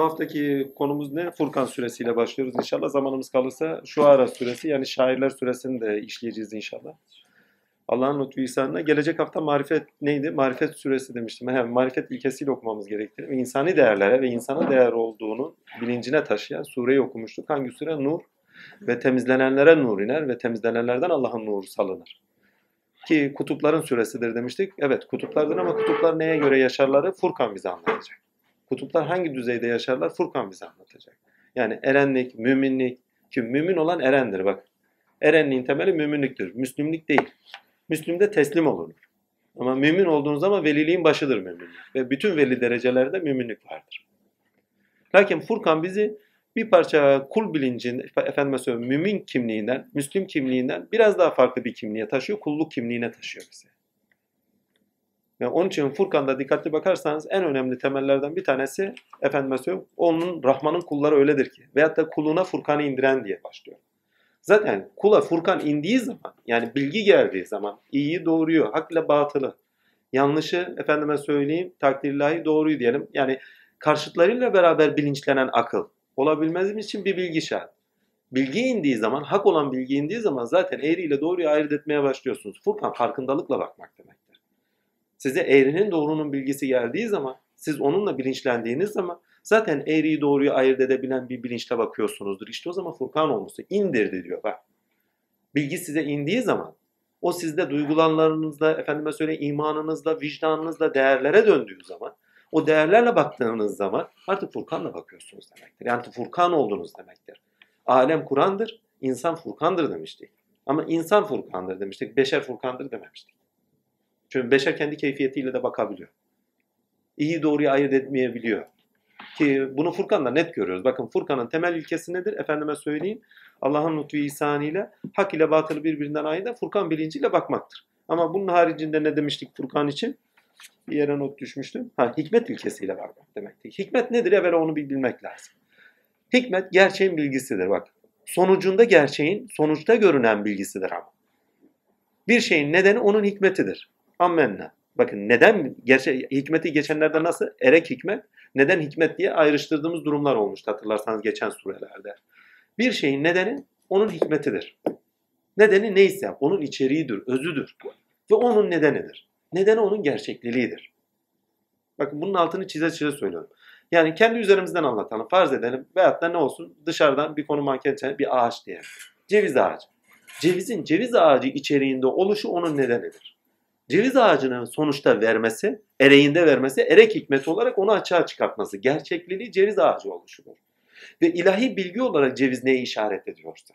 Bu haftaki konumuz ne? Furkan suresiyle başlıyoruz inşallah. Zamanımız kalırsa şu ara suresi yani şairler suresini de işleyeceğiz inşallah. Allah'ın lütfu ihsanına. Gelecek hafta marifet neydi? Marifet suresi demiştim. Hem marifet ilkesiyle okumamız gerektiğini ve insani değerlere ve insana değer olduğunu bilincine taşıyan sureyi okumuştuk. Hangi sure? Nur. Ve temizlenenlere nur iner ve temizlenenlerden Allah'ın nuru salınır. Ki kutupların süresidir demiştik. Evet kutuplardır ama kutuplar neye göre yaşarları Furkan bize anlatacak. Kutuplar hangi düzeyde yaşarlar Furkan bize anlatacak. Yani erenlik, müminlik. Ki mümin olan erendir bak. Erenliğin temeli müminliktir. Müslümlük değil. Müslümde teslim olunur. Ama mümin olduğunuz zaman veliliğin başıdır müminlik. Ve bütün veli derecelerde müminlik vardır. Lakin Furkan bizi bir parça kul bilincin, efendime söyleyeyim mümin kimliğinden, Müslüm kimliğinden biraz daha farklı bir kimliğe taşıyor, kulluk kimliğine taşıyor bizi. Yani onun için Furkan'da dikkatli bakarsanız en önemli temellerden bir tanesi efendime söyleyeyim onun Rahman'ın kulları öyledir ki veyahut da kuluna Furkan'ı indiren diye başlıyor. Zaten kula Furkan indiği zaman yani bilgi geldiği zaman iyiyi doğruyu, hak ile batılı, yanlışı efendime söyleyeyim takdirlahi doğruyu diyelim. Yani karşıtlarıyla beraber bilinçlenen akıl olabilmemiz için bir bilgi şart. Bilgi indiği zaman, hak olan bilgi indiği zaman zaten eğri ile doğruyu ayırt etmeye başlıyorsunuz. Furkan farkındalıkla bakmak demektir. Size eğrinin doğrunun bilgisi geldiği zaman, siz onunla bilinçlendiğiniz zaman zaten eğriyi doğruyu ayırt edebilen bir bilinçle bakıyorsunuzdur. İşte o zaman Furkan olması indirdi diyor bak. Bilgi size indiği zaman o sizde duygulanlarınızda, efendime söyle imanınızda, vicdanınızda değerlere döndüğü zaman o değerlerle baktığınız zaman artık Furkan'la bakıyorsunuz demektir. Yani Furkan oldunuz demektir. Alem Kur'an'dır, insan Furkan'dır demiştik. Ama insan Furkan'dır demiştik, beşer Furkan'dır dememiştik. Çünkü beşer kendi keyfiyetiyle de bakabiliyor. İyi doğruyu ayırt etmeyebiliyor. Ki bunu Furkan'da net görüyoruz. Bakın Furkan'ın temel ilkesi nedir? Efendime söyleyeyim. Allah'ın lütfu ihsanıyla hak ile batılı birbirinden ayıran Furkan bilinciyle bakmaktır. Ama bunun haricinde ne demiştik Furkan için? Bir yere not düşmüştüm. Ha, hikmet ilkesiyle bakmak demektir. Hikmet nedir? Evvela onu bir bilmek lazım. Hikmet gerçeğin bilgisidir bak. Sonucunda gerçeğin sonuçta görünen bilgisidir ama. Bir şeyin nedeni onun hikmetidir. Ammenna. Bakın neden gerçe hikmeti geçenlerde nasıl erek hikmet, neden hikmet diye ayrıştırdığımız durumlar olmuştu hatırlarsanız geçen surelerde. Bir şeyin nedeni onun hikmetidir. Nedeni neyse onun içeriğidir, özüdür ve onun nedenidir. Nedeni onun gerçekliliğidir. Bakın bunun altını çize çize söylüyorum. Yani kendi üzerimizden anlatalım. Farz edelim veyahut da ne olsun dışarıdan bir konu manken bir ağaç diyelim. Ceviz ağacı. Cevizin ceviz ağacı içeriğinde oluşu onun nedenidir. Ceviz ağacının sonuçta vermesi, ereğinde vermesi, erek hikmeti olarak onu açığa çıkartması. Gerçekliliği ceviz ağacı oluşudur. Ve ilahi bilgi olarak ceviz neye işaret ediyorsa.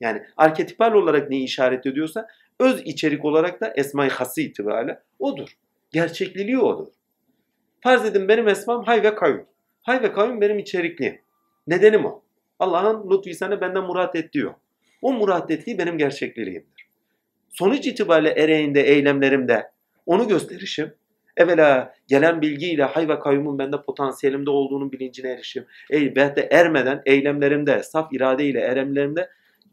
Yani arketipal olarak neyi işaret ediyorsa öz içerik olarak da esma-i hası itibariyle odur. Gerçekliliği odur. Farz edin benim esmam hay ve kayyum. Hay ve kayyum benim içerikliğim. Nedenim o. Allah'ın lütfu sana benden murat et diyor. O murat ettiği benim gerçekliliğimdir. Sonuç itibariyle ereğinde, eylemlerimde onu gösterişim. Evvela gelen bilgiyle hay ve kayyumun bende potansiyelimde olduğunun bilincine erişim. De ermeden eylemlerimde, saf iradeyle, eylemlerimde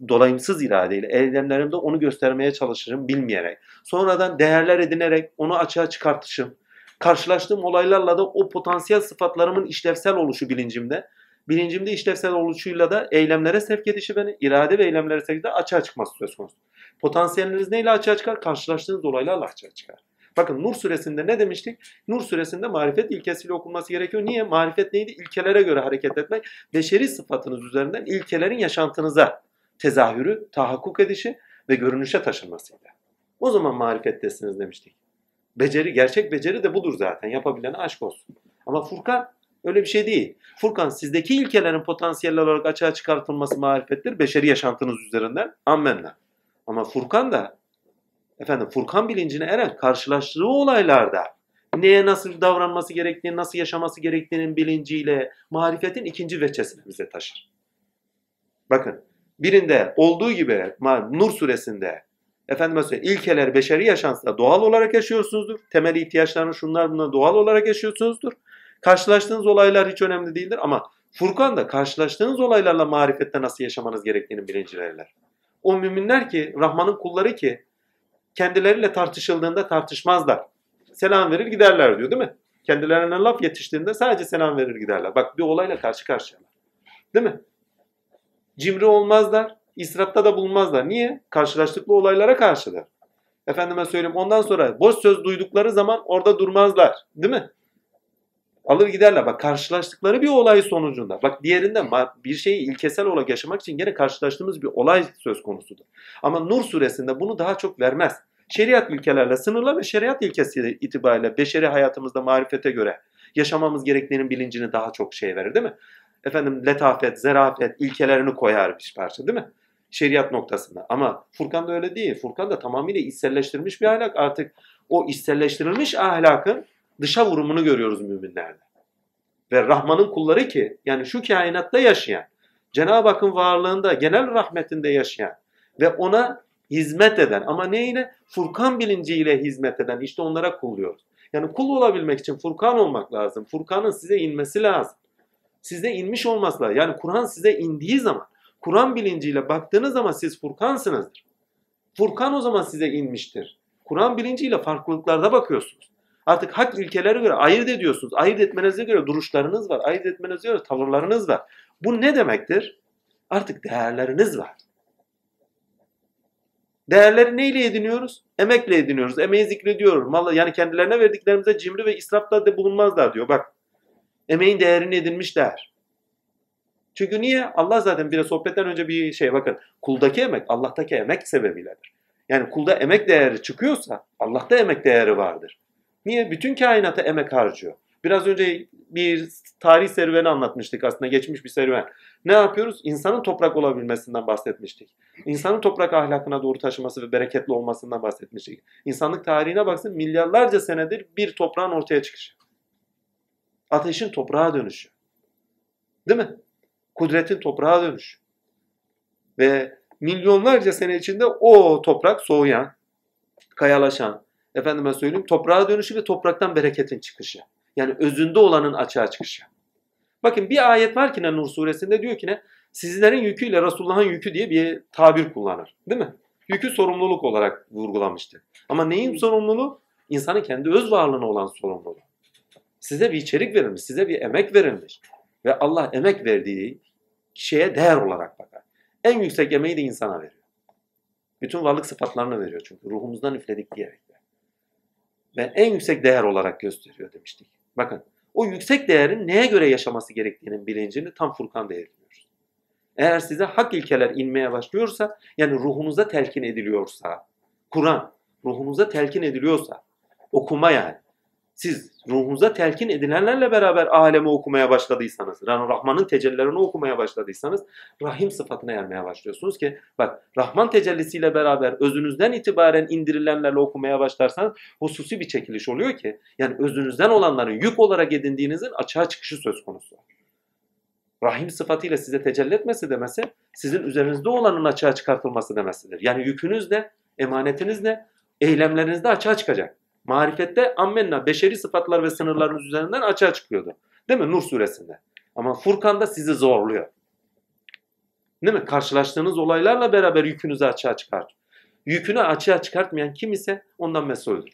dolayımsız iradeyle eylemlerimde onu göstermeye çalışırım bilmeyerek. Sonradan değerler edinerek onu açığa çıkartışım. Karşılaştığım olaylarla da o potansiyel sıfatlarımın işlevsel oluşu bilincimde. Bilincimde işlevsel oluşuyla da eylemlere sevk edişi beni, irade ve eylemlere sevk de açığa çıkması söz konusu. Potansiyeliniz neyle açığa çıkar? Karşılaştığınız olaylarla açığa çıkar. Bakın Nur suresinde ne demiştik? Nur suresinde marifet ilkesiyle okunması gerekiyor. Niye? Marifet neydi? İlkelere göre hareket etmek. Beşeri sıfatınız üzerinden ilkelerin yaşantınıza tezahürü, tahakkuk edişi ve görünüşe taşınmasıydı. O zaman marifettesiniz demiştik. Beceri, gerçek beceri de budur zaten. Yapabilene aşk olsun. Ama Furkan öyle bir şey değil. Furkan sizdeki ilkelerin potansiyel olarak açığa çıkartılması marifettir. Beşeri yaşantınız üzerinden. Ammenna. Ama Furkan da efendim Furkan bilincine eren karşılaştığı olaylarda neye nasıl davranması gerektiğini, nasıl yaşaması gerektiğinin bilinciyle marifetin ikinci veçesini bize taşır. Bakın birinde olduğu gibi Nur suresinde efendim söyleyeyim ilkeler beşeri yaşantısında doğal olarak yaşıyorsunuzdur. Temel ihtiyaçlarını şunlar bunlar doğal olarak yaşıyorsunuzdur. Karşılaştığınız olaylar hiç önemli değildir ama Furkan da karşılaştığınız olaylarla marifette nasıl yaşamanız gerektiğini bilinci verirler. O müminler ki Rahman'ın kulları ki kendileriyle tartışıldığında tartışmazlar. Selam verir giderler diyor değil mi? Kendilerine laf yetiştiğinde sadece selam verir giderler. Bak bir olayla karşı karşıyalar. Değil mi? Cimri olmazlar, israfta da bulunmazlar. Niye? Karşılaştıkları olaylara karşılar. Efendime söyleyeyim ondan sonra boş söz duydukları zaman orada durmazlar. Değil mi? Alır giderler. Bak karşılaştıkları bir olay sonucunda. Bak diğerinde bir şeyi ilkesel olarak yaşamak için gene karşılaştığımız bir olay söz konusudur. Ama Nur suresinde bunu daha çok vermez. Şeriat ilkelerle sınırlar ve şeriat ilkesi itibariyle beşeri hayatımızda marifete göre yaşamamız gerektiğinin bilincini daha çok şey verir değil mi? Efendim letafet, zerafet ilkelerini koyar bir parça değil mi? Şeriat noktasında. Ama Furkan da öyle değil. Furkan da tamamıyla içselleştirilmiş bir ahlak. Artık o içselleştirilmiş ahlakın dışa vurumunu görüyoruz müminlerde. Ve Rahman'ın kulları ki yani şu kainatta yaşayan, Cenab-ı Hakk'ın varlığında, genel rahmetinde yaşayan ve ona hizmet eden ama neyle? Furkan bilinciyle hizmet eden işte onlara kulluyoruz. Yani kul olabilmek için Furkan olmak lazım. Furkan'ın size inmesi lazım. Size inmiş olması lazım. Yani Kur'an size indiği zaman, Kur'an bilinciyle baktığınız zaman siz Furkansınızdır. Furkan o zaman size inmiştir. Kur'an bilinciyle farklılıklarda bakıyorsunuz. Artık hak ilkeleri göre ayırt ediyorsunuz. Ayırt etmenize göre duruşlarınız var. Ayırt etmenize göre tavırlarınız var. Bu ne demektir? Artık değerleriniz var. Değerleri neyle ediniyoruz? Emekle ediniyoruz. Emeği zikrediyoruz. Mal, yani kendilerine verdiklerimize cimri ve israfta da bulunmazlar diyor. Bak emeğin değerini edinmiş değer. Çünkü niye? Allah zaten bir sohbetten önce bir şey bakın. Kuldaki emek Allah'taki emek sebebiyledir. Yani kulda emek değeri çıkıyorsa Allah'ta emek değeri vardır. Niye? Bütün kainata emek harcıyor. Biraz önce bir tarih serüveni anlatmıştık aslında geçmiş bir serüven. Ne yapıyoruz? İnsanın toprak olabilmesinden bahsetmiştik. İnsanın toprak ahlakına doğru taşıması ve bereketli olmasından bahsetmiştik. İnsanlık tarihine baksın milyarlarca senedir bir toprağın ortaya çıkışı. Ateşin toprağa dönüşü. Değil mi? Kudretin toprağa dönüşü. Ve milyonlarca sene içinde o toprak soğuyan, kayalaşan, efendime söyleyeyim toprağa dönüşü ve topraktan bereketin çıkışı. Yani özünde olanın açığa çıkışı. Bakın bir ayet var ki ne Nur suresinde diyor ki ne? Sizlerin yüküyle Resulullah'ın yükü diye bir tabir kullanır. Değil mi? Yükü sorumluluk olarak vurgulamıştı. Ama neyin sorumluluğu? İnsanın kendi öz varlığına olan sorumluluğu. Size bir içerik verilmiş, size bir emek verilmiş. Ve Allah emek verdiği şeye değer olarak bakar. En yüksek emeği de insana veriyor. Bütün varlık sıfatlarını veriyor çünkü. Ruhumuzdan üfledik diyerek. Ve en yüksek değer olarak gösteriyor demiştik. Bakın o yüksek değerin neye göre yaşaması gerektiğinin bilincini tam Furkan'da ediniyoruz. Eğer size hak ilkeler inmeye başlıyorsa, yani ruhunuza telkin ediliyorsa, Kur'an ruhunuza telkin ediliyorsa, okuma yani, siz ruhunuza telkin edilenlerle beraber alemi okumaya başladıysanız, yani Rahman'ın tecellilerini okumaya başladıysanız Rahim sıfatına ermeye başlıyorsunuz ki bak Rahman tecellisiyle beraber özünüzden itibaren indirilenlerle okumaya başlarsanız hususi bir çekiliş oluyor ki yani özünüzden olanların yük olarak edindiğinizin açığa çıkışı söz konusu. Rahim sıfatıyla size tecelli etmesi demesi sizin üzerinizde olanın açığa çıkartılması demesidir. Yani yükünüz de, emanetiniz de, eylemleriniz de açığa çıkacak. Marifette ammenna beşeri sıfatlar ve sınırlarınız üzerinden açığa çıkıyordu. Değil mi? Nur suresinde. Ama Furkan'da sizi zorluyor. Değil mi? Karşılaştığınız olaylarla beraber yükünüzü açığa çıkart. Yükünü açığa çıkartmayan kim ise ondan mesuldür.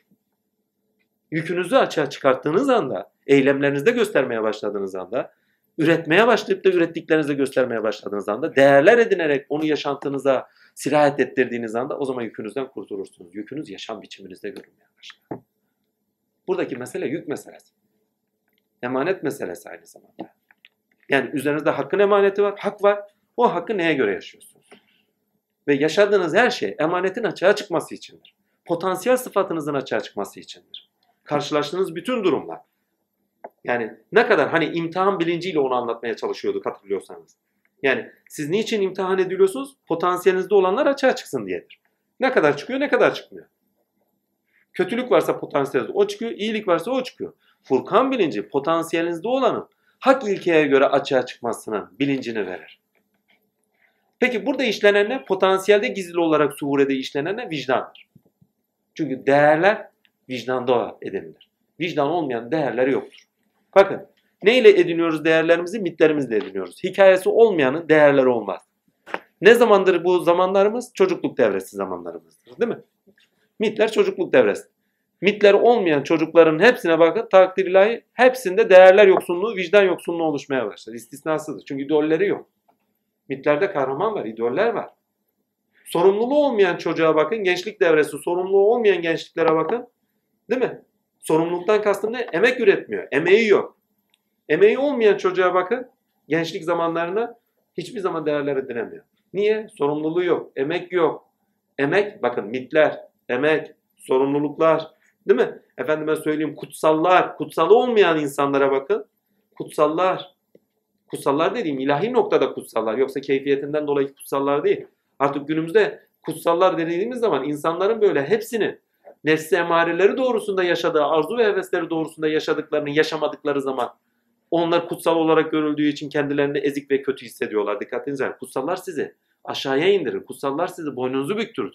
Yükünüzü açığa çıkarttığınız anda, eylemlerinizde göstermeye başladığınız anda, üretmeye başlayıp da ürettiklerinizde göstermeye başladığınız anda, değerler edinerek onu yaşantınıza sirayet ettirdiğiniz anda o zaman yükünüzden kurtulursunuz. Yükünüz yaşam biçiminizde görünmeye başlar. Buradaki mesele yük meselesi. Emanet meselesi aynı zamanda. Yani üzerinizde hakkın emaneti var, hak var. O hakkı neye göre yaşıyorsunuz? Ve yaşadığınız her şey emanetin açığa çıkması içindir. Potansiyel sıfatınızın açığa çıkması içindir. Karşılaştığınız bütün durumlar. Yani ne kadar hani imtihan bilinciyle onu anlatmaya çalışıyorduk hatırlıyorsanız. Yani siz niçin imtihan ediliyorsunuz? Potansiyelinizde olanlar açığa çıksın diyedir. Ne kadar çıkıyor ne kadar çıkmıyor. Kötülük varsa potansiyelinizde o çıkıyor, iyilik varsa o çıkıyor. Furkan bilinci potansiyelinizde olanın hak ilkeye göre açığa çıkmasının bilincini verir. Peki burada işlenen ne? Potansiyelde gizli olarak suhurede işlenen ne? Vicdandır. Çünkü değerler vicdanda edinilir. Vicdan olmayan değerleri yoktur. Bakın neyle ediniyoruz değerlerimizi? Mitlerimizle ediniyoruz. Hikayesi olmayanın değerleri olmaz. Ne zamandır bu zamanlarımız? Çocukluk devresi zamanlarımızdır değil mi? Mitler çocukluk devresi. mitleri olmayan çocukların hepsine bakın takdir ilahi hepsinde değerler yoksunluğu, vicdan yoksunluğu oluşmaya başladı. İstisnasıdır. Çünkü idolleri yok. Mitlerde kahraman var, idoller var. Sorumluluğu olmayan çocuğa bakın, gençlik devresi, sorumluluğu olmayan gençliklere bakın. Değil mi? Sorumluluktan kastım ne? Emek üretmiyor. Emeği yok. Emeği olmayan çocuğa bakın, gençlik zamanlarına hiçbir zaman değerler edinemiyor. Niye? Sorumluluğu yok, emek yok. Emek, bakın mitler, emek, sorumluluklar, değil mi? Efendime söyleyeyim kutsallar, kutsalı olmayan insanlara bakın. Kutsallar, kutsallar dediğim ilahi noktada kutsallar. Yoksa keyfiyetinden dolayı kutsallar değil. Artık günümüzde kutsallar dediğimiz zaman insanların böyle hepsini nefsi emareleri doğrusunda yaşadığı, arzu ve hevesleri doğrusunda yaşadıklarını yaşamadıkları zaman onlar kutsal olarak görüldüğü için kendilerini ezik ve kötü hissediyorlar. Dikkatinize Kutsallar sizi aşağıya indirir. Kutsallar sizi boynunuzu büktürür.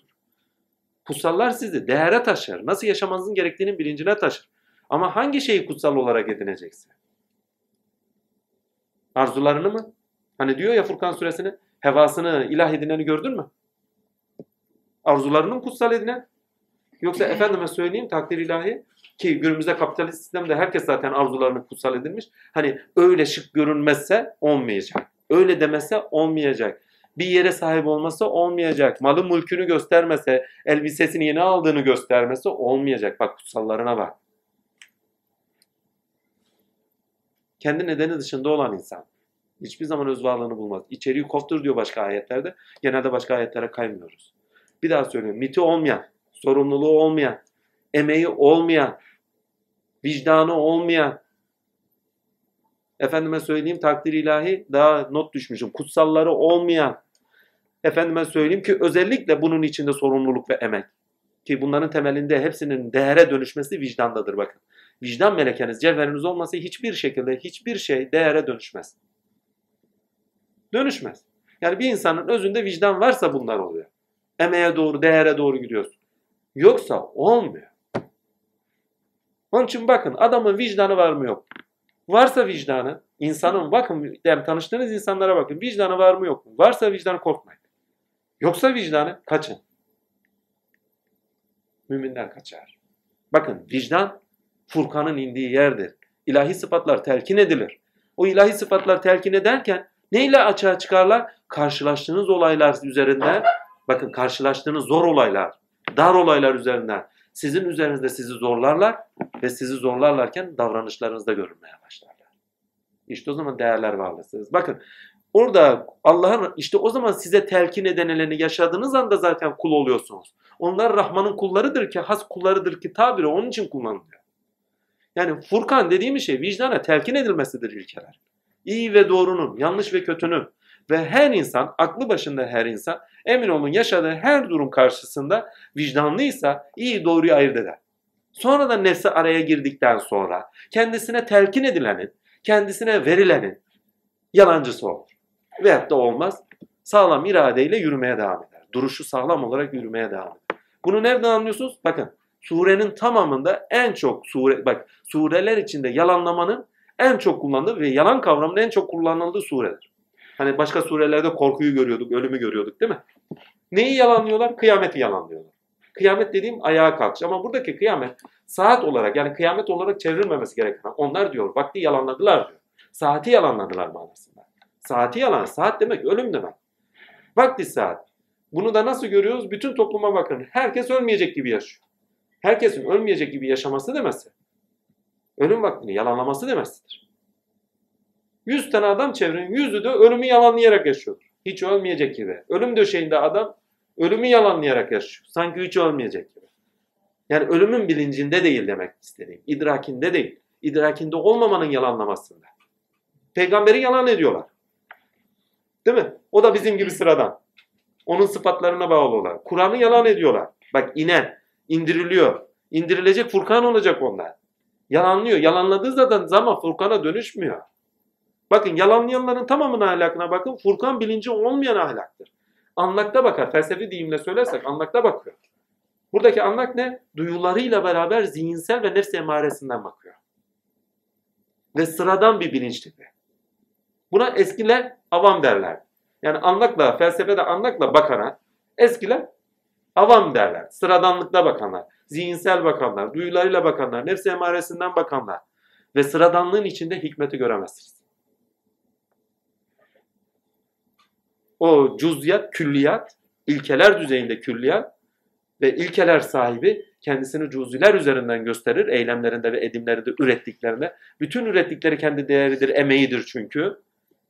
Kutsallar sizi değere taşır. Nasıl yaşamanızın gerektiğinin bilincine taşır. Ama hangi şeyi kutsal olarak edineceksin? Arzularını mı? Hani diyor ya Furkan suresini, hevasını ilah edineni gördün mü? Arzularını mı kutsal edinen? Yoksa efendime söyleyeyim takdir ilahi ki günümüzde kapitalist sistemde herkes zaten arzularını kutsal edilmiş. Hani öyle şık görünmezse olmayacak. Öyle demese olmayacak. Bir yere sahip olmasa olmayacak. Malı mülkünü göstermese, elbisesini yeni aldığını göstermese olmayacak. Bak kutsallarına bak. Kendi nedeni dışında olan insan. Hiçbir zaman öz varlığını bulmaz. İçeriği koftur diyor başka ayetlerde. Genelde başka ayetlere kaymıyoruz. Bir daha söylüyorum. Miti olmayan, sorumluluğu olmayan, emeği olmayan, vicdanı olmayan, efendime söyleyeyim takdir ilahi daha not düşmüşüm. Kutsalları olmayan, efendime söyleyeyim ki özellikle bunun içinde sorumluluk ve emek. Ki bunların temelinde hepsinin değere dönüşmesi vicdandadır bakın. Vicdan melekeniz, cevheriniz olmasa hiçbir şekilde hiçbir şey değere dönüşmez. Dönüşmez. Yani bir insanın özünde vicdan varsa bunlar oluyor. Emeğe doğru, değere doğru gidiyorsun. Yoksa olmuyor. Onun için bakın adamın vicdanı var mı yok Varsa vicdanı, insanın bakın yani tanıştığınız insanlara bakın. Vicdanı var mı yok mu? Varsa vicdanı korkmayın. Yoksa vicdanı kaçın. Müminler kaçar. Bakın vicdan Furkan'ın indiği yerdir. İlahi sıfatlar telkin edilir. O ilahi sıfatlar telkin ederken neyle açığa çıkarlar? Karşılaştığınız olaylar üzerinden, bakın karşılaştığınız zor olaylar, dar olaylar üzerinden sizin üzerinizde sizi zorlarlar ve sizi zorlarlarken davranışlarınızda görünmeye başlarlar. İşte o zaman değerler varlısınız. Bakın orada Allah'ın işte o zaman size telkin edenelerini yaşadığınız anda zaten kul oluyorsunuz. Onlar Rahman'ın kullarıdır ki, has kullarıdır ki tabiri onun için kullanılıyor. Yani Furkan dediğimiz şey vicdana telkin edilmesidir ilkeler. İyi ve doğrunun, yanlış ve kötünün ve her insan, aklı başında her insan emin olun yaşadığı her durum karşısında vicdanlıysa iyi doğruyu ayırt eder. Sonra da nefsi araya girdikten sonra kendisine telkin edilenin, kendisine verilenin yalancısı olur. Veyahut da olmaz. Sağlam iradeyle yürümeye devam eder. Duruşu sağlam olarak yürümeye devam eder. Bunu nereden anlıyorsunuz? Bakın surenin tamamında en çok sure bak sureler içinde yalanlamanın en çok kullanıldığı ve yalan kavramının en çok kullanıldığı suredir. Hani başka surelerde korkuyu görüyorduk, ölümü görüyorduk değil mi? Neyi yalanlıyorlar? Kıyameti yalanlıyorlar. Kıyamet dediğim ayağa kalkış. Ama buradaki kıyamet saat olarak yani kıyamet olarak çevrilmemesi gereken. Onlar diyor vakti yalanladılar diyor. Saati yalanladılar manasında. Saati yalan. Saat demek ölüm demek. Vakti saat. Bunu da nasıl görüyoruz? Bütün topluma bakın. Herkes ölmeyecek gibi yaşıyor. Herkesin ölmeyecek gibi yaşaması demesi. Ölüm vaktini yalanlaması demesidir. 100 tane adam çevrenin yüzü de ölümü yalanlayarak yaşıyordur. Hiç ölmeyecek gibi. Ölüm döşeğinde adam ölümü yalanlayarak yaşıyor. Sanki hiç ölmeyecek gibi. Yani ölümün bilincinde değil demek istediğim. İdrakinde değil. İdrakinde olmamanın yalanlamasında. Peygamberi yalan ediyorlar. Değil mi? O da bizim gibi sıradan. Onun sıfatlarına bağlı olarak. Kur'an'ı yalan ediyorlar. Bak inen, indiriliyor. İndirilecek Furkan olacak onlar. Yalanlıyor. Yalanladığı zaten zaman Furkan'a dönüşmüyor. Bakın yalanlayanların tamamının ahlakına bakın. Furkan bilinci olmayan ahlaktır. Anlakta bakar. Felsefi deyimle söylersek anlakta bakıyor. Buradaki anlak ne? Duyularıyla beraber zihinsel ve nefs emaresinden bakıyor. Ve sıradan bir bilinç tipi. Buna eskiler avam derler. Yani anlakla, felsefede anlakla bakana eskiler Avam derler. Sıradanlıkta bakanlar. Zihinsel bakanlar. Duyularıyla bakanlar. Nefsi emaresinden bakanlar. Ve sıradanlığın içinde hikmeti göremezsiniz. O cüziyat, külliyat, ilkeler düzeyinde külliyat ve ilkeler sahibi kendisini cüziler üzerinden gösterir. Eylemlerinde ve edimlerinde ürettiklerinde. Bütün ürettikleri kendi değeridir, emeğidir çünkü.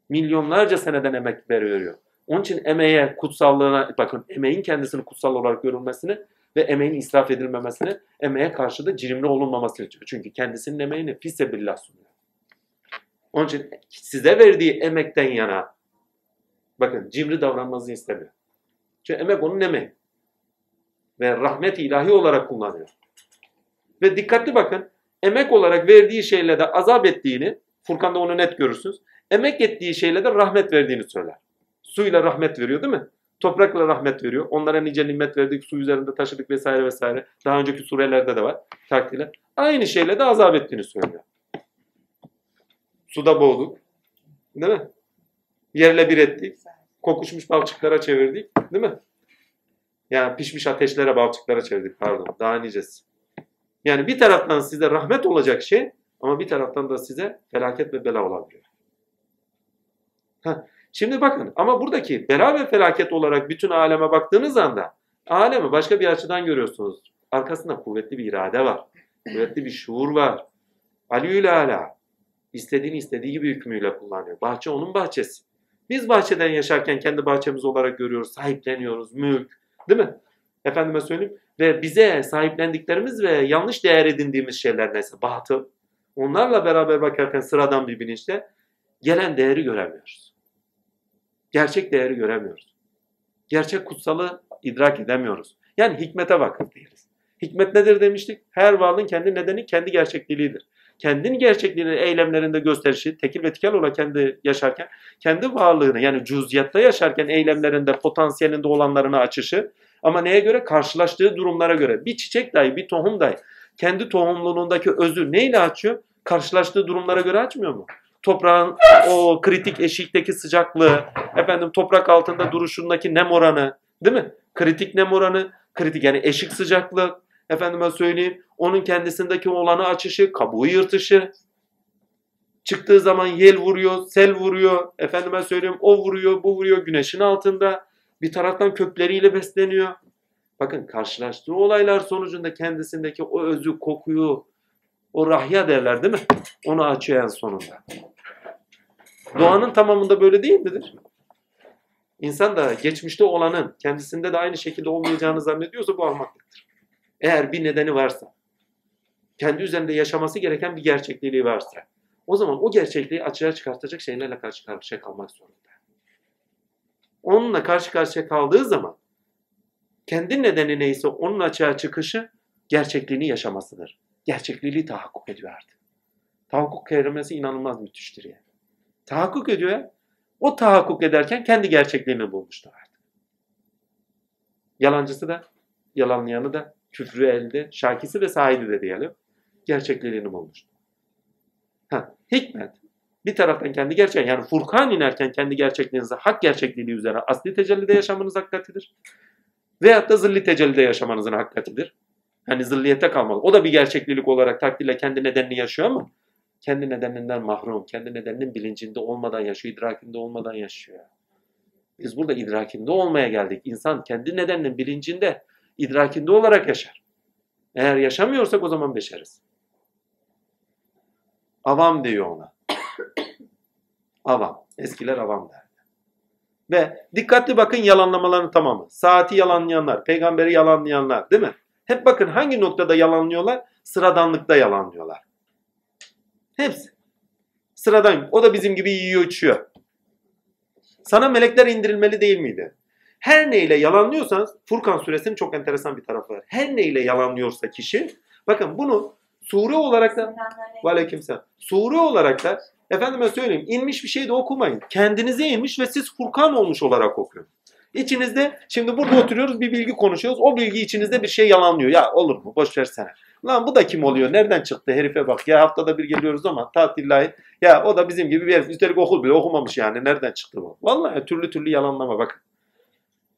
Milyonlarca seneden emek veriyor. Onun için emeğe, kutsallığına, bakın emeğin kendisini kutsal olarak görülmesini ve emeğin israf edilmemesini, emeğe karşı da cirimli olunmaması için. Çünkü kendisinin emeğini fisebillah sunuyor. Onun için size verdiği emekten yana, bakın cimri davranmanızı istemiyor. Çünkü emek onun emeği. Ve rahmet ilahi olarak kullanıyor. Ve dikkatli bakın, emek olarak verdiği şeyle de azap ettiğini, Furkan'da onu net görürsünüz. Emek ettiği şeyle de rahmet verdiğini söyler. Suyla rahmet veriyor değil mi? Toprakla rahmet veriyor. Onlara nice nimet verdik, su üzerinde taşıdık vesaire vesaire. Daha önceki surelerde de var takdirle. Aynı şeyle de azap ettiğini söylüyor. Suda boğduk. Değil mi? Yerle bir ettik. Kokuşmuş balçıklara çevirdik. Değil mi? Yani pişmiş ateşlere, balçıklara çevirdik pardon. Daha nicesi. Yani bir taraftan size rahmet olacak şey ama bir taraftan da size felaket ve bela olabiliyor. Heh. Şimdi bakın ama buradaki bela ve felaket olarak bütün aleme baktığınız anda alemi başka bir açıdan görüyorsunuz. Arkasında kuvvetli bir irade var. Kuvvetli bir şuur var. Aliül ala. İstediğini istediği gibi hükmüyle kullanıyor. Bahçe onun bahçesi. Biz bahçeden yaşarken kendi bahçemiz olarak görüyoruz, sahipleniyoruz, mülk. Değil mi? Efendime söyleyeyim. Ve bize sahiplendiklerimiz ve yanlış değer edindiğimiz şeyler neyse, batıl. Onlarla beraber bakarken sıradan bir bilinçle gelen değeri göremiyoruz. Gerçek değeri göremiyoruz. Gerçek kutsalı idrak edemiyoruz. Yani hikmete vakıf değiliz. Hikmet nedir demiştik? Her varlığın kendi nedeni kendi gerçekliğidir. Kendin gerçekliğini eylemlerinde gösterişi, tekil ve tikel olarak kendi yaşarken, kendi varlığını yani cüziyatta yaşarken eylemlerinde, potansiyelinde olanlarını açışı ama neye göre? Karşılaştığı durumlara göre. Bir çiçek dahi, bir tohum dahi kendi tohumluğundaki özü neyle açıyor? Karşılaştığı durumlara göre açmıyor mu? Toprağın o kritik eşikteki sıcaklığı, efendim toprak altında duruşundaki nem oranı, değil mi? Kritik nem oranı, kritik yani eşik sıcaklık, efendime söyleyeyim, onun kendisindeki olanı açışı, kabuğu yırtışı, çıktığı zaman yel vuruyor, sel vuruyor, efendime söyleyeyim o vuruyor, bu vuruyor güneşin altında, bir taraftan kökleriyle besleniyor. Bakın karşılaştığı olaylar sonucunda kendisindeki o özü, kokuyu, o rahya derler değil mi? Onu açıyor en sonunda. Doğanın tamamında böyle değil midir? İnsan da geçmişte olanın kendisinde de aynı şekilde olmayacağını zannediyorsa bu ahmaklıktır. Eğer bir nedeni varsa, kendi üzerinde yaşaması gereken bir gerçekliği varsa, o zaman o gerçekliği açığa çıkartacak şeylerle karşı karşıya kalmak zorunda. Onunla karşı karşıya kaldığı zaman, kendi nedeni neyse onun açığa çıkışı gerçekliğini yaşamasıdır. Gerçekliği tahakkuk ediyor artık. Tahakkuk kelimesi inanılmaz müthiştir yani. Tahakkuk ediyor. O tahakkuk ederken kendi gerçekliğini bulmuştur artık. Yalancısı da, yalanlayanı da, küfrü elde, şakisi ve sahibi de diyelim. Gerçekliğini bulmuştur. Ha, hikmet. Bir taraftan kendi gerçek, yani Furkan inerken kendi gerçekliğinize, hak gerçekliği üzerine asli tecellide yaşamanız hakikatidir. Veyahut da zilli tecellide yaşamanızın hakikatidir. Hani zilliyete kalmalı. O da bir gerçeklilik olarak takdirle kendi nedenini yaşıyor ama kendi nedeninden mahrum, kendi nedeninin bilincinde olmadan yaşıyor, idrakinde olmadan yaşıyor. Biz burada idrakinde olmaya geldik. İnsan kendi nedeninin bilincinde, idrakinde olarak yaşar. Eğer yaşamıyorsak o zaman beşeriz. Avam diyor ona. avam. Eskiler avam derdi. Ve dikkatli bakın yalanlamaların tamamı. Saati yalanlayanlar, peygamberi yalanlayanlar değil mi? Hep bakın hangi noktada yalanlıyorlar? Sıradanlıkta yalanlıyorlar. Hepsi. Sıradan. O da bizim gibi yiyor içiyor. Sana melekler indirilmeli değil miydi? Her neyle yalanlıyorsanız Furkan suresinin çok enteresan bir tarafı var. Her neyle yalanlıyorsa kişi bakın bunu sure olarak da aleykümselam. Sure olarak da efendime söyleyeyim inmiş bir şey de okumayın. Kendinize inmiş ve siz Furkan olmuş olarak okuyun. İçinizde şimdi burada oturuyoruz bir bilgi konuşuyoruz. O bilgi içinizde bir şey yalanlıyor. Ya olur mu? Boş versene. Lan bu da kim oluyor? Nereden çıktı? Herife bak. Ya haftada bir geliyoruz ama tatillahi. Ya o da bizim gibi bir herif. Üstelik okul bile okumamış yani. Nereden çıktı bu? Vallahi türlü türlü yalanlama bak.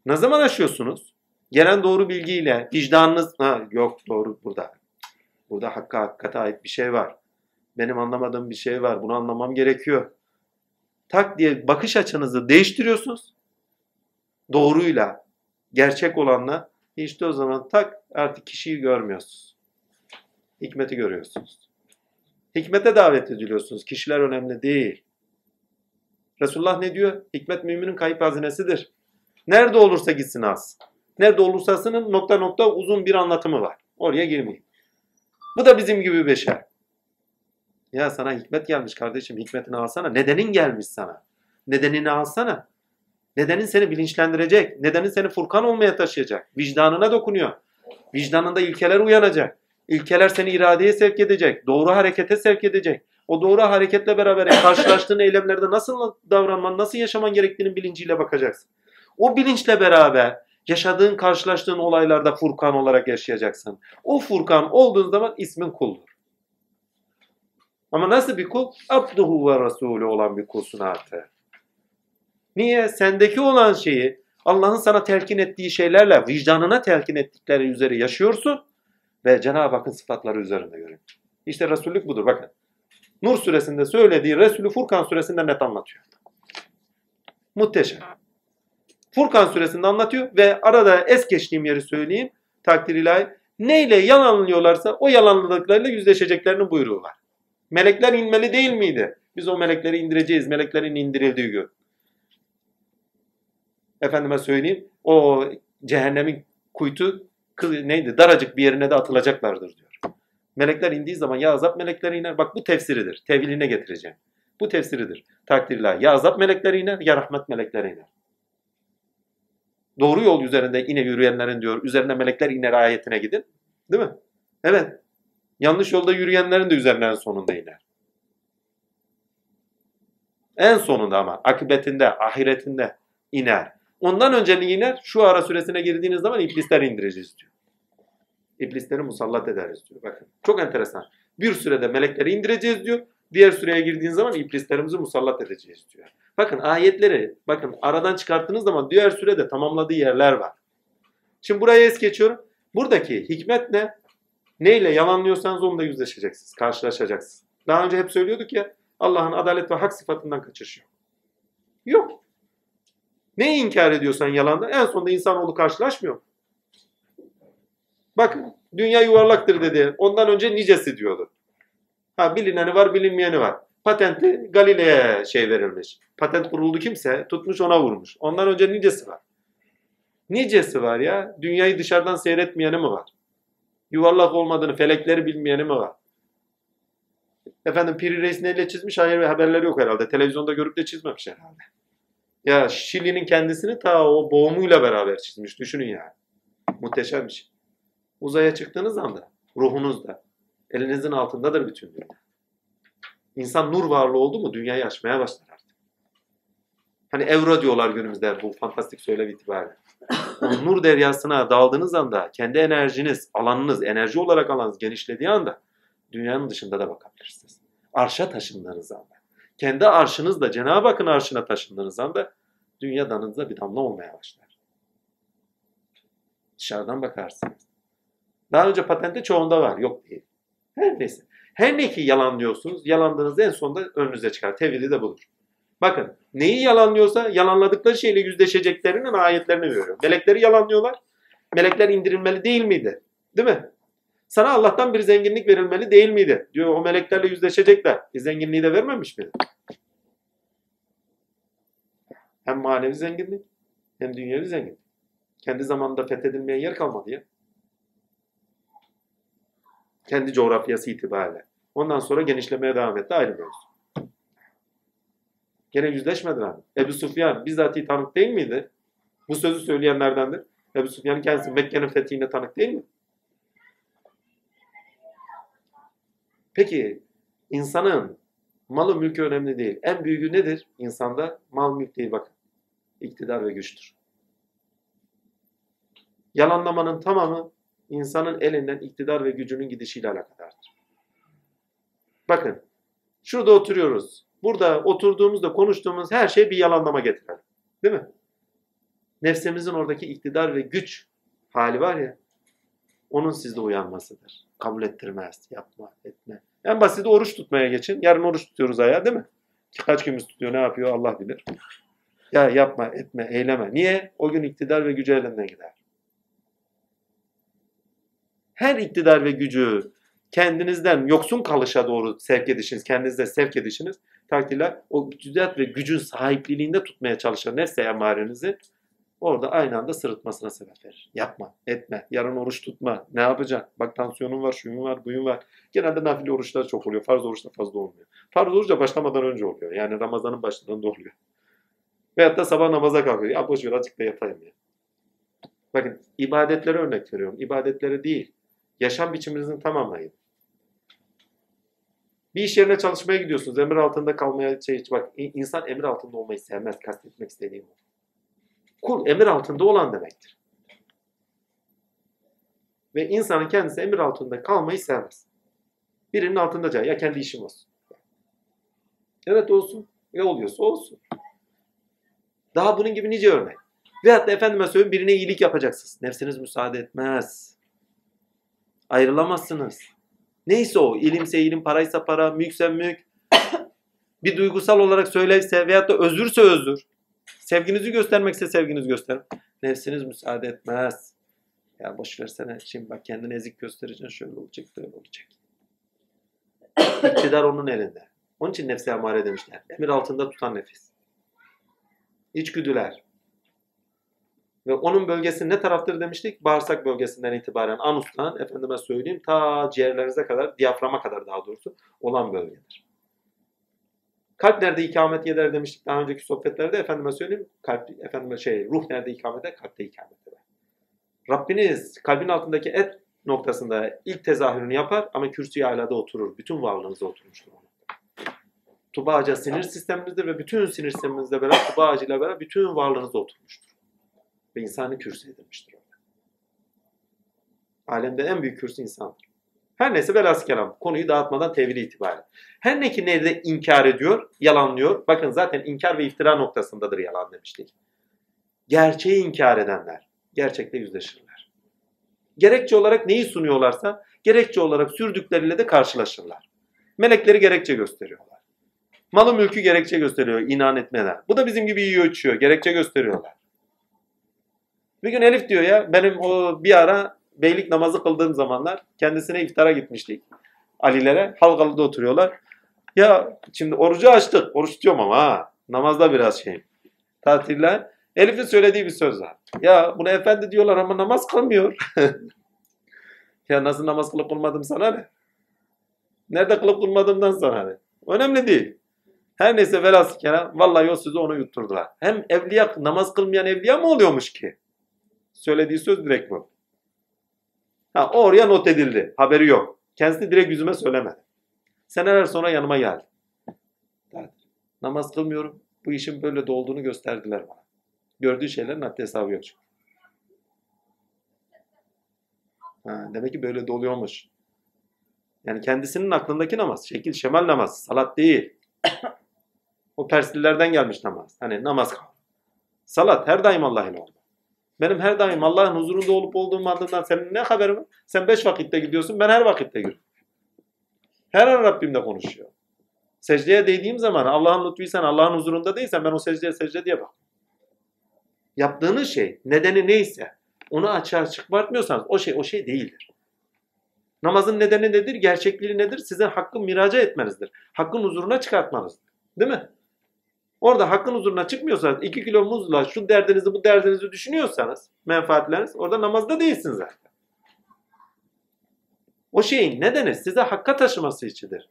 Ne zaman aşıyorsunuz? Gelen doğru bilgiyle vicdanınız ha, yok doğru burada. Burada hakka hakikate ait bir şey var. Benim anlamadığım bir şey var. Bunu anlamam gerekiyor. Tak diye bakış açınızı değiştiriyorsunuz. Doğruyla, gerçek olanla işte o zaman tak artık kişiyi görmüyorsunuz. Hikmeti görüyorsunuz. Hikmete davet ediliyorsunuz. Kişiler önemli değil. Resulullah ne diyor? Hikmet müminin kayıp hazinesidir. Nerede olursa gitsin az. Nerede olursasının nokta nokta uzun bir anlatımı var. Oraya girmeyeyim. Bu da bizim gibi beşer. Ya sana hikmet gelmiş kardeşim. Hikmetini alsana. Nedenin gelmiş sana. Nedenini alsana. Nedenin seni bilinçlendirecek. Nedenin seni Furkan olmaya taşıyacak. Vicdanına dokunuyor. Vicdanında ilkeler uyanacak. İlkeler seni iradeye sevk edecek. Doğru harekete sevk edecek. O doğru hareketle beraber karşılaştığın eylemlerde nasıl davranman, nasıl yaşaman gerektiğinin bilinciyle bakacaksın. O bilinçle beraber yaşadığın, karşılaştığın olaylarda Furkan olarak yaşayacaksın. O Furkan olduğun zaman ismin kuldur. Ama nasıl bir kul? Abduhu ve Resulü olan bir kulsun artık. Niye? Sendeki olan şeyi Allah'ın sana telkin ettiği şeylerle vicdanına telkin ettikleri üzere yaşıyorsun ve Cenab-ı Hakk'ın sıfatları üzerinde görüyorsun. İşte Resullük budur bakın. Nur suresinde söylediği Resulü Furkan suresinde net anlatıyor. Muhteşem. Furkan suresinde anlatıyor ve arada es geçtiğim yeri söyleyeyim. Takdir ilahi. Neyle yalanlıyorlarsa o yalanladıklarıyla yüzleşeceklerinin buyruğu var. Melekler inmeli değil miydi? Biz o melekleri indireceğiz. Meleklerin indirildiği gün. Efendime söyleyeyim. O cehennemin kuytu neydi? Daracık bir yerine de atılacaklardır diyor. Melekler indiği zaman ya azap melekleri iner. Bak bu tefsiridir. Teviline getireceğim. Bu tefsiridir. Takdirler. Ya azap melekleri iner ya rahmet melekleri iner. Doğru yol üzerinde yine yürüyenlerin diyor üzerine melekler iner ayetine gidin. Değil mi? Evet. Yanlış yolda yürüyenlerin de üzerine sonunda iner. En sonunda ama akıbetinde, ahiretinde iner. Ondan önce ne iner? Şu ara süresine girdiğiniz zaman iblisler indireceğiz diyor. İblisleri musallat ederiz diyor. Bakın çok enteresan. Bir sürede melekleri indireceğiz diyor. Diğer süreye girdiğiniz zaman iblislerimizi musallat edeceğiz diyor. Bakın ayetleri bakın aradan çıkarttığınız zaman diğer sürede tamamladığı yerler var. Şimdi buraya es geçiyorum. Buradaki hikmet ne? Neyle yalanlıyorsanız onunla yüzleşeceksiniz, karşılaşacaksınız. Daha önce hep söylüyorduk ya Allah'ın adalet ve hak sıfatından kaçış yok. Neyi inkar ediyorsan yalanda en sonunda insanoğlu karşılaşmıyor mu? Bakın dünya yuvarlaktır dedi. Ondan önce nicesi diyordu. Ha bilineni var bilinmeyeni var. Patenti Galile'ye şey verilmiş. Patent kuruldu kimse tutmuş ona vurmuş. Ondan önce nicesi var. Nicesi var ya? Dünyayı dışarıdan seyretmeyeni mi var? Yuvarlak olmadığını, felekleri bilmeyeni mi var? Efendim Piri Reis neyle çizmiş? Hayır haberleri yok herhalde. Televizyonda görüp de çizmemiş herhalde. Ya Şili'nin kendisini ta o boğumuyla beraber çizmiş. Düşünün yani. Muhteşem bir şey. Uzaya çıktığınız anda ruhunuzda, elinizin altındadır bütün dünya. İnsan nur varlığı oldu mu dünyayı açmaya başlar artık. Hani evro diyorlar günümüzde bu fantastik söylev itibariyle. Nur deryasına daldığınız anda kendi enerjiniz, alanınız, enerji olarak alanınız genişlediği anda dünyanın dışında da bakabilirsiniz. Arşa taşındığınız anda. Kendi arşınızla Cenab-ı Hakk'ın arşına taşındığınız anda dünya danınıza bir damla olmaya başlar. Dışarıdan bakarsınız. Daha önce patente çoğunda var. Yok değil. Her neyse. Her ne ki yalanlıyorsunuz, yalandığınız en sonunda önünüze çıkar. Tevhidi de budur. Bakın neyi yalanlıyorsa yalanladıkları şeyle yüzleşeceklerinin ayetlerini veriyor. Melekleri yalanlıyorlar. Melekler indirilmeli değil miydi? Değil mi? Sana Allah'tan bir zenginlik verilmeli değil miydi? Diyor o meleklerle yüzleşecekler. E zenginliği de vermemiş miydi? Hem manevi zenginlik hem dünyevi zenginlik. Kendi zamanında fethedilmeye yer kalmadı ya. Kendi coğrafyası itibariyle. Ondan sonra genişlemeye devam etti ayrı mevzu. Gene yüzleşmediler abi. Ebu Sufyan bizzati tanık değil miydi? Bu sözü söyleyenlerdendir. Ebu Sufyan'ın kendisi Mekke'nin fethine tanık değil mi? Peki insanın malı mülkü önemli değil. En büyüğü nedir? İnsanda mal mülk değil bakın. İktidar ve güçtür. Yalanlamanın tamamı insanın elinden iktidar ve gücünün gidişiyle alakadardır. Bakın şurada oturuyoruz. Burada oturduğumuzda konuştuğumuz her şey bir yalanlama getirer. Değil mi? Nefsimizin oradaki iktidar ve güç hali var ya onun sizde uyanmasıdır. Kabul ettirmez. Yapma, etme. En basit oruç tutmaya geçin. Yarın oruç tutuyoruz aya değil mi? Kaç günümüz tutuyor, ne yapıyor Allah bilir. Ya yapma, etme, eyleme. Niye? O gün iktidar ve gücü elinden gider. Her iktidar ve gücü kendinizden yoksun kalışa doğru sevk edişiniz, kendinizde sevk edişiniz takdirler o iktidar ve gücün sahipliliğinde tutmaya çalışan nefse emarenizi orada aynı anda sırıtmasına sebep verir. Yapma, etme, yarın oruç tutma, ne yapacaksın? Bak tansiyonun var, şuyun var, buyun var. Genelde nafile oruçlar çok oluyor, farz oruçta fazla olmuyor. Farz oruç da başlamadan önce oluyor. Yani Ramazan'ın başlarında oluyor. Veyahut da sabah namaza kalkıyor. Ya boş ver azıcık da yatayım ya. Bakın ibadetlere örnek veriyorum. İbadetlere değil. Yaşam biçiminizi tamamlayın. Bir iş yerine çalışmaya gidiyorsunuz. Emir altında kalmaya şey bak insan emir altında olmayı sevmez. Kastetmek istediğim o. Kul emir altında olan demektir. Ve insanın kendisi emir altında kalmayı sevmez. Birinin altında ya kendi işim olsun. Evet olsun. Ya oluyorsa olsun. Daha bunun gibi nice örnek. Veyahut da efendime söyleyeyim birine iyilik yapacaksınız. Nefsiniz müsaade etmez. Ayrılamazsınız. Neyse o. ilimse ilim, paraysa para, mülkse mülk. bir duygusal olarak söyleyse veyahut da özürse özür. Sevginizi göstermekse sevginizi gösterin. Nefsiniz müsaade etmez. Ya boş versene. Şimdi bak kendini ezik göstereceksin. Şöyle olacak, böyle olacak. İktidar onun elinde. Onun için nefse emare demişler. Emir altında tutan nefis. İçgüdüler. Ve onun bölgesi ne taraftır demiştik? Bağırsak bölgesinden itibaren anustan, efendime söyleyeyim, ta ciğerlerinize kadar, diyaframa kadar daha doğrusu olan bölgedir. Kalp nerede ikamet eder demiştik daha önceki sohbetlerde. Efendime söyleyeyim, kalp, efendime şey, ruh nerede ikamet eder? Kalpte ikamet eder. Rabbiniz kalbin altındaki et noktasında ilk tezahürünü yapar ama kürsüye alada oturur. Bütün varlığınızda oturmuştur. Tuba ağacı sinir sisteminizde ve bütün sinir sisteminizde beraber tuba ağacıyla beraber bütün varlığınızda oturmuştur. Ve insanı kürsü edilmiştir orada. Alemde en büyük kürsü insandır. Her neyse velhasıl kelam. Konuyu dağıtmadan tevhid itibariyle. Her ne ki nerede inkar ediyor, yalanlıyor. Bakın zaten inkar ve iftira noktasındadır yalan demiştik. Gerçeği inkar edenler gerçekle yüzleşirler. Gerekçe olarak neyi sunuyorlarsa gerekçe olarak sürdükleriyle de karşılaşırlar. Melekleri gerekçe gösteriyorlar. Malı mülkü gerekçe gösteriyor inan etmeler. Bu da bizim gibi yiyor içiyor. Gerekçe gösteriyorlar. Bir gün Elif diyor ya benim o bir ara beylik namazı kıldığım zamanlar kendisine iftara gitmiştik. Ali'lere Halkalı'da oturuyorlar. Ya şimdi orucu açtık. Oruç tutuyorum ama ha. Namazda biraz şeyim. Tatiller. Elif'in söylediği bir söz var. Ya bunu efendi diyorlar ama namaz kılmıyor. ya nasıl namaz kılıp kılmadım sana ne? Nerede kılıp kılmadığımdan sana ne? Önemli değil. Her neyse velhasıl kelam vallahi o sözü onu yutturdular. Hem evliya namaz kılmayan evliya mı oluyormuş ki? Söylediği söz direkt bu. Ha, oraya not edildi. Haberi yok. Kendisi direkt yüzüme söylemedi. Seneler sonra yanıma geldi. Namaz kılmıyorum. Bu işin böyle de olduğunu gösterdiler bana. Gördüğü şeylerin haddi hesabı yok. Ha, demek ki böyle de oluyormuş. Yani kendisinin aklındaki namaz. Şekil şemal namaz. Salat değil. o Perslilerden gelmiş namaz. Hani namaz kal. Salat her daim Allah'ın oldu. Benim her daim Allah'ın huzurunda olup olduğum adından senin ne haberin var? Sen beş vakitte gidiyorsun, ben her vakitte gidiyorum. Her an Rabbimle konuşuyor. Secdeye değdiğim zaman Allah'ın lütfuysan, Allah'ın huzurunda değilsen ben o secdeye secde diye bak. Yaptığınız şey, nedeni neyse onu açığa çıkartmıyorsanız o şey o şey değildir. Namazın nedeni nedir? Gerçekliği nedir? Sizin hakkın miraca etmenizdir. Hakkın huzuruna çıkartmanızdır. Değil mi? Orada hakkın huzuruna çıkmıyorsanız 2 kilo muzla şu derdinizi bu derdinizi düşünüyorsanız menfaatleriniz orada namazda değilsiniz zaten. O şeyin nedeni size hakka taşıması içindir.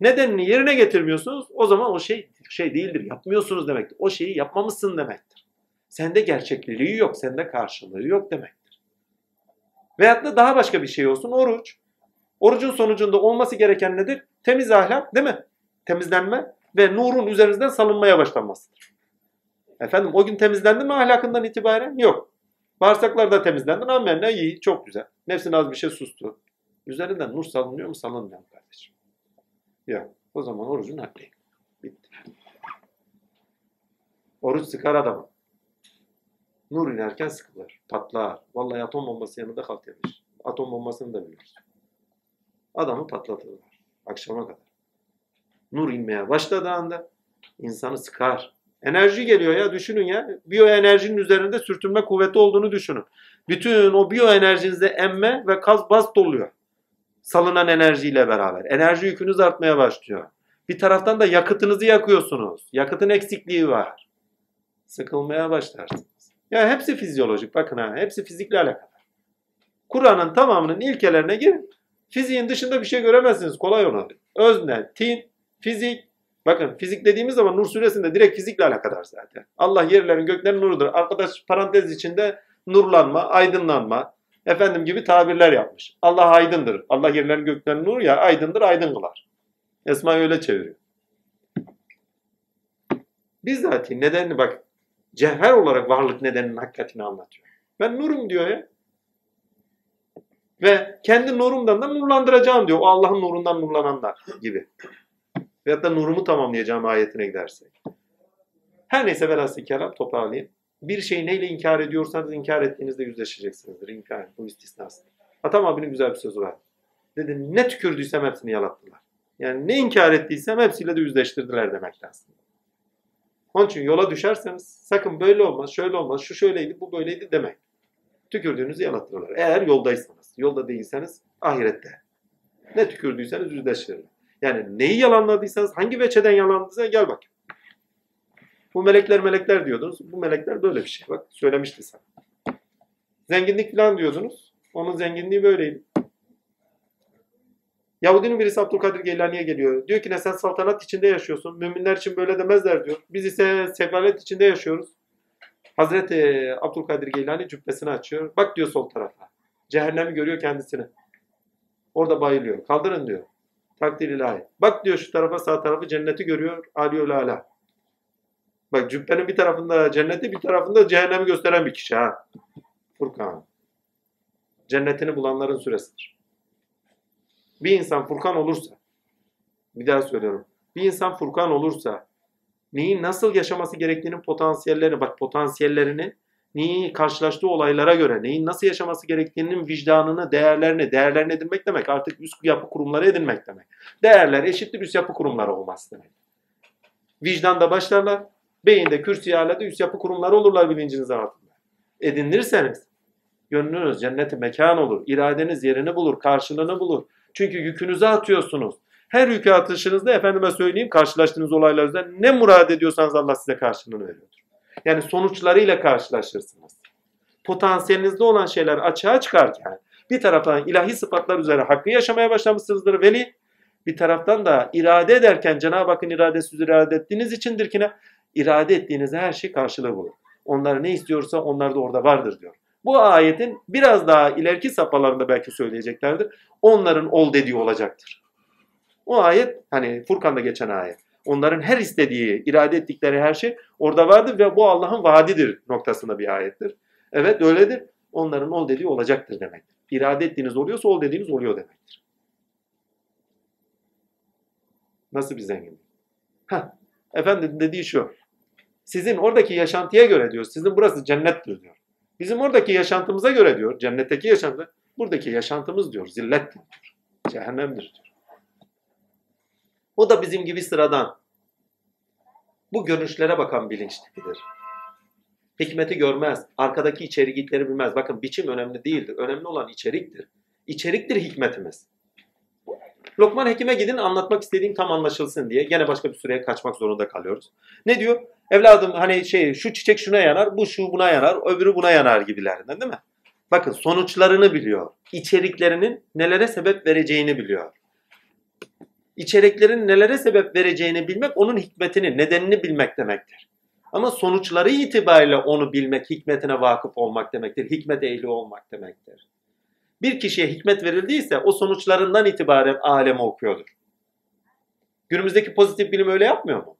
Nedenini yerine getirmiyorsunuz o zaman o şey şey değildir. Yapmıyorsunuz demektir. O şeyi yapmamışsın demektir. Sende gerçekliği yok, sende karşılığı yok demektir. Veyahut da daha başka bir şey olsun oruç. Orucun sonucunda olması gereken nedir? Temiz ahlak değil mi? Temizlenme ve nurun üzerinizden salınmaya başlanmasıdır. Efendim o gün temizlendi mi ahlakından itibaren? Yok. Bağırsaklar da temizlendi. Amenna iyi, çok güzel. Nefsin az bir şey sustu. Üzerinden nur salınıyor mu? Salınmıyor mu kardeşim? Yok. O zaman orucun hakkı. Bitti. Oruç sıkar adamı. Nur inerken sıkılır, patlar. Vallahi atom bombası yanında yemiş. Atom bombasını da biliyoruz. Adamı patlatırlar. Akşama kadar. Nur inmeye başladığı anda insanı sıkar. Enerji geliyor ya düşünün ya. Biyoenerjinin üzerinde sürtünme kuvveti olduğunu düşünün. Bütün o biyoenerjinizde emme ve kaz baz doluyor. Salınan enerjiyle beraber. Enerji yükünüz artmaya başlıyor. Bir taraftan da yakıtınızı yakıyorsunuz. Yakıtın eksikliği var. Sıkılmaya başlarsınız. Ya hepsi fizyolojik bakın ha. Hepsi fizikle alakalı. Kur'an'ın tamamının ilkelerine girin. Fiziğin dışında bir şey göremezsiniz. Kolay ona. Özne, tin, fizik. Bakın fizik dediğimiz zaman Nur suresinde direkt fizikle alakadar zaten. Allah yerlerin göklerin nurudur. Arkadaş parantez içinde nurlanma, aydınlanma, efendim gibi tabirler yapmış. Allah aydındır. Allah yerlerin göklerin nuru ya aydındır, aydın kılar. Esma öyle çeviriyor. Bizzat nedenini bak cevher olarak varlık nedeninin hakikatini anlatıyor. Ben nurum diyor ya. Ve kendi nurumdan da nurlandıracağım diyor. O Allah'ın nurundan nurlananlar gibi. Veyahut da nurumu tamamlayacağım ayetine gidersek. Her neyse velhasıl kelam toparlayayım. Bir şeyi neyle inkar ediyorsanız inkar ettiğinizde yüzleşeceksinizdir. İnkar bu istisnası. Atam abinin güzel bir sözü var. Dedi ne tükürdüysem hepsini yalattılar. Yani ne inkar ettiysem hepsiyle de yüzleştirdiler demek aslında. Onun için yola düşerseniz sakın böyle olmaz, şöyle olmaz, şu şöyleydi, bu böyleydi demek. Tükürdüğünüzü yalatırlar. Eğer yoldaysanız, yolda değilseniz ahirette. Ne tükürdüyseniz yüzleştirirler. Yani neyi yalanladıysanız, hangi veçeden yalanladıysa gel bak. Bu melekler melekler diyordunuz. Bu melekler böyle bir şey. Bak söylemişti sana. Zenginlik falan diyordunuz. Onun zenginliği böyleydi. Yahudinin birisi Abdülkadir Geylani'ye geliyor. Diyor ki ne sen saltanat içinde yaşıyorsun. Müminler için böyle demezler diyor. Biz ise sefalet içinde yaşıyoruz. Hazreti Abdülkadir Geylani cübbesini açıyor. Bak diyor sol tarafa. Cehennemi görüyor kendisini. Orada bayılıyor. Kaldırın diyor. Takdir ilahi. Bak diyor şu tarafa sağ tarafı cenneti görüyor. Aliyul ala. Bak cübbenin bir tarafında cenneti bir tarafında cehennemi gösteren bir kişi ha. Furkan. Cennetini bulanların süresidir. Bir insan Furkan olursa, bir daha söylüyorum. Bir insan Furkan olursa neyin nasıl yaşaması gerektiğinin potansiyellerini, bak potansiyellerini neyi karşılaştığı olaylara göre neyin nasıl yaşaması gerektiğinin vicdanını, değerlerini, değerlerini edinmek demek. Artık üst yapı kurumları edinmek demek. Değerler eşittir üst yapı kurumları olması demek. Vicdanda başlarlar, beyinde, kürsü alede üst yapı kurumları olurlar bilinciniz altında. Edinirseniz gönlünüz cenneti mekan olur, iradeniz yerini bulur, karşılığını bulur. Çünkü yükünüzü atıyorsunuz. Her yükü atışınızda efendime söyleyeyim karşılaştığınız olaylar üzerinden ne murad ediyorsanız Allah size karşılığını veriyordur. Yani sonuçlarıyla karşılaşırsınız. Potansiyelinizde olan şeyler açığa çıkarken bir taraftan ilahi sıfatlar üzere hakkı yaşamaya başlamışsınızdır veli. Bir taraftan da irade ederken Cenab-ı Hakk'ın iradesi irade ettiğiniz içindir ki ne? İrade ettiğiniz her şey karşılığı bulur. Onlar ne istiyorsa onlar da orada vardır diyor. Bu ayetin biraz daha ileriki safhalarında belki söyleyeceklerdir. Onların ol dediği olacaktır. O ayet hani Furkan'da geçen ayet. Onların her istediği, irade ettikleri her şey orada vardır ve bu Allah'ın vaadidir noktasında bir ayettir. Evet öyledir. Onların ol dediği olacaktır demektir. İrade ettiğiniz oluyorsa ol dediğiniz oluyor demektir. Nasıl bir zenginlik? Heh, efendim dediği şu. Sizin oradaki yaşantıya göre diyor. Sizin burası cennettir diyor. Bizim oradaki yaşantımıza göre diyor. Cennetteki yaşantı. Buradaki yaşantımız diyor. Zillettir diyor. Cehennemdir diyor. O da bizim gibi sıradan. Bu görünüşlere bakan bilinçlidir. Hikmeti görmez. Arkadaki içerikleri bilmez. Bakın biçim önemli değildir. Önemli olan içeriktir. İçeriktir hikmetimiz. Lokman Hekim'e gidin anlatmak istediğim tam anlaşılsın diye gene başka bir süreye kaçmak zorunda kalıyoruz. Ne diyor? Evladım hani şey şu çiçek şuna yanar, bu şu buna yanar, öbürü buna yanar gibilerinden değil mi? Bakın sonuçlarını biliyor. İçeriklerinin nelere sebep vereceğini biliyor. İçeriklerin nelere sebep vereceğini bilmek onun hikmetini, nedenini bilmek demektir. Ama sonuçları itibariyle onu bilmek, hikmetine vakıf olmak demektir. Hikmet ehli olmak demektir. Bir kişiye hikmet verildiyse o sonuçlarından itibaren alemi okuyordur. Günümüzdeki pozitif bilim öyle yapmıyor mu?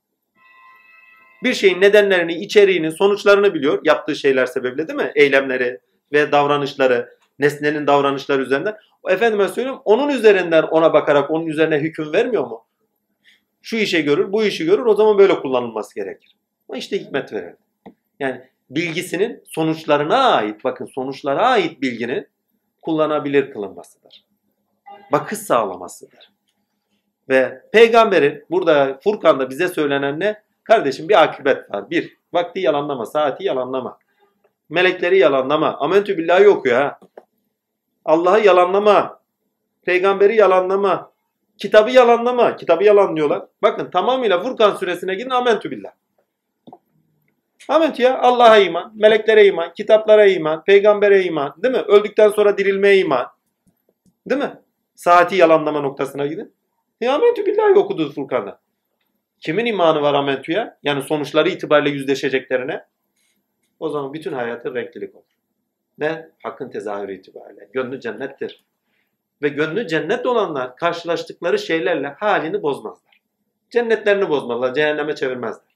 Bir şeyin nedenlerini, içeriğini, sonuçlarını biliyor. Yaptığı şeyler sebebiyle değil mi? Eylemleri ve davranışları, nesnenin davranışları üzerinden. Efendime söylüyorum onun üzerinden ona bakarak onun üzerine hüküm vermiyor mu? Şu işe görür, bu işi görür o zaman böyle kullanılması gerekir. Ama işte hikmet verir. Yani bilgisinin sonuçlarına ait, bakın sonuçlara ait bilginin kullanabilir kılınmasıdır. Bakış sağlamasıdır. Ve peygamberin burada Furkan'da bize söylenen ne? Kardeşim bir akıbet var. Bir, vakti yalanlama, saati yalanlama. Melekleri yalanlama. Amentü billahi okuyor ha. Allah'ı yalanlama. Peygamberi yalanlama. Kitabı yalanlama. Kitabı yalanlıyorlar. Bakın tamamıyla Furkan suresine gidin amentü billah. Amentü ya Allah'a iman, meleklere iman, kitaplara iman, peygambere iman, değil mi? Öldükten sonra dirilmeye iman. Değil mi? Saati yalanlama noktasına gidin. E amentü billahi okudu Furkan'da. Kimin imanı var amentüye? Yani sonuçları itibariyle yüzleşeceklerine. O zaman bütün hayatı renklilik olur. Ne? Hakkın tezahürü itibariyle. Gönlü cennettir. Ve gönlü cennet olanlar karşılaştıkları şeylerle halini bozmazlar. Cennetlerini bozmazlar, cehenneme çevirmezler.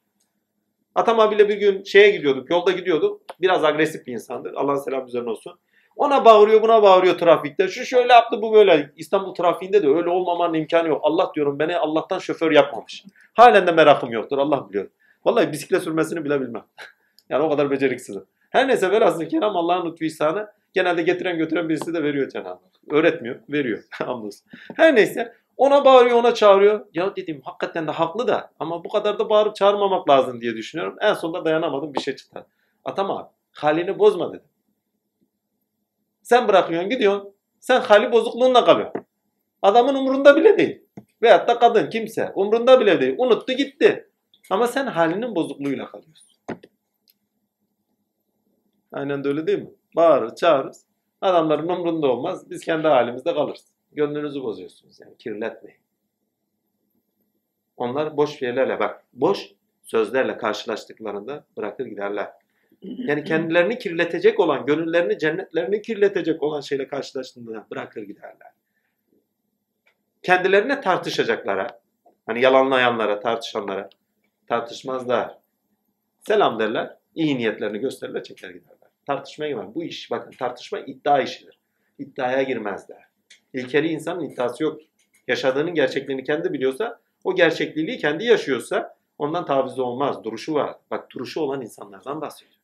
Atam abiyle bir gün şeye gidiyorduk, yolda gidiyorduk. Biraz agresif bir insandır. Allah'ın selamı üzerine olsun. Ona bağırıyor, buna bağırıyor trafikte. Şu şöyle yaptı, bu böyle. İstanbul trafiğinde de öyle olmamanın imkanı yok. Allah diyorum beni Allah'tan şoför yapmamış. Halen de merakım yoktur. Allah biliyor. Vallahi bisiklet sürmesini bile bilmem. yani o kadar beceriksizim. Her neyse velhasıl kelam Allah'ın lütfu ihsanı genelde getiren götüren birisi de veriyor Cenab-ı. Öğretmiyor, veriyor. Hamdolsun. Her neyse ona bağırıyor, ona çağırıyor. Ya dedim hakikaten de haklı da ama bu kadar da bağırıp çağırmamak lazım diye düşünüyorum. En sonunda dayanamadım bir şey çıktı. Atam abi halini bozma dedim. Sen bırakıyorsun gidiyorsun. Sen hali bozukluğunla kalıyorsun. Adamın umurunda bile değil. Veyahut da kadın kimse umurunda bile değil. Unuttu gitti. Ama sen halinin bozukluğuyla kalıyorsun. Aynen de öyle değil mi? Bağırır, çağırırız. Adamların umrunda olmaz. Biz kendi halimizde kalırız. Gönlünüzü bozuyorsunuz yani. Kirletmeyin. Onlar boş şeylerle bak. Boş sözlerle karşılaştıklarında bırakır giderler. Yani kendilerini kirletecek olan, gönüllerini, cennetlerini kirletecek olan şeyle karşılaştığında bırakır giderler. Kendilerine tartışacaklara, hani yalanlayanlara, tartışanlara tartışmazlar. Selam derler, iyi niyetlerini gösterirler, çeker giderler. Tartışmaya girmez. Bu iş, bakın tartışma iddia işidir. İddiaya girmezler. İlkeli insanın iddiası yok. Yaşadığının gerçekliğini kendi biliyorsa, o gerçekliği kendi yaşıyorsa ondan taviz olmaz. Duruşu var. Bak duruşu olan insanlardan bahsediyor.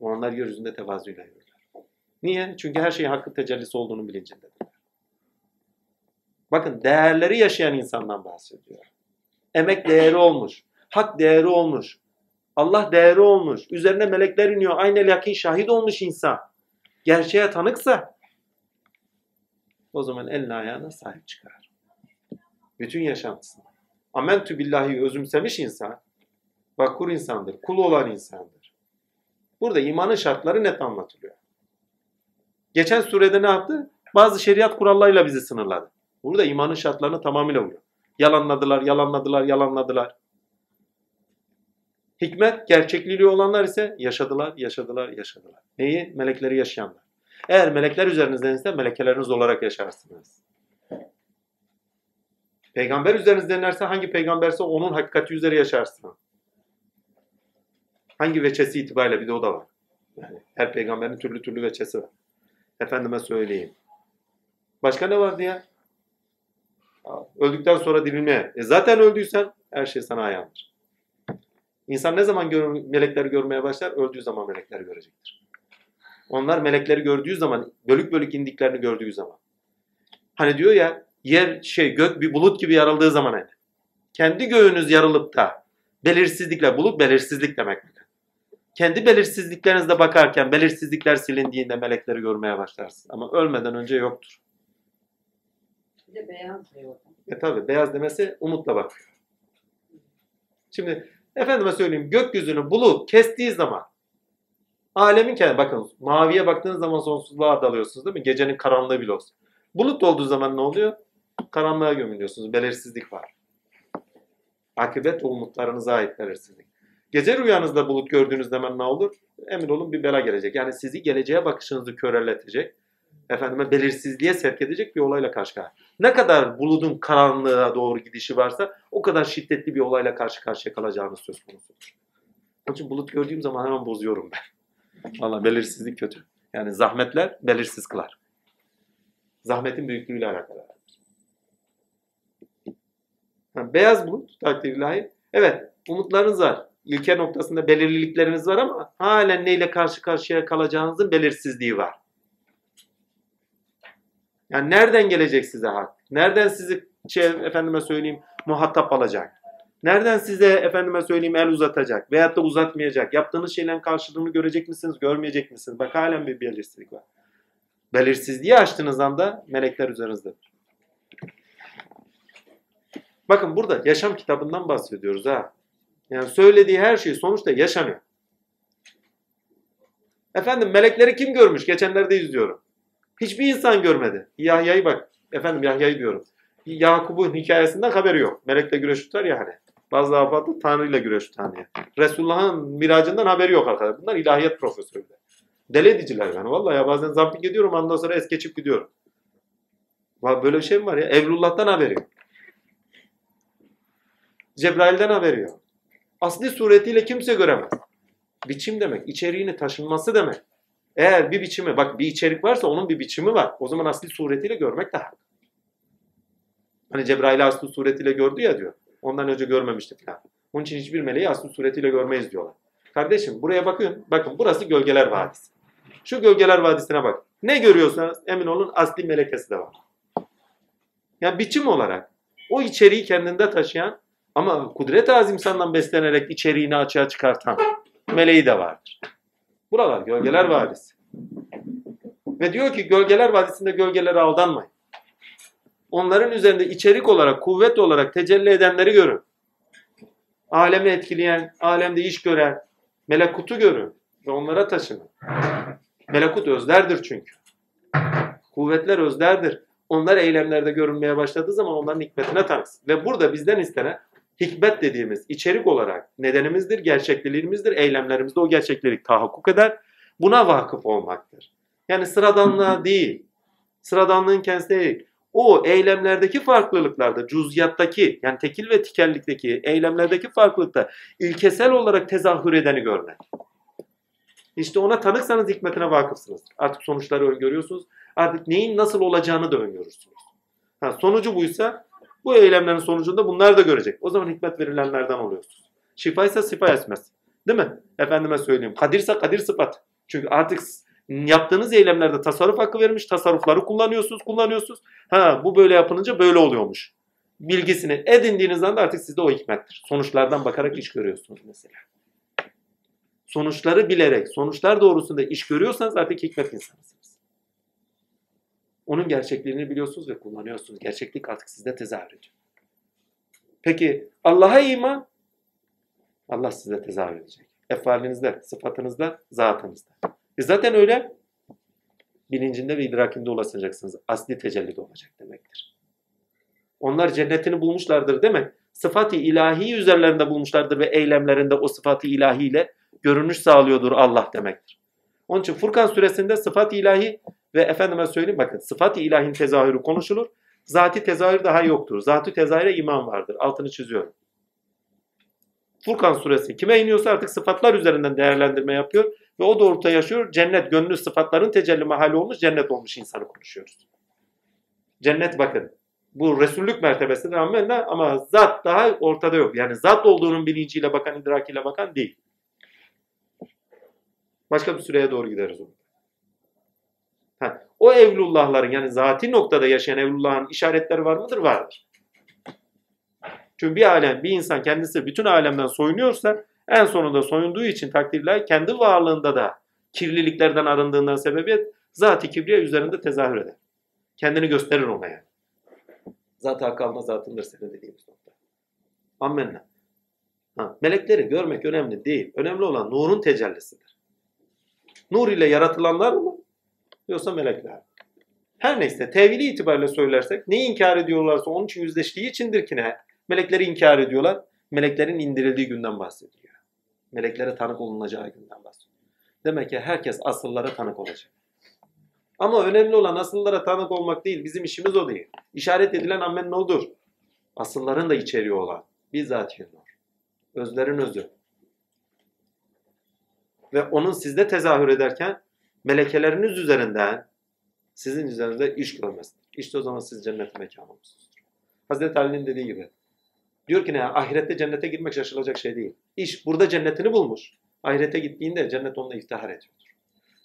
Onlar yeryüzünde tevazuyla yürürler. Niye? Çünkü her şeyin hakkı tecellisi olduğunu bilincindedirler. Bakın değerleri yaşayan insandan bahsediyor. Emek değeri olmuş. Hak değeri olmuş. Allah değeri olmuş. Üzerine melekler iniyor. Aynel yakin şahit olmuş insan. Gerçeğe tanıksa o zaman eline ayağına sahip çıkar. Bütün yaşantısına. Amentü billahi özümsemiş insan, vakur insandır, kul olan insandır. Burada imanın şartları net anlatılıyor. Geçen surede ne yaptı? Bazı şeriat kurallarıyla bizi sınırladı. Burada imanın şartlarını tamamıyla uyuyor. Yalanladılar, yalanladılar, yalanladılar. Hikmet, gerçekliği olanlar ise yaşadılar, yaşadılar, yaşadılar. Neyi? Melekleri yaşayanlar. Eğer melekler üzerinizdense melekeleriniz olarak yaşarsınız. Peygamber üzerinizdenlerse hangi peygamberse onun hakikati üzere yaşarsın. Hangi veçesi itibariyle bir de o da var. Yani her peygamberin türlü türlü veçesi var. Efendime söyleyeyim. Başka ne vardı ya? Öldükten sonra dirilmeye. E zaten öldüysen her şey sana ayağındır. İnsan ne zaman gör, melekleri görmeye başlar? Öldüğü zaman melekleri görecektir. Onlar melekleri gördüğü zaman, bölük bölük indiklerini gördüğü zaman. Hani diyor ya, yer şey gök bir bulut gibi yarıldığı zaman hani. Kendi göğünüz yarılıp da belirsizlikle, bulut belirsizlik demek. Kendi belirsizliklerinizde bakarken belirsizlikler silindiğinde melekleri görmeye başlarsınız. Ama ölmeden önce yoktur. Bir de beyaz diyor. E tabi beyaz demesi umutla bakıyor. Şimdi efendime söyleyeyim gökyüzünü bulut kestiği zaman alemin kendi bakın maviye baktığınız zaman sonsuzluğa dalıyorsunuz değil mi? Gecenin karanlığı bile olsun. Bulut olduğu zaman ne oluyor? Karanlığa gömülüyorsunuz. Belirsizlik var. Akıbet umutlarınıza ait belirsizlik. Gece rüyanızda bulut gördüğünüz zaman ne olur? Emin olun bir bela gelecek. Yani sizi geleceğe bakışınızı köreltecek. Efendime belirsizliğe sevk edecek bir olayla karşı karşıya. Ne kadar bulutun karanlığa doğru gidişi varsa o kadar şiddetli bir olayla karşı karşıya kalacağınız söz konusudur. Onun için bulut gördüğüm zaman hemen bozuyorum ben. Valla belirsizlik kötü. Yani zahmetler belirsiz kılar. Zahmetin büyüklüğüyle alakalı. Ha, beyaz bulut takdir ilahi. Evet umutlarınız var. ilke noktasında belirlilikleriniz var ama halen neyle karşı karşıya kalacağınızın belirsizliği var. Yani nereden gelecek size hak? Nereden sizi şey, efendime söyleyeyim muhatap alacak? Nereden size efendime söyleyeyim el uzatacak veyahut da uzatmayacak? Yaptığınız şeylerin karşılığını görecek misiniz, görmeyecek misiniz? Bak halen bir belirsizlik var. Belirsizliği açtığınız anda melekler üzerinizdedir. Bakın burada yaşam kitabından bahsediyoruz ha. Yani söylediği her şey sonuçta yaşanıyor. Efendim melekleri kim görmüş? Geçenlerde izliyorum. Hiçbir insan görmedi. Yahya'yı bak. Efendim Yahya'yı diyorum. Yakup'un hikayesinden haberi yok. Melekle güreş tutar ya hani. Bazı afatı Tanrı'yla güreş tutan diye. Resulullah'ın miracından haberi yok arkadaşlar. Bunlar ilahiyat profesörü. Deli ediciler yani. Vallahi ya bazen zamping ediyorum ondan sonra es geçip gidiyorum. Böyle bir şey mi var ya? Evlullah'tan haberi yok. Cebrail'den haberi yok. Asli suretiyle kimse göremez. Biçim demek, içeriğini taşınması demek. Eğer bir biçimi, bak bir içerik varsa onun bir biçimi var. O zaman asli suretiyle görmek de hak. Hani Cebrail'i asli suretiyle gördü ya diyor. Ondan önce görmemişti falan. Onun için hiçbir meleği asli suretiyle görmeyiz diyorlar. Kardeşim buraya bakın. Bakın burası Gölgeler Vadisi. Şu Gölgeler Vadisi'ne bak. Ne görüyorsanız emin olun asli melekesi de var. Yani biçim olarak o içeriği kendinde taşıyan ama kudret-i azimsandan beslenerek içeriğini açığa çıkartan meleği de vardır. Buralar Gölgeler Vadisi. Ve diyor ki Gölgeler Vadisi'nde gölgelere aldanmayın. Onların üzerinde içerik olarak, kuvvet olarak tecelli edenleri görün. Alemi etkileyen, alemde iş gören, melekutu görün ve onlara taşının. Melekut özlerdir çünkü. Kuvvetler özlerdir. Onlar eylemlerde görünmeye başladığı zaman onların hikmetine tanısın. Ve burada bizden istenen hikmet dediğimiz içerik olarak nedenimizdir, gerçekliliğimizdir. Eylemlerimizde o gerçeklilik tahakkuk eder. Buna vakıf olmaktır. Yani sıradanlığa değil, sıradanlığın kendisi değil. O eylemlerdeki farklılıklarda, cüziyattaki yani tekil ve tikellikteki eylemlerdeki farklılıkta ilkesel olarak tezahür edeni görmek. İşte ona tanıksanız hikmetine vakıfsınız. Artık sonuçları öngörüyorsunuz. Artık neyin nasıl olacağını da öngörürsünüz. Ha, sonucu buysa bu eylemlerin sonucunda bunlar da görecek. O zaman hikmet verilenlerden oluyorsunuz. Şifaysa sifa esmez. Değil mi? Efendime söyleyeyim. Kadirse kadir sıfat. Çünkü artık yaptığınız eylemlerde tasarruf hakkı vermiş. Tasarrufları kullanıyorsunuz, kullanıyorsunuz. Ha bu böyle yapılınca böyle oluyormuş. Bilgisini edindiğiniz anda artık sizde o hikmettir. Sonuçlardan bakarak iş görüyorsunuz mesela. Sonuçları bilerek, sonuçlar doğrusunda iş görüyorsanız artık hikmet insanısınız. Onun gerçekliğini biliyorsunuz ve kullanıyorsunuz. Gerçeklik artık sizde tezahür ediyor. Peki Allah'a iman? Allah size tezahür edecek. Efalinizde, sıfatınızda, zatınızda. E zaten öyle. Bilincinde ve idrakinde ulaşacaksınız. Asli tecellide olacak demektir. Onlar cennetini bulmuşlardır değil mi? Sıfat-ı ilahi üzerlerinde bulmuşlardır ve eylemlerinde o sıfat-ı ilahiyle görünüş sağlıyordur Allah demektir. Onun için Furkan suresinde sıfat-ı ilahi ve efendime söyleyeyim bakın sıfat-ı ilahin tezahürü konuşulur. Zati tezahür daha yoktur. Zati tezahüre iman vardır. Altını çiziyorum. Furkan suresi kime iniyorsa artık sıfatlar üzerinden değerlendirme yapıyor ve o doğrultuda yaşıyor. Cennet gönlü sıfatların tecelli mahali olmuş cennet olmuş insanı konuşuyoruz. Cennet bakın bu Resullük mertebesidir amenna ama zat daha ortada yok. Yani zat olduğunun bilinciyle bakan, idrakiyle bakan değil. Başka bir süreye doğru gideriz orada. Ha, o evlullahların yani zati noktada yaşayan evlullahın işaretleri var mıdır? Vardır. Çünkü bir alem, bir insan kendisi bütün alemden soyunuyorsa en sonunda soyunduğu için takdirler kendi varlığında da kirliliklerden arındığından sebebiyet zat-ı kibriye üzerinde tezahür eder. Kendini gösterir ona yani. Zat-ı hak alma zatındır senin dediğimiz nokta. Ammenna. Ha, melekleri görmek önemli değil. Önemli olan nurun tecellisidir. Nur ile yaratılanlar mı? Yoksa melekler? Her neyse tevili itibariyle söylersek neyi inkar ediyorlarsa onun için yüzleştiği içindir ki ne? Melekleri inkar ediyorlar. Meleklerin indirildiği günden bahsediyor. Meleklere tanık olunacağı günden bahsediyor. Demek ki herkes asıllara tanık olacak. Ama önemli olan asıllara tanık olmak değil. Bizim işimiz o değil. İşaret edilen ammen odur. Asılların da içeriği olan. Bizzat nur. Özlerin özü. Ve onun sizde tezahür ederken melekeleriniz üzerinden sizin üzerinizde iş görmesidir. İşte o zaman siz cennet mekanı olmuşsunuzdur. Hazreti Ali'nin dediği gibi Diyor ki ne ahirette cennete girmek şaşılacak şey değil. İş burada cennetini bulmuş. Ahirete gittiğinde cennet onunla iftihar ediyordur.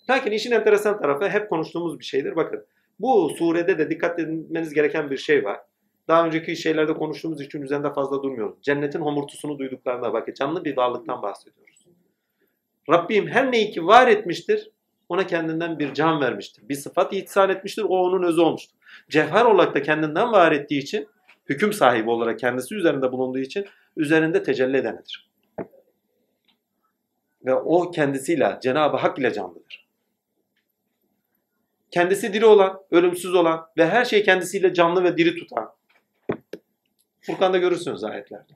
Lakin işin enteresan tarafı hep konuştuğumuz bir şeydir. Bakın bu surede de dikkat etmeniz gereken bir şey var. Daha önceki şeylerde konuştuğumuz için üzerinde fazla durmuyoruz. Cennetin homurtusunu duyduklarında bakın canlı bir varlıktan bahsediyoruz. Rabbim her neyi ki var etmiştir ona kendinden bir can vermiştir. Bir sıfat ihsan etmiştir. O onun özü olmuştur. Cevher olarak da kendinden var ettiği için hüküm sahibi olarak kendisi üzerinde bulunduğu için üzerinde tecelli edenidir. Ve o kendisiyle Cenab-ı Hak ile canlıdır. Kendisi diri olan, ölümsüz olan ve her şey kendisiyle canlı ve diri tutan. Furkan'da görürsünüz ayetlerde.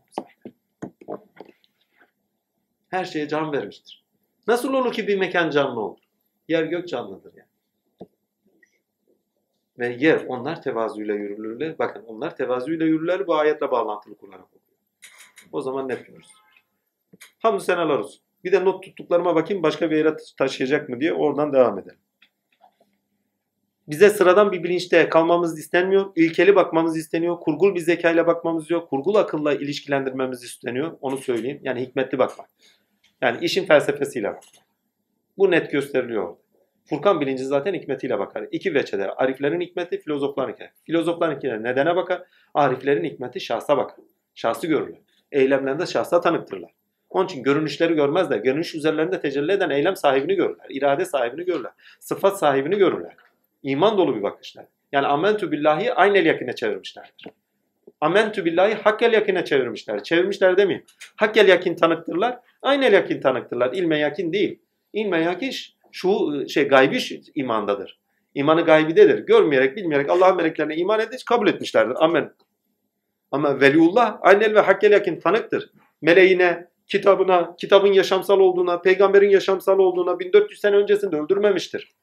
Her şeye can vermiştir. Nasıl olur ki bir mekan canlı olur? Yer gök canlıdır yani. Ve yer onlar tevazuyla yürürlürler. Bakın onlar tevazuyla yürürler bu ayetle bağlantılı kullanarak okuyor. O zaman net görürüz. Hamdü senalar olsun. Bir de not tuttuklarıma bakayım başka bir yere taşıyacak mı diye oradan devam edelim. Bize sıradan bir bilinçte kalmamız istenmiyor. İlkeli bakmamız isteniyor. Kurgul bir zekayla bakmamız yok. Kurgul akılla ilişkilendirmemiz isteniyor. Onu söyleyeyim. Yani hikmetli bakmak. Yani işin felsefesiyle bakmak. Bu net gösteriliyor. Furkan bilinci zaten hikmetiyle bakar. İki veçede. Ariflerin hikmeti, filozofların hikmeti. Filozofların hikmeti nedene bakar. Ariflerin hikmeti şahsa bakar. Şahsı görürler. Eylemlerinde şahsa tanıktırlar. Onun için görünüşleri görmezler. Görünüş üzerlerinde tecelli eden eylem sahibini görürler. irade sahibini görürler. Sıfat sahibini görürler. İman dolu bir bakışlar. Yani amentü billahi aynel yakine çevirmişlerdir. Amentü billahi hakkel yakine çevirmişler. Çevirmişler demeyeyim. Hakkel yakin tanıktırlar. Aynel yakin tanıktırlar. İlme yakin değil. İlme yakin şu şey gaybi imandadır. İmanı gaybidedir. Görmeyerek, bilmeyerek Allah'ın meleklerine iman edip kabul etmişlerdir. Amen. Ama veliullah aynel ve hakkel yakin tanıktır. Meleğine, kitabına, kitabın yaşamsal olduğuna, peygamberin yaşamsal olduğuna 1400 sene öncesinde öldürmemiştir.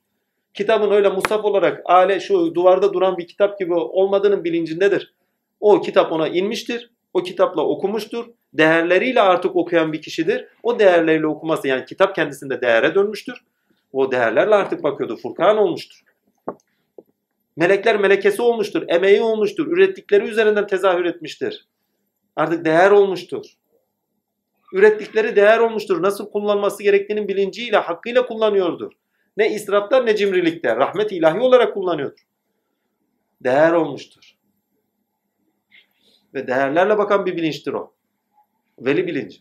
Kitabın öyle musaf olarak ale şu duvarda duran bir kitap gibi olmadığının bilincindedir. O kitap ona inmiştir. O kitapla okumuştur. Değerleriyle artık okuyan bir kişidir. O değerleriyle okuması yani kitap kendisinde değere dönmüştür. O değerlerle artık bakıyordu. Furkan olmuştur. Melekler melekesi olmuştur. Emeği olmuştur. Ürettikleri üzerinden tezahür etmiştir. Artık değer olmuştur. Ürettikleri değer olmuştur. Nasıl kullanması gerektiğinin bilinciyle, hakkıyla kullanıyordur. Ne israfta ne cimrilikte. Rahmet ilahi olarak kullanıyordur. Değer olmuştur. Ve değerlerle bakan bir bilinçtir o. Veli bilinci.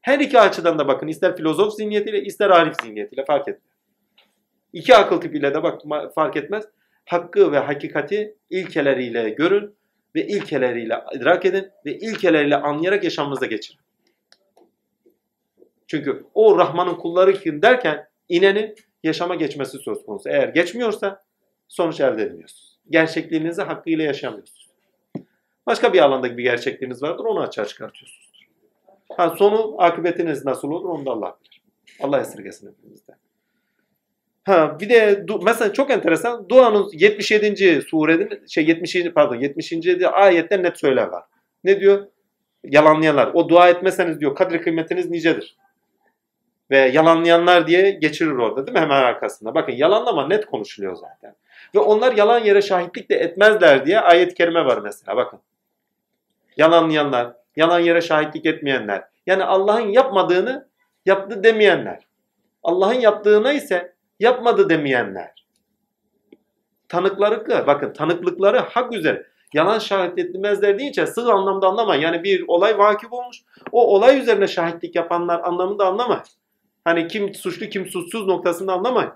Her iki açıdan da bakın. ister filozof zihniyetiyle ister arif zihniyetiyle fark etmez. İki akıl tipiyle de bak fark etmez. Hakkı ve hakikati ilkeleriyle görün ve ilkeleriyle idrak edin ve ilkeleriyle anlayarak yaşamınıza geçirin. Çünkü o Rahman'ın kulları kim derken inenin yaşama geçmesi söz konusu. Eğer geçmiyorsa sonuç elde edemiyorsunuz. Gerçekliğinizi hakkıyla yaşamıyorsunuz. Başka bir alandaki bir gerçekliğiniz vardır onu açığa çıkartıyorsunuz. Ha, sonu akıbetiniz nasıl olur onu da Allah bilir. Allah esirgesin hepimizden. Ha, bir de mesela çok enteresan duanın 77. surenin şey 77 pardon 70. ayette net söyler var. Ne diyor? Yalanlayanlar. O dua etmeseniz diyor kadri kıymetiniz nicedir. Ve yalanlayanlar diye geçirir orada değil mi hemen arkasında. Bakın yalanlama net konuşuluyor zaten. Ve onlar yalan yere şahitlik de etmezler diye ayet-i kerime var mesela bakın. Yalanlayanlar, yalan yere şahitlik etmeyenler. Yani Allah'ın yapmadığını yaptı demeyenler. Allah'ın yaptığına ise yapmadı demeyenler. Tanıkları, bakın tanıklıkları hak üzere. Yalan şahit etmezler deyince sığ anlamda anlamayın. Yani bir olay vakip olmuş. O olay üzerine şahitlik yapanlar anlamında anlamayın. Hani kim suçlu kim suçsuz noktasında anlamayın.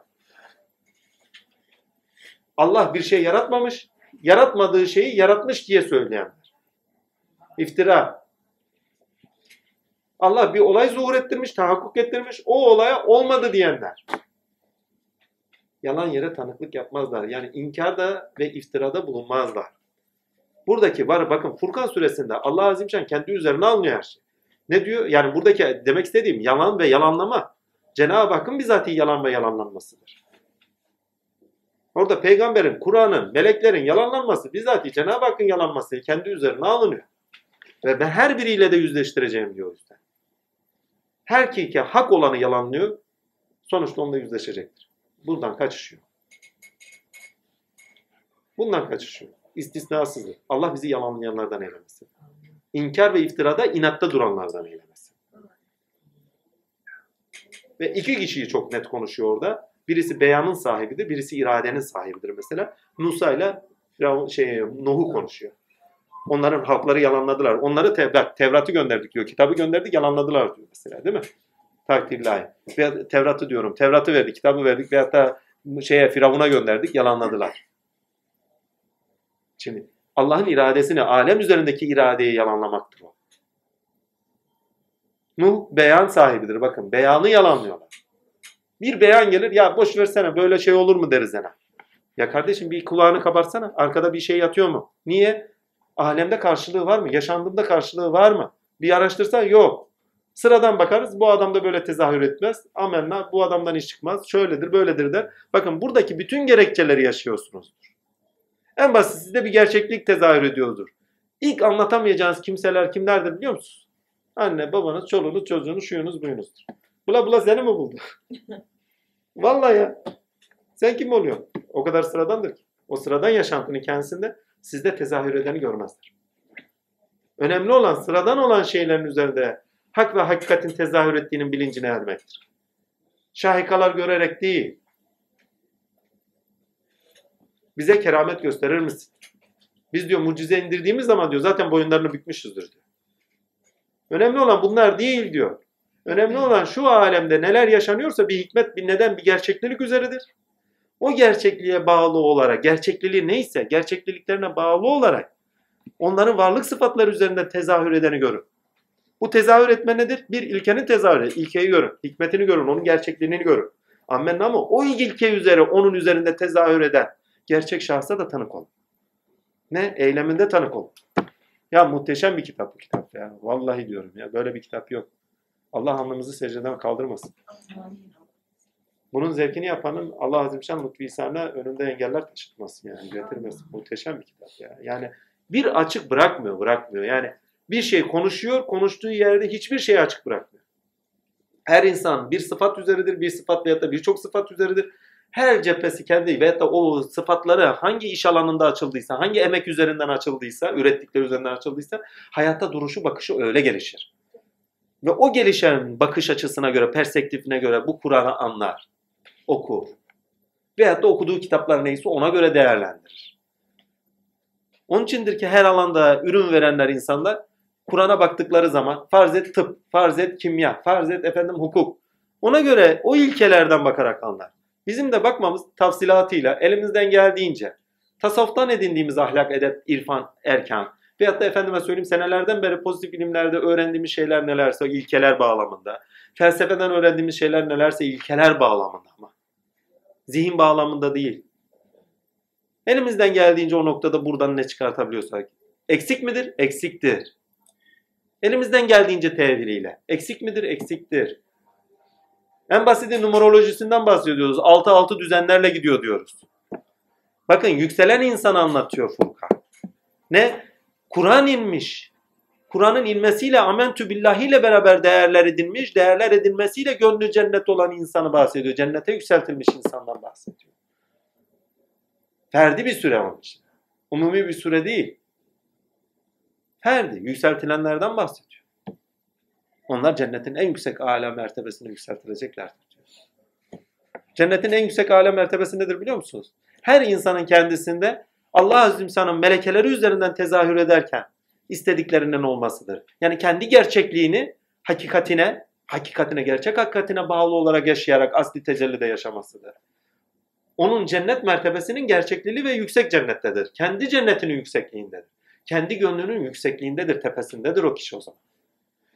Allah bir şey yaratmamış, yaratmadığı şeyi yaratmış diye söyleyenler. İftira. Allah bir olay zuhur ettirmiş, tahakkuk ettirmiş, o olaya olmadı diyenler. Yalan yere tanıklık yapmazlar. Yani inkarda ve iftirada bulunmazlar. Buradaki var bakın Furkan suresinde Allah Azimşan kendi üzerine almıyor her şey. Ne diyor? Yani buradaki demek istediğim yalan ve yalanlama Cenab-ı Hakk'ın bizatihi yalan ve yalanlanmasıdır. Orada peygamberin, Kur'an'ın, meleklerin yalanlanması bizatihi Cenab-ı Hakk'ın yalanması kendi üzerine alınıyor. Ve ben her biriyle de yüzleştireceğim diyor yüzden. Her ki hak olanı yalanlıyor, sonuçta onunla yüzleşecektir. Bundan kaçışıyor. Bundan kaçışıyor. İstisnasızdır. Allah bizi yalanlayanlardan eylemesin. İnkar ve iftirada inatta duranlardan eylemesin. Ve iki kişiyi çok net konuşuyor orada. Birisi beyanın sahibidir, birisi iradenin sahibidir mesela. Musa ile şey, Nuh'u konuşuyor. Onların halkları yalanladılar. Onları Tevrat, Tevrat'ı gönderdik diyor. Kitabı gönderdik yalanladılar diyor mesela değil mi? Takdirlahi. Tevrat'ı diyorum. Tevrat'ı verdik, kitabı verdik veyahut da şeye Firavun'a gönderdik yalanladılar. Şimdi Allah'ın iradesini, alem üzerindeki iradeyi yalanlamaktır o. Nuh beyan sahibidir. Bakın beyanı yalanlıyorlar. Bir beyan gelir ya boş versene böyle şey olur mu deriz ona. Ya kardeşim bir kulağını kapatsana. Arkada bir şey yatıyor mu? Niye? Alemde karşılığı var mı? Yaşandığında karşılığı var mı? Bir araştırsan yok. Sıradan bakarız bu adam da böyle tezahür etmez. Amenna bu adamdan iş çıkmaz. Şöyledir böyledir der. Bakın buradaki bütün gerekçeleri yaşıyorsunuzdur. En basit sizde bir gerçeklik tezahür ediyordur. İlk anlatamayacağınız kimseler kimlerdir biliyor musunuz? Anne, babanız, çoluğunuz, çocuğunuz, şuyunuz, buyunuzdur. Bula bula seni mi buldu? Vallahi ya. Sen kim oluyorsun? O kadar sıradandır ki. O sıradan yaşantının kendisinde sizde tezahür edeni görmezler. Önemli olan sıradan olan şeylerin üzerinde hak ve hakikatin tezahür ettiğinin bilincine ermektir. Şahikalar görerek değil. Bize keramet gösterir misin? Biz diyor mucize indirdiğimiz zaman diyor zaten boyunlarını bükmüşüzdür diyor. Önemli olan bunlar değil diyor. Önemli olan şu alemde neler yaşanıyorsa bir hikmet, bir neden, bir gerçeklilik üzeredir. O gerçekliğe bağlı olarak, gerçekliliği neyse, gerçekliliklerine bağlı olarak onların varlık sıfatları üzerinde tezahür edeni görün. Bu tezahür etme nedir? Bir ilkenin tezahürü. İlkeyi görün, hikmetini görün, onun gerçekliğini görün. Amenna ama o ilke üzere onun üzerinde tezahür eden gerçek şahsa da tanık olun. Ne? Eyleminde tanık olun. Ya muhteşem bir kitap bu kitap ya. Vallahi diyorum ya böyle bir kitap yok. Allah alnımızı secdeden kaldırmasın. Bunun zevkini yapanın Allah Azimşan Lütfü İsa'na önünde engeller taşıtmasın yani getirmesin. Muhteşem bir kitap ya. Yani bir açık bırakmıyor, bırakmıyor. Yani bir şey konuşuyor, konuştuğu yerde hiçbir şeyi açık bırakmıyor. Her insan bir sıfat üzeridir, bir sıfat veyahut da birçok sıfat üzeridir. Her cephesi kendi veyahut da o sıfatları hangi iş alanında açıldıysa, hangi emek üzerinden açıldıysa, ürettikleri üzerinden açıldıysa hayatta duruşu, bakışı öyle gelişir. Ve o gelişen bakış açısına göre, perspektifine göre bu Kur'an'ı anlar, okur. Veyahut da okuduğu kitaplar neyse ona göre değerlendirir. Onun içindir ki her alanda ürün verenler insanlar Kur'an'a baktıkları zaman farz et tıp, farz et kimya, farz et efendim hukuk. Ona göre o ilkelerden bakarak anlar. Bizim de bakmamız tafsilatıyla elimizden geldiğince tasavvuftan edindiğimiz ahlak, edep, irfan, erkan veyahut da efendime söyleyeyim senelerden beri pozitif ilimlerde öğrendiğimiz şeyler nelerse ilkeler bağlamında, felsefeden öğrendiğimiz şeyler nelerse ilkeler bağlamında ama. Zihin bağlamında değil. Elimizden geldiğince o noktada buradan ne çıkartabiliyorsak. Eksik midir? Eksiktir. Elimizden geldiğince tevhiliyle. Eksik midir? Eksiktir. En basiti numerolojisinden bahsediyoruz. 6-6 düzenlerle gidiyor diyoruz. Bakın yükselen insan anlatıyor Furkan. Ne? Kur'an inmiş. Kur'an'ın inmesiyle amentü billahiyle beraber değerler edinmiş. Değerler edinmesiyle gönlü cennet olan insanı bahsediyor. Cennete yükseltilmiş insandan bahsediyor. Ferdi bir süre onun için. Umumi bir süre değil. Ferdi. Yükseltilenlerden bahsediyor. Onlar cennetin en yüksek âlâ mertebesine yükseltileceklerdir diyor. Cennetin en yüksek âlâ mertebesi nedir biliyor musunuz? Her insanın kendisinde Allah Celle'nin melekeleri üzerinden tezahür ederken istediklerinden olmasıdır. Yani kendi gerçekliğini hakikatine, hakikatine, gerçek hakikatine bağlı olarak yaşayarak asli tecellide yaşamasıdır. Onun cennet mertebesinin gerçekliği ve yüksek cennettedir. Kendi cennetinin yüksekliğindedir. Kendi gönlünün yüksekliğindedir, tepesindedir o kişi o zaman.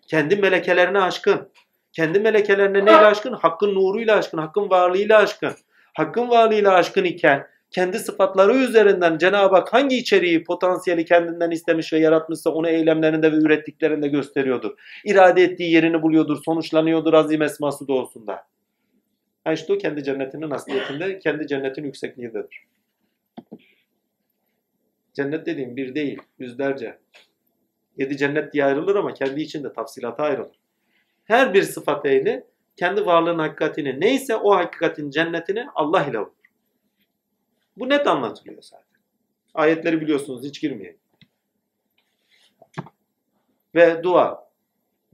Kendi melekelerine aşkın. Kendi melekelerine neyle aşkın? Hakkın nuruyla aşkın, hakkın varlığıyla aşkın. Hakkın varlığıyla aşkın iken kendi sıfatları üzerinden Cenab-ı Hak hangi içeriği, potansiyeli kendinden istemiş ve yaratmışsa onu eylemlerinde ve ürettiklerinde gösteriyordur. İrade ettiği yerini buluyordur, sonuçlanıyordur azim esması doğusunda. Ha işte o kendi cennetinin asliyetinde, kendi cennetin yüksekliğindedir. Cennet dediğim bir değil, yüzlerce. Yedi cennet diye ayrılır ama kendi içinde tafsilata ayrılır. Her bir sıfat ehli kendi varlığın hakikatini neyse o hakikatin cennetini Allah ile bulur. Bu net anlatılıyor zaten. Ayetleri biliyorsunuz hiç girmeyin. Ve dua.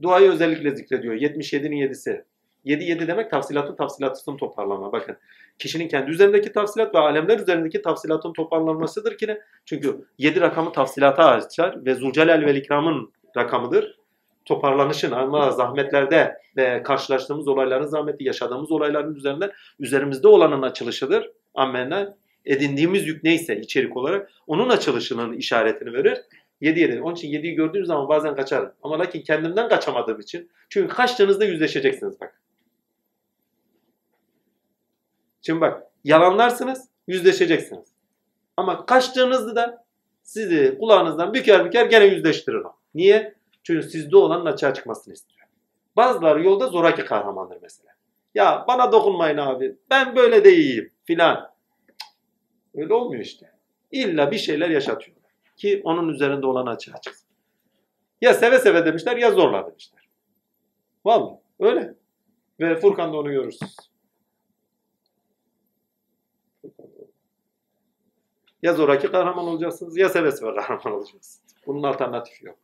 Duayı özellikle zikrediyor. 77'nin 7'si. 7 7 demek tafsilatın tafsilatısını toparlama. Bakın kişinin kendi üzerindeki tafsilat ve alemler üzerindeki tafsilatın toparlanmasıdır ki ne? Çünkü 7 rakamı tafsilata açar ve Zulcelal ve İkram'ın rakamıdır. Toparlanışın ama zahmetlerde ve karşılaştığımız olayların zahmeti, yaşadığımız olayların üzerinden üzerimizde olanın açılışıdır. Amenna. Edindiğimiz yük neyse içerik olarak onun açılışının işaretini verir. 7 7. Onun için 7'yi gördüğüm zaman bazen kaçarım. Ama lakin kendimden kaçamadığım için. Çünkü kaçtığınızda yüzleşeceksiniz bak. Şimdi bak yalanlarsınız yüzleşeceksiniz. Ama kaçtığınızda da sizi kulağınızdan büker büker gene yüzleştirir o. Niye? Çünkü sizde olanın açığa çıkmasını istiyor. Bazıları yolda zoraki kahramandır mesela. Ya bana dokunmayın abi. Ben böyle de filan. Öyle olmuyor işte. İlla bir şeyler yaşatıyorlar. Ki onun üzerinde olan açığa çıksın. Ya seve seve demişler ya zorla demişler. Vallahi öyle. Ve Furkan'da onu görürsünüz. Ya zoraki kahraman olacaksınız ya seve seve kahraman olacaksınız. Bunun alternatifi yok.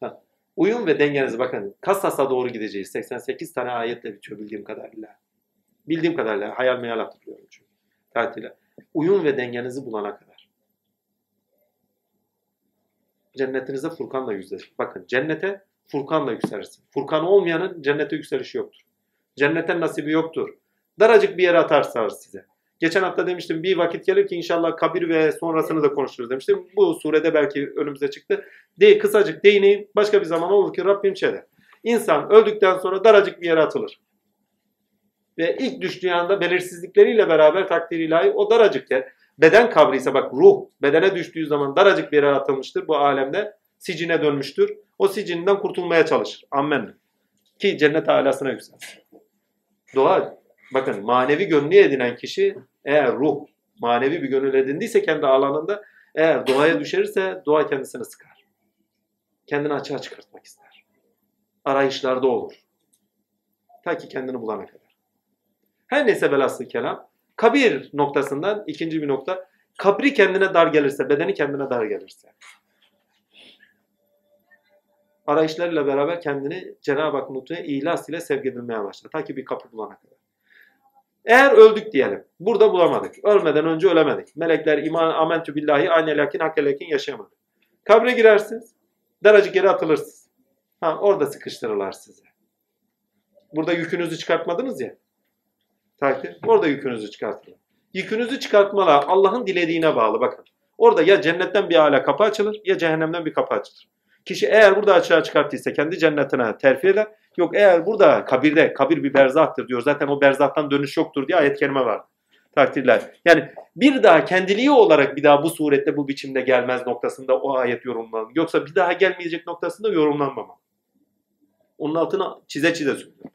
Ha. Uyum ve dengenizi bakın. Kassas'a doğru gideceğiz. 88 tane ayetle bitiyor bildiğim kadarıyla. Bildiğim kadarıyla. Hayal meyal hatırlıyorum çünkü. Tatile. Uyum ve dengenizi bulana kadar. Cennetinize Furkan'la yüzleşin. Bakın cennete Furkan'la yükselirsin. Furkan olmayanın cennete yükselişi yoktur. Cennetten nasibi yoktur. Daracık bir yere atarsa size. Geçen hafta demiştim bir vakit gelir ki inşallah kabir ve sonrasını da konuşuruz demiştim. Bu surede belki önümüze çıktı. De, kısacık değineyim. Başka bir zaman olur ki Rabbim şeyde. İnsan öldükten sonra daracık bir yere atılır. Ve ilk düştüğü anda belirsizlikleriyle beraber takdir ilahi o daracık yer. Beden kabri ise bak ruh bedene düştüğü zaman daracık bir yere atılmıştır bu alemde. Sicine dönmüştür. O sicininden kurtulmaya çalışır. Amen. Ki cennet alasına yükselsin. Dua bakın manevi gönlü edinen kişi eğer ruh manevi bir gönül edindiyse kendi alanında eğer doğaya düşerirse doğa kendisini sıkar. Kendini açığa çıkartmak ister. Arayışlarda olur. Ta ki kendini bulana kadar. Her neyse velhasıl kelam kabir noktasından ikinci bir nokta kabri kendine dar gelirse, bedeni kendine dar gelirse arayışlarıyla beraber kendini Cenab-ı Hak nutuna ilas ile sevk edilmeye başlar. Ta ki bir kapı bulana kadar. Eğer öldük diyelim. Burada bulamadık. Ölmeden önce ölemedik. Melekler iman amentü billahi aynı lakin hakkelekin yaşayamadık. Kabre girersiniz. Daracık yere atılırsınız. Ha, orada sıkıştırırlar sizi. Burada yükünüzü çıkartmadınız ya. Takdir. Orada yükünüzü çıkartırlar. Yükünüzü çıkartmalar Allah'ın dilediğine bağlı bakın. Orada ya cennetten bir hala kapı açılır ya cehennemden bir kapı açılır. Kişi eğer burada açığa çıkarttıysa kendi cennetine terfi eder. Yok eğer burada kabirde, kabir bir berzahtır diyor. Zaten o berzahtan dönüş yoktur diye ayet kerime var. Takdirler. Yani bir daha kendiliği olarak bir daha bu surette bu biçimde gelmez noktasında o ayet yorumlanır. Yoksa bir daha gelmeyecek noktasında yorumlanmama. Onun altına çize çize söylüyorum.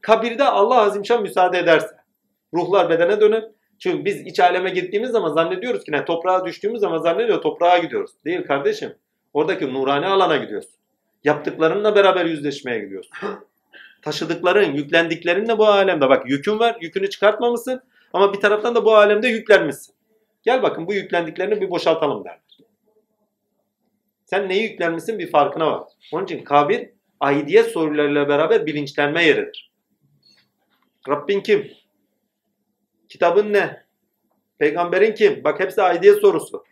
Kabirde Allah Azimşan müsaade ederse ruhlar bedene döner. Çünkü biz iç aleme gittiğimiz zaman zannediyoruz ki ne toprağa düştüğümüz zaman zannediyor toprağa gidiyoruz. Değil kardeşim. Oradaki nurani alana gidiyorsun. Yaptıklarınla beraber yüzleşmeye gidiyorsun. Taşıdıkların, yüklendiklerinle bu alemde. Bak yükün var, yükünü çıkartmamışsın ama bir taraftan da bu alemde yüklenmişsin. Gel bakın bu yüklendiklerini bir boşaltalım derler. Sen neye yüklenmişsin bir farkına var. Onun için kabir aidiyet sorularıyla beraber bilinçlenme yeridir. Rabbin kim? Kitabın ne? Peygamberin kim? Bak hepsi aidiyet sorusu.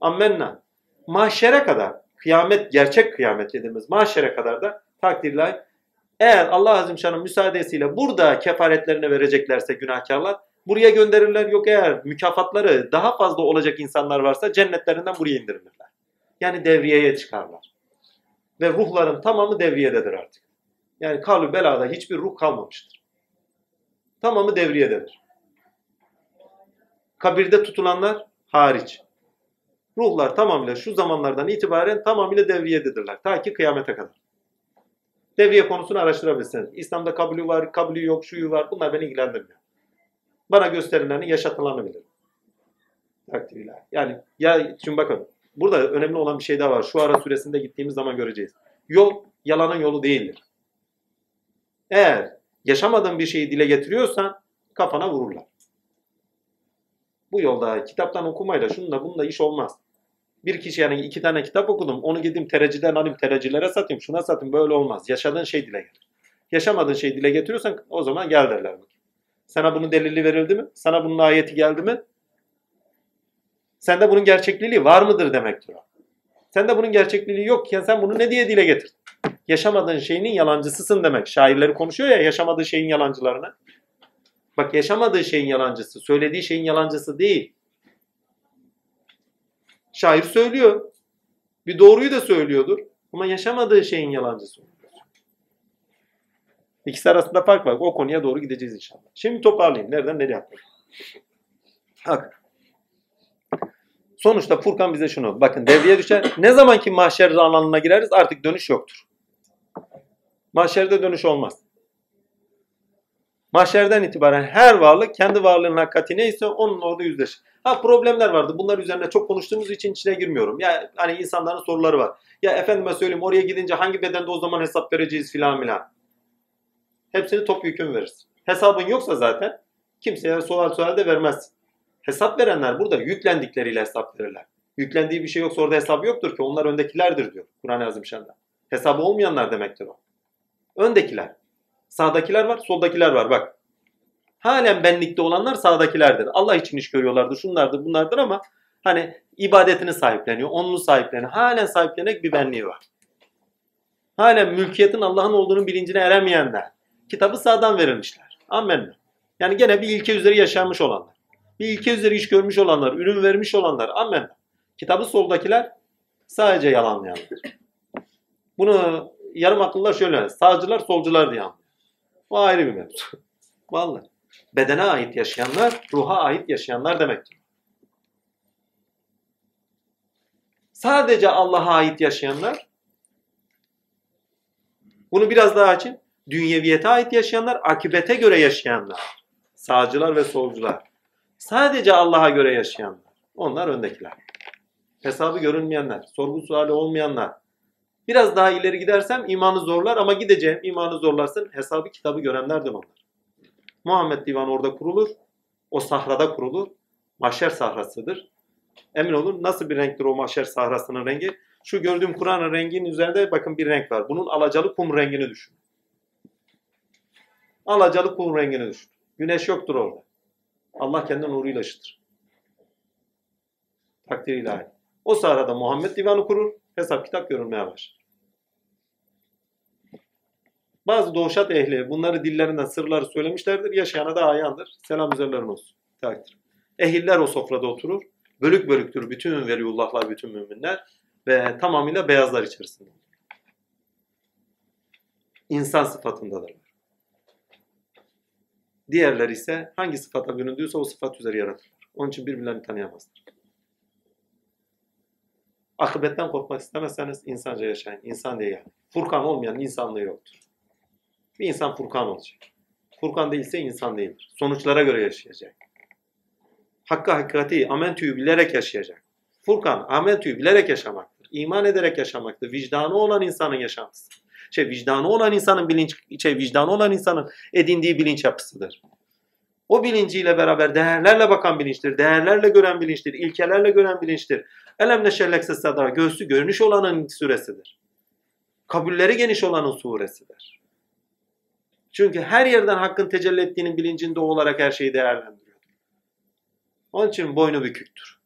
Ammenna. Mahşere kadar, kıyamet, gerçek kıyamet dediğimiz mahşere kadar da takdirler eğer Allah Azimşan'ın müsaadesiyle burada kefaretlerini vereceklerse günahkarlar buraya gönderirler. Yok eğer mükafatları daha fazla olacak insanlar varsa cennetlerinden buraya indirilirler. Yani devriyeye çıkarlar. Ve ruhların tamamı devriyededir artık. Yani kalü belada hiçbir ruh kalmamıştır. Tamamı devriyededir. Kabirde tutulanlar hariç. Ruhlar tamamıyla şu zamanlardan itibaren tamamıyla devriyededirler. Ta ki kıyamete kadar. Devriye konusunu araştırabilirsiniz. İslam'da kabulü var, kabulü yok, şuyu var. Bunlar beni ilgilendirmiyor. Bana gösterilenini, yaşatılanı bilirim. Takdirler. Yani ya şimdi bakın burada önemli olan bir şey daha var. Şu ara süresinde gittiğimiz zaman göreceğiz. Yol yalanın yolu değildir. Eğer yaşamadığın bir şeyi dile getiriyorsan kafana vururlar. Bu yolda kitaptan okumayla şununla bununla iş olmaz. Bir kişi yani iki tane kitap okudum. Onu gideyim tereciden alayım, terecilere satayım, şuna satayım. Böyle olmaz. Yaşadığın şey dile gelir. Yaşamadığın şeyi dile getiriyorsan o zaman gel derler. Sana bunun delili verildi mi? Sana bunun ayeti geldi mi? Sende bunun gerçekliği var mıdır demektir o. Sende bunun gerçekliği yokken sen bunu ne diye dile getirdin? Yaşamadığın şeyinin yalancısısın demek. Şairleri konuşuyor ya yaşamadığı şeyin yalancılarına. Bak yaşamadığı şeyin yalancısı, söylediği şeyin yalancısı değil. Şair söylüyor. Bir doğruyu da söylüyordur. Ama yaşamadığı şeyin yalancısı. İkisi arasında fark var. O konuya doğru gideceğiz inşallah. Şimdi toparlayayım. Nereden nereye atlayayım? Hak. Sonuçta Furkan bize şunu. Bakın devreye düşer. Ne zaman ki mahşer alanına gireriz artık dönüş yoktur. Mahşerde dönüş olmaz. Mahşerden itibaren her varlık kendi varlığının hakikati neyse onun orada yüzleşir. Ha problemler vardı. Bunlar üzerine çok konuştuğumuz için içine girmiyorum. Ya hani insanların soruları var. Ya efendime söyleyeyim oraya gidince hangi bedende o zaman hesap vereceğiz filan filan. Hepsini topyekun veririz. Hesabın yoksa zaten kimseye sual sual de vermez. Hesap verenler burada yüklendikleriyle hesap verirler. Yüklendiği bir şey yoksa orada hesabı yoktur ki onlar öndekilerdir diyor Kur'an-ı Azimşan'da. Hesabı olmayanlar demektir o. Öndekiler. Sağdakiler var, soldakiler var bak. Halen benlikte olanlar sağdakilerdir. Allah için iş görüyorlardır, şunlardır, bunlardır ama hani ibadetini sahipleniyor, onunu sahipleniyor. Halen sahiplenek bir benliği var. Halen mülkiyetin Allah'ın olduğunun bilincine eremeyenler. Kitabı sağdan verilmişler. Amen. Yani gene bir ilke üzeri yaşanmış olanlar. Bir ilke üzeri iş görmüş olanlar, ürün vermiş olanlar. Amen. Kitabı soldakiler sadece yalanlayanlar. Bunu yarım akıllılar şöyle, sağcılar solcular diye anlıyor. O ayrı bir mevzu. Vallahi. Bedene ait yaşayanlar, ruha ait yaşayanlar demektir. Sadece Allah'a ait yaşayanlar, bunu biraz daha açın. Dünyeviyete ait yaşayanlar, akibete göre yaşayanlar. Sağcılar ve solcular. Sadece Allah'a göre yaşayanlar. Onlar öndekiler. Hesabı görünmeyenler, sorgu suali olmayanlar. Biraz daha ileri gidersem imanı zorlar ama gideceğim imanı zorlarsın. Hesabı kitabı görenlerdir onlar. Muhammed Divanı orada kurulur. O sahrada kurulur. Mahşer sahrasıdır. Emin olun nasıl bir renktir o mahşer sahrasının rengi? Şu gördüğüm Kur'an'ın renginin üzerinde bakın bir renk var. Bunun alacalı kum rengini düşün. Alacalı kum rengini düşün. Güneş yoktur orada. Allah kendi nuruyla ışıtır. Takdir ilahi. O sahrada Muhammed Divanı kurur. Hesap kitap görülmeye başlar. Bazı doğuşat ehli bunları dillerinden sırları söylemişlerdir. Yaşayana da ayandır. Selam üzerlerine olsun. Takdir. Ehiller o sofrada oturur. Bölük bölüktür bütün veliyullahlar, bütün müminler ve tamamıyla beyazlar içerisinde. İnsan sıfatındadırlar. Diğerleri ise hangi sıfata büründüyse o sıfat üzere yaratılır. Onun için birbirlerini tanıyamazlar. Akıbetten korkmak istemezseniz insanca yaşayın. İnsan diye yani. Furkan olmayan insanlığı yoktur. Bir insan Furkan olacak. Furkan değilse insan değildir. Sonuçlara göre yaşayacak. Hakkı hakikati, amentüyü bilerek yaşayacak. Furkan, amentüyü bilerek yaşamaktır. İman ederek yaşamaktır. Vicdanı olan insanın yaşantısı. Şey, vicdanı olan insanın bilinç, şey, vicdanı olan insanın edindiği bilinç yapısıdır. O bilinciyle beraber değerlerle bakan bilinçtir, değerlerle gören bilinçtir, ilkelerle gören bilinçtir. Elem neşellekse sadara, göğsü görünüş olanın suresidir. Kabulleri geniş olanın suresidir. Çünkü her yerden hakkın tecelli ettiğinin bilincinde olarak her şeyi değerlendiriyor. Onun için boynu büküktür.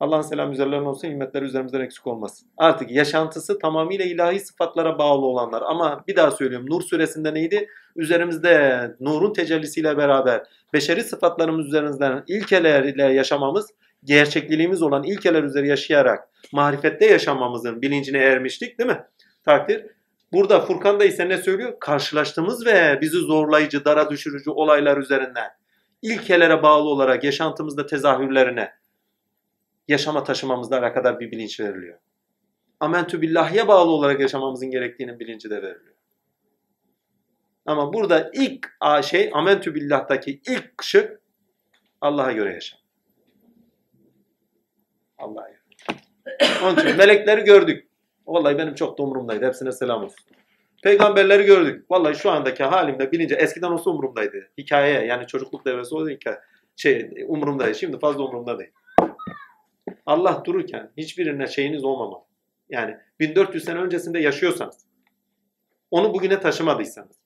Allah'ın selamı üzerlerine olsun, himmetleri üzerimizden eksik olmasın. Artık yaşantısı tamamıyla ilahi sıfatlara bağlı olanlar. Ama bir daha söylüyorum, Nur suresinde neydi? Üzerimizde nurun tecellisiyle beraber beşeri sıfatlarımız üzerinden ilkelerle yaşamamız, gerçekliğimiz olan ilkeler üzeri yaşayarak marifette yaşamamızın bilincine ermiştik değil mi? Takdir. Burada Furkan'da ise ne söylüyor? Karşılaştığımız ve bizi zorlayıcı, dara düşürücü olaylar üzerinden ilkelere bağlı olarak yaşantımızda tezahürlerine yaşama taşımamızla alakadar bir bilinç veriliyor. Amentü billah'ya bağlı olarak yaşamamızın gerektiğinin bilinci de veriliyor. Ama burada ilk şey amentü billah'taki ilk şık Allah'a göre yaşam. Allah'a göre. Onun için melekleri gördük. Vallahi benim çok da umurumdaydı. Hepsine selam olsun. Peygamberleri gördük. Vallahi şu andaki halimde bilince eskiden olsa umurumdaydı. Hikaye yani çocukluk devresi o hikaye. Şey umurumdaydı. Şimdi fazla umurumda değil. Allah dururken hiçbirine şeyiniz olmamalı. Yani 1400 sene öncesinde yaşıyorsanız, onu bugüne taşımadıysanız,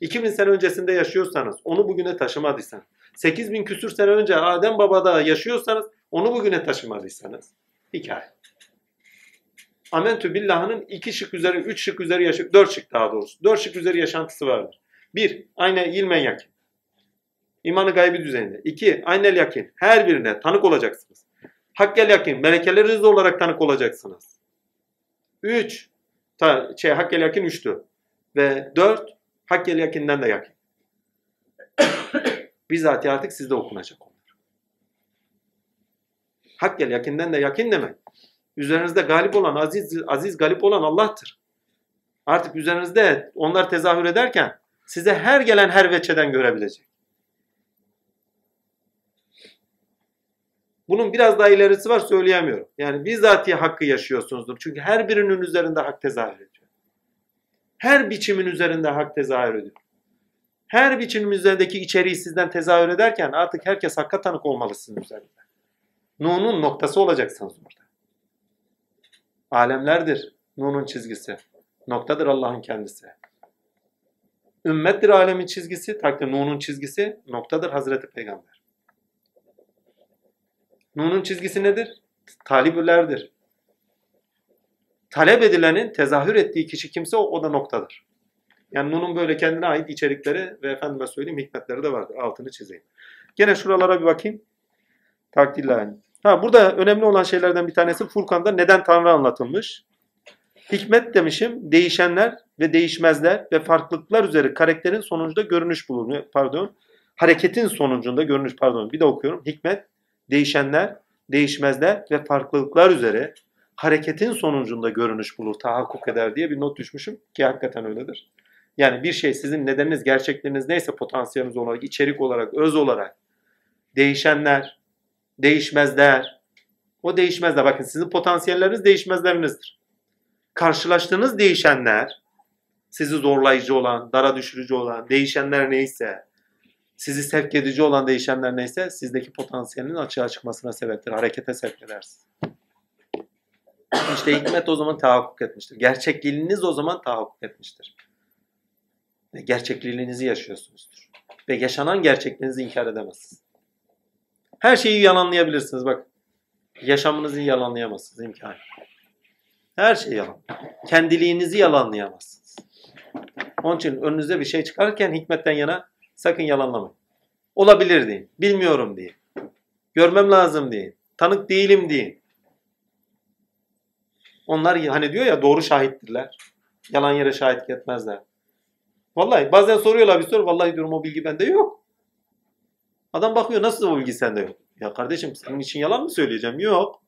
2000 sene öncesinde yaşıyorsanız, onu bugüne taşımadıysanız, 8000 küsür sene önce Adem Baba'da yaşıyorsanız, onu bugüne taşımadıysanız, hikaye. Amentü billahının iki şık üzeri, üç şık üzeri, yaşı, dört şık daha doğrusu. Dört şık üzeri yaşantısı vardır. Bir, aynen ilmen yakin. İmanı gaybi düzeyinde. İki, aynel yakin. Her birine tanık olacaksınız. Hakkel yakin. Melekeleriniz olarak tanık olacaksınız. Üç, ta, şey, hakkel yakin üçtü. Ve dört, hakkel yakinden de yakin. Bizzat artık sizde okunacak onlar. Hakkel yakinden de yakin demek. Üzerinizde galip olan, aziz, aziz galip olan Allah'tır. Artık üzerinizde onlar tezahür ederken size her gelen her veçeden görebilecek. Bunun biraz daha ilerisi var söyleyemiyorum. Yani bizzatihi hakkı yaşıyorsunuzdur. Çünkü her birinin üzerinde hak tezahür ediyor. Her biçimin üzerinde hak tezahür ediyor. Her biçimin üzerindeki içeriği sizden tezahür ederken artık herkes hakka tanık olmalı sizin üzerinde. Nuh'un noktası olacaksınız burada. Alemlerdir Nuh'un çizgisi. Noktadır Allah'ın kendisi. Ümmettir alemin çizgisi, takdir Nuh'un çizgisi, noktadır Hazreti Peygamber. Nuh'un çizgisi nedir? Talibülerdir. Talep edilenin tezahür ettiği kişi kimse o, o da noktadır. Yani Nuh'un böyle kendine ait içerikleri ve efendime söyleyeyim hikmetleri de vardır. Altını çizeyim. Gene şuralara bir bakayım. Takdirle yani. Ha, burada önemli olan şeylerden bir tanesi Furkan'da neden Tanrı anlatılmış. Hikmet demişim değişenler ve değişmezler ve farklılıklar üzere karakterin sonucunda görünüş bulur. Pardon. Hareketin sonucunda görünüş pardon bir de okuyorum. Hikmet değişenler, değişmezler ve farklılıklar üzere hareketin sonucunda görünüş bulur, tahakkuk eder diye bir not düşmüşüm ki hakikaten öyledir. Yani bir şey sizin nedeniniz, gerçekleriniz neyse potansiyeliniz olarak, içerik olarak, öz olarak değişenler, değişmezler. O değişmezler. Bakın sizin potansiyelleriniz değişmezlerinizdir. Karşılaştığınız değişenler, sizi zorlayıcı olan, dara düşürücü olan, değişenler neyse, sizi sevk edici olan değişenler neyse sizdeki potansiyelin açığa çıkmasına sebeptir. Harekete sevk edersiniz. İşte hikmet o zaman tahakkuk etmiştir. Gerçekliğiniz o zaman tahakkuk etmiştir. Ve gerçekliğinizi yaşıyorsunuzdur. Ve yaşanan gerçekliğinizi inkar edemezsiniz. Her şeyi yalanlayabilirsiniz bak. Yaşamınızı yalanlayamazsınız imkanı. Her şey yalan. Kendiliğinizi yalanlayamazsınız. Onun için önünüze bir şey çıkarken hikmetten yana sakın yalanlamayın. Olabilir deyin. Bilmiyorum deyin. Görmem lazım deyin. Tanık değilim deyin. Onlar hani diyor ya doğru şahittirler. Yalan yere şahitlik etmezler. Vallahi bazen soruyorlar bir soru. Vallahi diyorum o bilgi bende yok. Adam bakıyor nasıl o bilgi sende yok. Ya kardeşim senin için yalan mı söyleyeceğim? Yok.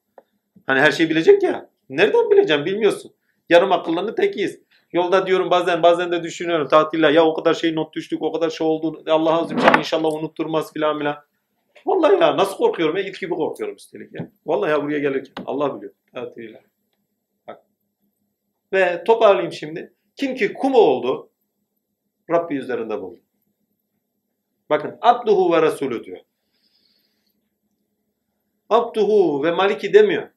Hani her şeyi bilecek ya. Nereden bileceğim bilmiyorsun. Yarım akıllarını tekiyiz. Yolda diyorum bazen bazen de düşünüyorum tatiller ya o kadar şey not düştük o kadar şey oldu. Allah azim inşallah unutturmaz filan filan. Vallahi ya nasıl korkuyorum ya it gibi korkuyorum üstelik ya. Vallahi ya buraya gelirken Allah biliyor tatiller. Bak. Ve toparlayayım şimdi. Kim ki kum oldu Rabbi üzerinde buldu. Bakın abduhu ve resulü diyor. Abduhu ve maliki demiyor.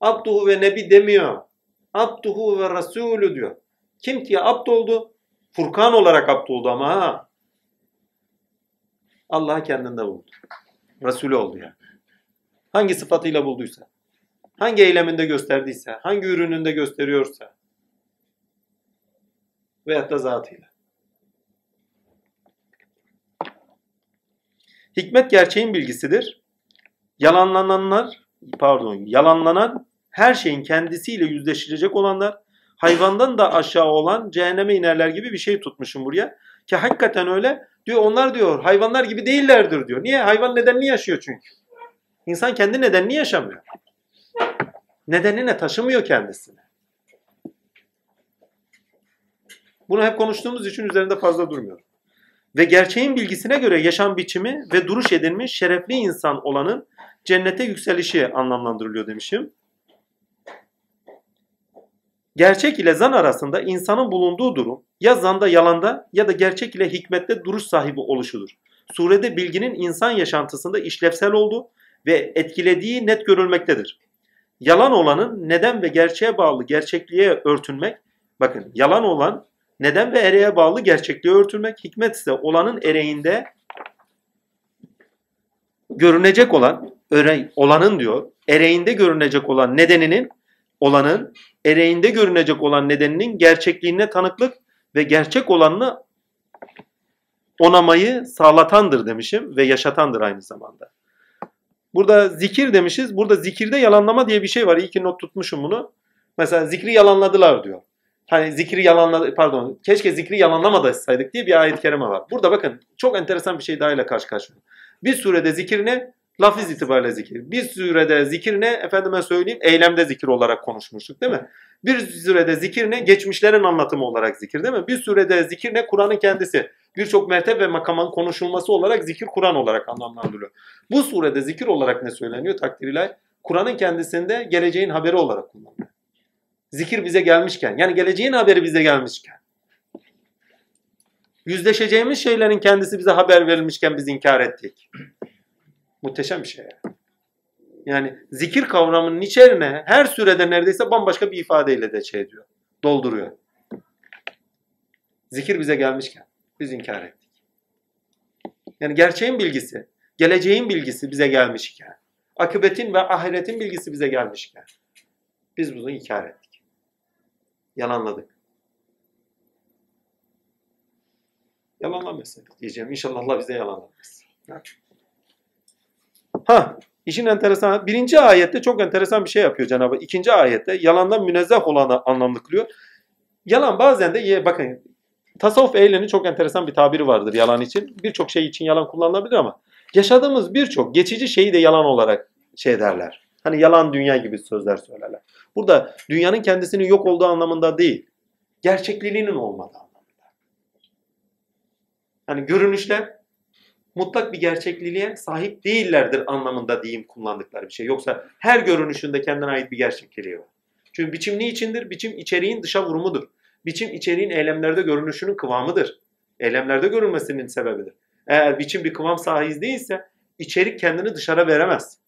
Abduhu ve nebi demiyor. Abduhu ve Resulü diyor. Kim ki abd oldu? Furkan olarak abd oldu ama ha. Allah'ı kendinde buldu. Resulü oldu yani. Hangi sıfatıyla bulduysa, hangi eyleminde gösterdiyse, hangi ürününde gösteriyorsa veyahut da zatıyla. Hikmet gerçeğin bilgisidir. Yalanlananlar, pardon, yalanlanan her şeyin kendisiyle yüzleşecek olanlar, hayvandan da aşağı olan cehenneme inerler gibi bir şey tutmuşum buraya. Ki hakikaten öyle. Diyor onlar diyor hayvanlar gibi değillerdir diyor. Niye? Hayvan nedenli yaşıyor çünkü. İnsan kendi nedenini yaşamıyor. Nedenine taşımıyor kendisini. Bunu hep konuştuğumuz için üzerinde fazla durmuyorum. Ve gerçeğin bilgisine göre yaşam biçimi ve duruş edilmiş şerefli insan olanın cennete yükselişi anlamlandırılıyor demişim. Gerçek ile zan arasında insanın bulunduğu durum ya zanda yalanda ya da gerçek ile hikmette duruş sahibi oluşudur. Surede bilginin insan yaşantısında işlevsel olduğu ve etkilediği net görülmektedir. Yalan olanın neden ve gerçeğe bağlı gerçekliğe örtünmek, bakın yalan olan neden ve ereğe bağlı gerçekliğe örtülmek, hikmet ise olanın ereğinde görünecek olan, öre, olanın diyor, ereğinde görünecek olan nedeninin, olanın, ereğinde görünecek olan nedeninin gerçekliğine tanıklık ve gerçek olanını onamayı sağlatandır demişim ve yaşatandır aynı zamanda. Burada zikir demişiz. Burada zikirde yalanlama diye bir şey var. İyi ki not tutmuşum bunu. Mesela zikri yalanladılar diyor. Hani zikri yalanladı, pardon, keşke zikri yalanlamadaydık diye bir ayet-i kerime var. Burada bakın çok enteresan bir şey daha ile karşı karşıya. Bir surede zikir ne? Lafız itibariyle zikir. Bir surede zikir ne? Efendime söyleyeyim eylemde zikir olarak konuşmuştuk değil mi? Bir sürede zikir ne? Geçmişlerin anlatımı olarak zikir değil mi? Bir sürede zikir ne? Kur'an'ın kendisi. Birçok mertebe ve makamın konuşulması olarak zikir Kur'an olarak anlamlandırılıyor. Bu surede zikir olarak ne söyleniyor takdir? Kur'an'ın kendisinde geleceğin haberi olarak kullanılıyor. Zikir bize gelmişken yani geleceğin haberi bize gelmişken yüzleşeceğimiz şeylerin kendisi bize haber verilmişken biz inkar ettik. Muhteşem bir şey yani. Zikir kavramının içerine her sürede neredeyse bambaşka bir ifadeyle de şey diyor. Dolduruyor. Zikir bize gelmişken biz inkar ettik. Yani gerçeğin bilgisi, geleceğin bilgisi bize gelmişken, akıbetin ve ahiretin bilgisi bize gelmişken biz bunu inkar ettik. Yalanladık. Yalanlamasın diyeceğim. İnşallah Allah bize yalanlamaz. Ha, işin enteresan. Birinci ayette çok enteresan bir şey yapıyor Cenab-ı. İkinci ayette yalandan münezzeh olanı anlamlı kılıyor. Yalan bazen de bakın tasavvuf ehlinin çok enteresan bir tabiri vardır yalan için. Birçok şey için yalan kullanılabilir ama yaşadığımız birçok geçici şeyi de yalan olarak şey derler. Hani yalan dünya gibi sözler söylerler. Burada dünyanın kendisinin yok olduğu anlamında değil. Gerçekliliğinin olmadığı anlamında. Hani görünüşler mutlak bir gerçekliliğe sahip değillerdir anlamında diyeyim kullandıkları bir şey. Yoksa her görünüşünde kendine ait bir gerçekliği var. Çünkü biçim ne içindir? Biçim içeriğin dışa vurumudur. Biçim içeriğin eylemlerde görünüşünün kıvamıdır. Eylemlerde görülmesinin sebebidir. Eğer biçim bir kıvam sahibi değilse içerik kendini dışarı veremez.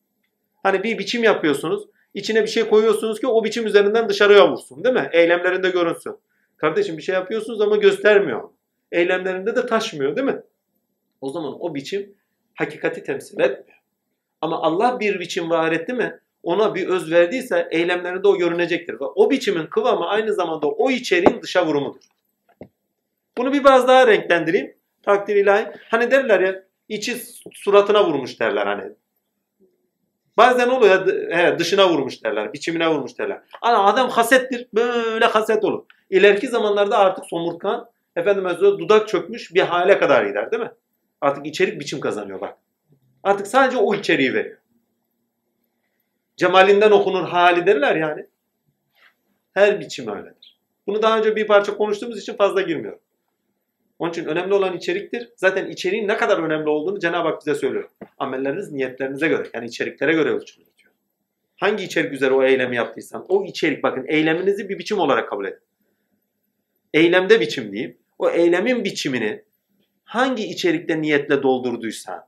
Hani bir biçim yapıyorsunuz, içine bir şey koyuyorsunuz ki o biçim üzerinden dışarıya vursun değil mi? Eylemlerinde görünsün. Kardeşim bir şey yapıyorsunuz ama göstermiyor. Eylemlerinde de taşmıyor değil mi? O zaman o biçim hakikati temsil etmiyor. Ama Allah bir biçim var etti mi ona bir öz verdiyse eylemlerinde o görünecektir. Ve o biçimin kıvamı aynı zamanda o içeriğin dışa vurumudur. Bunu bir biraz daha renklendireyim. Takdir ilahi. Hani derler ya içi suratına vurmuş derler hani. Bazen oluyor he, dışına vurmuş derler, biçimine vurmuş derler. Ama adam hasettir, böyle haset olur. İleriki zamanlarda artık somurtkan, efendim dudak çökmüş bir hale kadar gider değil mi? Artık içerik biçim kazanıyor bak. Artık sadece o içeriği veriyor. Cemalinden okunur hali derler yani. Her biçim öyledir. Bunu daha önce bir parça konuştuğumuz için fazla girmiyorum. Onun için önemli olan içeriktir. Zaten içeriğin ne kadar önemli olduğunu Cenab-ı Hak bize söylüyor. Amelleriniz niyetlerinize göre yani içeriklere göre ölçülür diyor. Hangi içerik üzere o eylemi yaptıysan o içerik bakın eyleminizi bir biçim olarak kabul edin. Eylemde biçim diyeyim. O eylemin biçimini hangi içerikte niyetle doldurduysan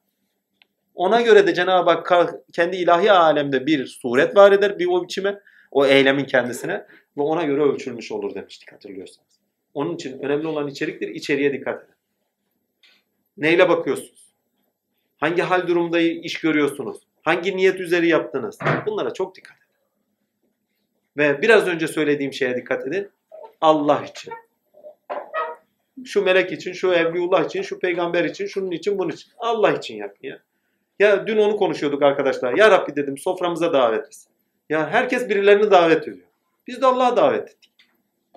ona göre de Cenab-ı Hak kendi ilahi alemde bir suret var eder bir o biçime, o eylemin kendisine ve ona göre ölçülmüş olur demiştik hatırlıyorsanız. Onun için önemli olan içeriktir, içeriye dikkat edin. Neyle bakıyorsunuz? Hangi hal durumda iş görüyorsunuz? Hangi niyet üzeri yaptınız? Bunlara çok dikkat edin. Ve biraz önce söylediğim şeye dikkat edin. Allah için. Şu melek için, şu evliullah için, şu peygamber için, şunun için, bunun için. Allah için yapın ya. Ya dün onu konuşuyorduk arkadaşlar. Ya Rabbi dedim soframıza davet etsin. Ya herkes birilerini davet ediyor. Biz de Allah'a davet ettik.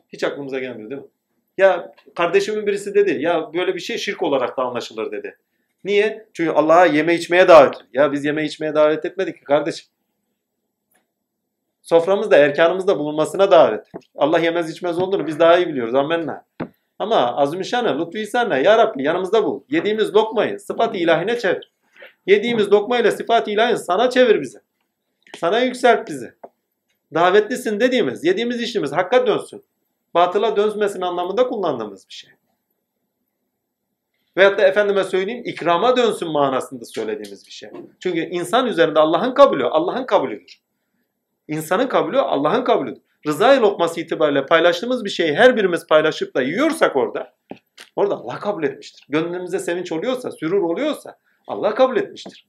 Hiç aklımıza gelmiyor değil mi? Ya kardeşimin birisi dedi ya böyle bir şey şirk olarak da anlaşılır dedi. Niye? Çünkü Allah'a yeme içmeye davet. Ya biz yeme içmeye davet etmedik ki kardeşim. Soframızda, erkanımızda bulunmasına davet ettik. Allah yemez içmez olduğunu biz daha iyi biliyoruz. Amenna. Ama azmişanı, lütfu ihsanla ya Rabbi yanımızda bul. Yediğimiz lokmayı sıfat ilahine çevir. Yediğimiz lokmayla sıfat ilahine sana çevir bizi. Sana yükselt bizi. Davetlisin dediğimiz, yediğimiz işimiz hakka dönsün batıla dönmesin anlamında kullandığımız bir şey. Veyahut da efendime söyleyeyim ikrama dönsün manasında söylediğimiz bir şey. Çünkü insan üzerinde Allah'ın kabulü, Allah'ın kabulüdür. İnsanın kabulü Allah'ın kabulüdür. Rıza lokması itibariyle paylaştığımız bir şeyi her birimiz paylaşıp da yiyorsak orada, orada Allah kabul etmiştir. Gönlümüze sevinç oluyorsa, sürur oluyorsa Allah kabul etmiştir.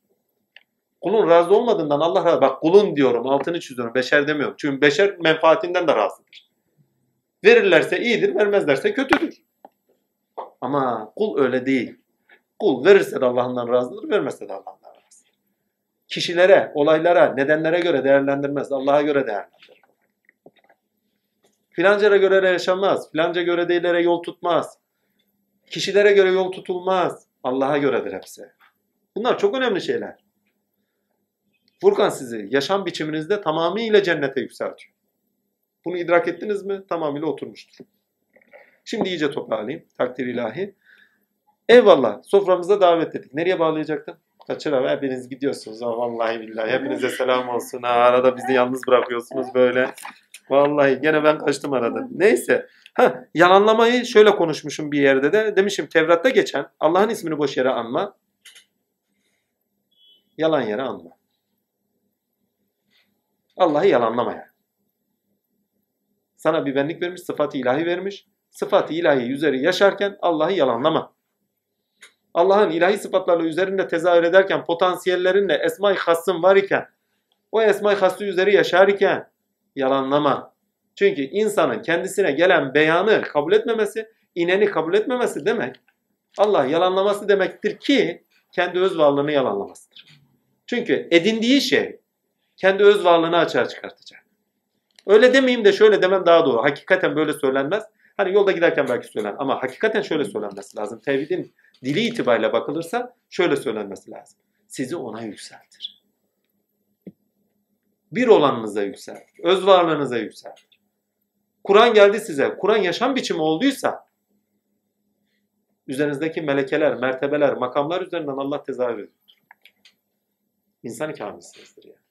Kulun razı olmadığından Allah razı. Bak kulun diyorum, altını çiziyorum, beşer demiyorum. Çünkü beşer menfaatinden de razıdır. Verirlerse iyidir, vermezlerse kötüdür. Ama kul öyle değil. Kul verirse de Allah'ından razıdır, vermezse de Allah'ından razıdır. Kişilere, olaylara, nedenlere göre değerlendirmez, Allah'a göre değerlendirir. Filancaya göre yaşamaz, filanca göre değillere yol tutmaz. Kişilere göre yol tutulmaz, Allah'a göredir hepsi. Bunlar çok önemli şeyler. Furkan sizi yaşam biçiminizde tamamıyla cennete yükseltiyor. Bunu idrak ettiniz mi? Tamamıyla oturmuştur. Şimdi iyice toparlayayım. Takdir ilahi. Eyvallah. Soframıza davet ettik. Nereye bağlayacaktım? Kaçır abi. Hepiniz gidiyorsunuz. Ha, vallahi billahi. Hepinize selam olsun. Ha, arada bizi yalnız bırakıyorsunuz böyle. Vallahi gene ben kaçtım arada. Neyse. Ha, yalanlamayı şöyle konuşmuşum bir yerde de. Demişim Tevrat'ta geçen Allah'ın ismini boş yere anma. Yalan yere anma. Allah'ı yalanlama. Sana bir benlik vermiş, sıfat-ı ilahi vermiş. Sıfat-ı ilahi üzeri yaşarken Allah'ı yalanlama. Allah'ın ilahi sıfatlarla üzerinde tezahür ederken, potansiyellerinle esma-i hassın var iken, o esma-i hassı üzeri yaşar iken yalanlama. Çünkü insanın kendisine gelen beyanı kabul etmemesi, ineni kabul etmemesi demek, Allah yalanlaması demektir ki kendi öz varlığını yalanlamasıdır. Çünkü edindiği şey kendi öz varlığını açığa çıkartacak. Öyle demeyeyim de şöyle demem daha doğru. Hakikaten böyle söylenmez. Hani yolda giderken belki söylen ama hakikaten şöyle söylenmesi lazım. Tevhidin dili itibariyle bakılırsa şöyle söylenmesi lazım. Sizi ona yükseltir. Bir olanınıza yükseltir. Öz varlığınıza yükseltir. Kur'an geldi size. Kur'an yaşam biçimi olduysa üzerinizdeki melekeler, mertebeler, makamlar üzerinden Allah tezahür ediyor. İnsan kamilsinizdir yani.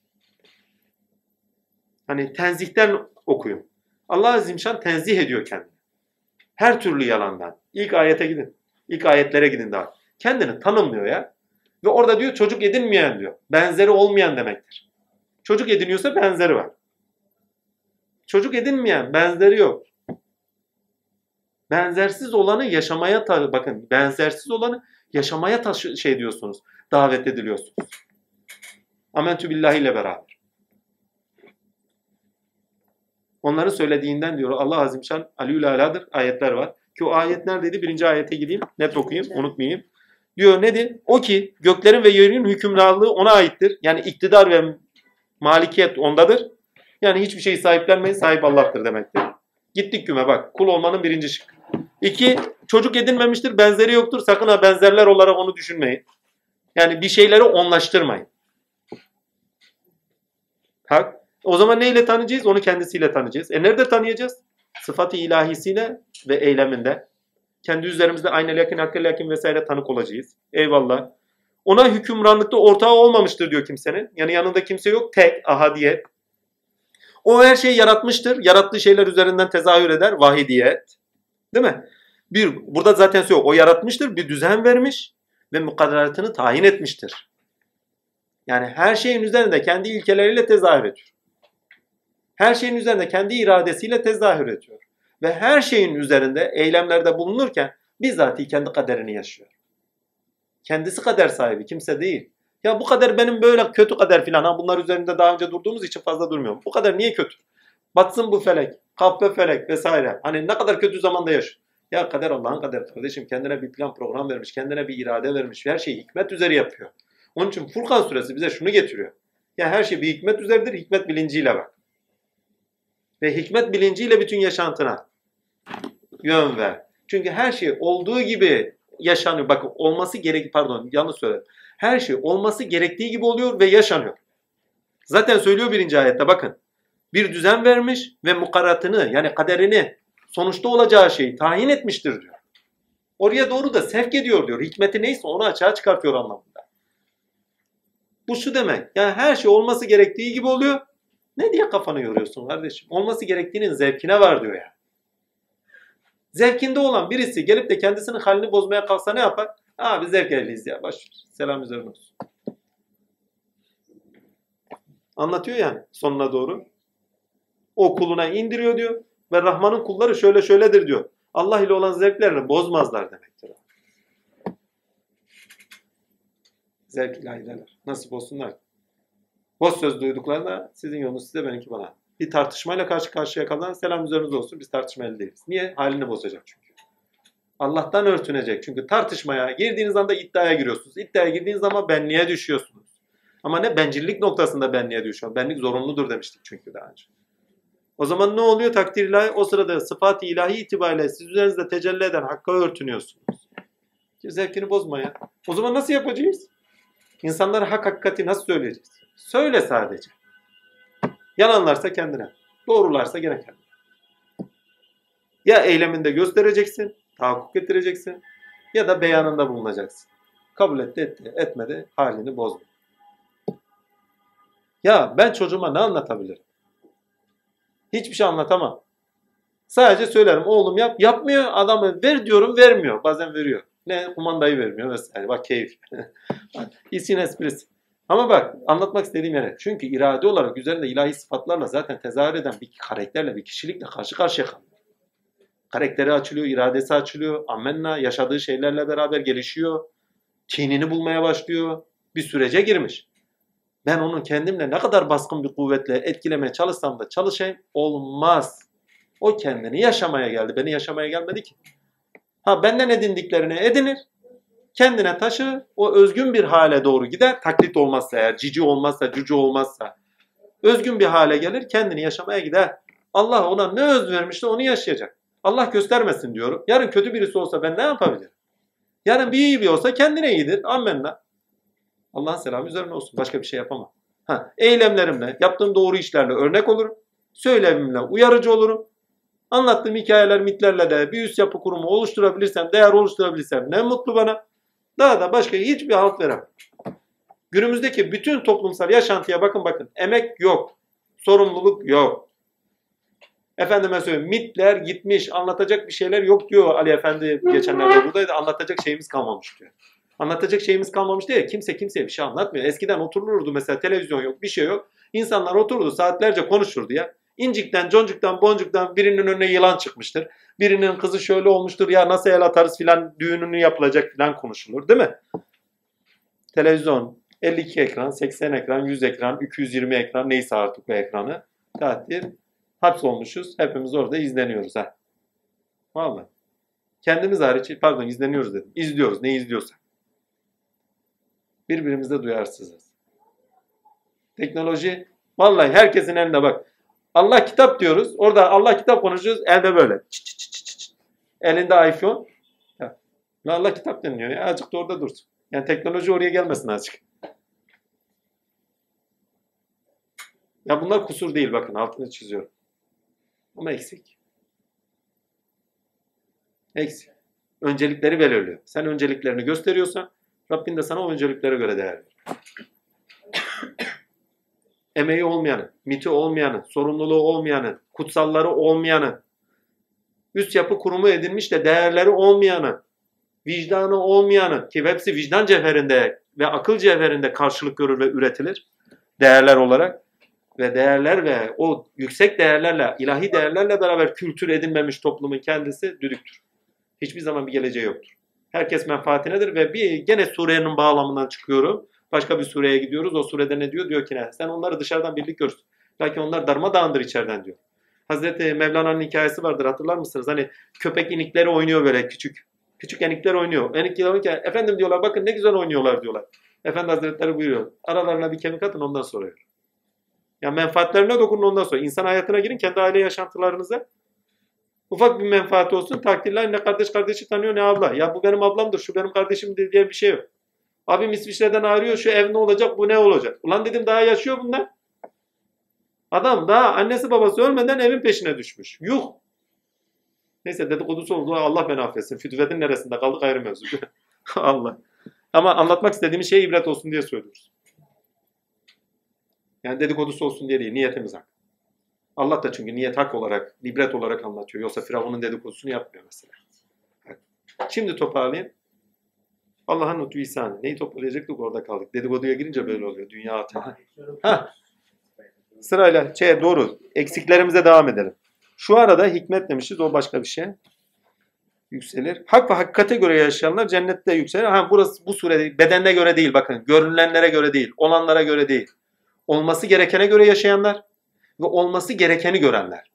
Hani tenzihten okuyun. Allah Azimşan tenzih ediyor kendini. Her türlü yalandan. İlk ayete gidin. İlk ayetlere gidin daha. Kendini tanımlıyor ya. Ve orada diyor çocuk edinmeyen diyor. Benzeri olmayan demektir. Çocuk ediniyorsa benzeri var. Çocuk edinmeyen benzeri yok. Benzersiz olanı yaşamaya bakın benzersiz olanı yaşamaya taşı şey diyorsunuz. Davet ediliyorsunuz. Amentü billahi ile beraber. Onların söylediğinden diyor Allah Azimşan Aliül Ala'dır ayetler var. Ki o ayet neredeydi? Birinci ayete gideyim. Net okuyayım. Unutmayayım. Diyor nedir? O ki göklerin ve yerin hükümranlığı ona aittir. Yani iktidar ve malikiyet ondadır. Yani hiçbir şey sahiplenmeyin. Sahip Allah'tır demektir. Gittik küme bak. Kul olmanın birinci şıkkı. İki, çocuk edinmemiştir. Benzeri yoktur. Sakın ha benzerler olarak onu düşünmeyin. Yani bir şeyleri onlaştırmayın. Hak. O zaman neyle tanıyacağız? Onu kendisiyle tanıyacağız. E nerede tanıyacağız? Sıfat-ı ilahisiyle ve eyleminde. Kendi üzerimizde aynı lakin, hakkı lakin vesaire tanık olacağız. Eyvallah. Ona hükümranlıkta ortağı olmamıştır diyor kimsenin. Yani yanında kimse yok. Tek, ahadiyet. O her şeyi yaratmıştır. Yarattığı şeyler üzerinden tezahür eder. Vahidiyet. Değil mi? Bir, burada zaten yok. O yaratmıştır. Bir düzen vermiş ve mukadderatını tayin etmiştir. Yani her şeyin üzerinde kendi ilkeleriyle tezahür ediyor. Her şeyin üzerinde kendi iradesiyle tezahür ediyor. Ve her şeyin üzerinde eylemlerde bulunurken bizzati kendi kaderini yaşıyor. Kendisi kader sahibi, kimse değil. Ya bu kader benim böyle kötü kader filan. Ha bunlar üzerinde daha önce durduğumuz için fazla durmuyorum. Bu kader niye kötü? Batsın bu felek, kahpe felek vesaire. Hani ne kadar kötü zamanda yaşıyor. Ya kader Allah'ın kaderi kardeşim. Kendine bir plan program vermiş, kendine bir irade vermiş. Her şeyi hikmet üzeri yapıyor. Onun için Furkan suresi bize şunu getiriyor. Ya her şey bir hikmet üzeridir, hikmet bilinciyle bak. Ve hikmet bilinciyle bütün yaşantına yön ver. Çünkü her şey olduğu gibi yaşanıyor. Bakın olması gerek pardon yanlış söyledim. Her şey olması gerektiği gibi oluyor ve yaşanıyor. Zaten söylüyor birinci ayette bakın. Bir düzen vermiş ve mukaratını yani kaderini sonuçta olacağı şeyi tayin etmiştir diyor. Oraya doğru da sevk ediyor diyor. Hikmeti neyse onu açığa çıkartıyor anlamında. Bu şu demek. Yani her şey olması gerektiği gibi oluyor. Ne diye kafanı yoruyorsun kardeşim? Olması gerektiğinin zevkine var diyor ya. Zevkinde olan birisi gelip de kendisinin halini bozmaya kalksa ne yapar? Abi zevk ehliyiz ya. Baş. Selam üzerine olsun. Anlatıyor yani sonuna doğru. O kuluna indiriyor diyor. Ve Rahman'ın kulları şöyle şöyledir diyor. Allah ile olan zevklerini bozmazlar demektir. Zevk ilahideler. Nasip olsunlar. Boş söz duyduklarında sizin yolunuz size benimki bana. Bir tartışmayla karşı karşıya kalan selam üzerinize olsun. Biz tartışmalı değiliz. Niye? Halini bozacak çünkü. Allah'tan örtünecek. Çünkü tartışmaya girdiğiniz anda iddiaya giriyorsunuz. İddiaya girdiğiniz zaman benliğe düşüyorsunuz. Ama ne bencillik noktasında benliğe düşüyor. Benlik zorunludur demiştik çünkü daha önce. O zaman ne oluyor? Takdir ilahi o sırada sıfat-ı ilahi itibariyle siz üzerinizde tecelli eden hakka örtünüyorsunuz. Ki zevkini bozma ya. O zaman nasıl yapacağız? İnsanlara hak hakikati nasıl söyleyeceğiz? Söyle sadece. Yalanlarsa kendine. Doğrularsa gene kendine. Ya eyleminde göstereceksin, tahakkuk ettireceksin ya da beyanında bulunacaksın. Kabul etti, etti, etmedi, halini bozma. Ya ben çocuğuma ne anlatabilirim? Hiçbir şey anlatamam. Sadece söylerim oğlum yap. Yapmıyor adamı ver diyorum vermiyor. Bazen veriyor. Ne kumandayı vermiyor vesaire. Bak keyif. İşin esprisi. Ama bak anlatmak istediğim yere. Çünkü irade olarak üzerinde ilahi sıfatlarla zaten tezahür eden bir karakterle, bir kişilikle karşı karşıya kalıyor. Karakteri açılıyor, iradesi açılıyor. Amenna yaşadığı şeylerle beraber gelişiyor. Kinini bulmaya başlıyor. Bir sürece girmiş. Ben onu kendimle ne kadar baskın bir kuvvetle etkilemeye çalışsam da çalışayım olmaz. O kendini yaşamaya geldi. Beni yaşamaya gelmedi ki. Ha benden edindiklerini edinir. Kendine taşır. O özgün bir hale doğru gider. Taklit olmazsa eğer, cici olmazsa, cücü olmazsa. Özgün bir hale gelir. Kendini yaşamaya gider. Allah ona ne öz vermişse onu yaşayacak. Allah göstermesin diyorum. Yarın kötü birisi olsa ben ne yapabilirim? Yarın bir iyi bir olsa kendine iyidir. Ammenna. Allah'ın selamı üzerine olsun. Başka bir şey yapamam. Ha, eylemlerimle, yaptığım doğru işlerle örnek olurum. Söylemimle uyarıcı olurum. Anlattığım hikayeler, mitlerle de bir üst yapı kurumu oluşturabilirsem, değer oluşturabilirsem ne mutlu bana. Daha da başka hiçbir halt veremem. Günümüzdeki bütün toplumsal yaşantıya bakın bakın. Emek yok. Sorumluluk yok. Efendime söyleyeyim mitler gitmiş anlatacak bir şeyler yok diyor Ali Efendi geçenlerde buradaydı anlatacak şeyimiz kalmamış diyor. Anlatacak şeyimiz kalmamış diye kimse kimseye bir şey anlatmıyor. Eskiden oturulurdu mesela televizyon yok bir şey yok. İnsanlar otururdu saatlerce konuşurdu ya. İncikten, concuktan, boncuktan birinin önüne yılan çıkmıştır. Birinin kızı şöyle olmuştur ya nasıl el atarız filan düğününü yapılacak filan konuşulur değil mi? Televizyon 52 ekran, 80 ekran, 100 ekran, 220 ekran neyse artık bu ekranı. Takdir hapsolmuşuz. Hepimiz orada izleniyoruz ha. Vallahi. Kendimiz hariç pardon izleniyoruz dedim. İzliyoruz ne izliyorsak. Birbirimizde duyarsızız. Teknoloji vallahi herkesin elinde bak. Allah kitap diyoruz. Orada Allah kitap konuşuyoruz. Elde böyle. Çıt çıt çıt çıt. Elinde iPhone. Ya. Allah kitap dinliyor. Ya. Azıcık da orada dursun. Yani teknoloji oraya gelmesin azıcık. Ya bunlar kusur değil bakın altını çiziyorum. Ama eksik. Eksik. Öncelikleri belirliyor. Sen önceliklerini gösteriyorsan Rabbin de sana o önceliklere göre değer verir. Emeği olmayanı, miti olmayanı, sorumluluğu olmayanı, kutsalları olmayanı, üst yapı kurumu edinmiş de değerleri olmayanı, vicdanı olmayanı ki hepsi vicdan cevherinde ve akıl cevherinde karşılık görür ve üretilir değerler olarak ve değerler ve o yüksek değerlerle, ilahi değerlerle beraber kültür edinmemiş toplumun kendisi düdüktür. Hiçbir zaman bir geleceği yoktur. Herkes menfaatinedir ve bir gene surenin bağlamından çıkıyorum. Başka bir sureye gidiyoruz. O surede ne diyor? Diyor ki ne? Sen onları dışarıdan birlik görsün. Lakin onlar darmadağındır içeriden diyor. Hazreti Mevlana'nın hikayesi vardır hatırlar mısınız? Hani köpek inikleri oynuyor böyle küçük. Küçük enikler oynuyor. Enik diyor ki efendim diyorlar bakın ne güzel oynuyorlar diyorlar. Efendi Hazretleri buyuruyor. Aralarına bir kemik atın ondan sonra. Ya yani menfaatlerine dokunun ondan sonra. İnsan hayatına girin kendi aile yaşantılarınıza. Ufak bir menfaat olsun. Takdirler ne kardeş kardeşi tanıyor ne abla. Ya bu benim ablamdır, şu benim kardeşimdir diye bir şey yok. Abim İsviçre'den arıyor, şu ev ne olacak, bu ne olacak. Ulan dedim daha yaşıyor bunlar. Adam daha annesi babası ölmeden evin peşine düşmüş. Yuh. Neyse dedikodusu oldu. Allah beni affetsin. Fütüvetin neresinde kaldık ayrı mevzu. Allah. Ama anlatmak istediğimiz şey ibret olsun diye söylüyoruz. Yani dedikodusu olsun diye değil. Niyetimiz hak. Allah da çünkü niyet hak olarak, ibret olarak anlatıyor. Yoksa Firavun'un dedikodusunu yapmıyor mesela. Şimdi toparlayayım. Allah'ın lütfu ihsanı. Neyi toplayacaktık orada kaldık. Dedikoduya girince böyle oluyor. Dünya. Ha. Sırayla şey doğru. Eksiklerimize devam edelim. Şu arada hikmet demişiz. O başka bir şey. Yükselir. Hak ve hakikate göre yaşayanlar cennette yükselir. Ha burası bu surede bedenine göre değil bakın. Görünenlere göre değil. Olanlara göre değil. Olması gerekene göre yaşayanlar ve olması gerekeni görenler.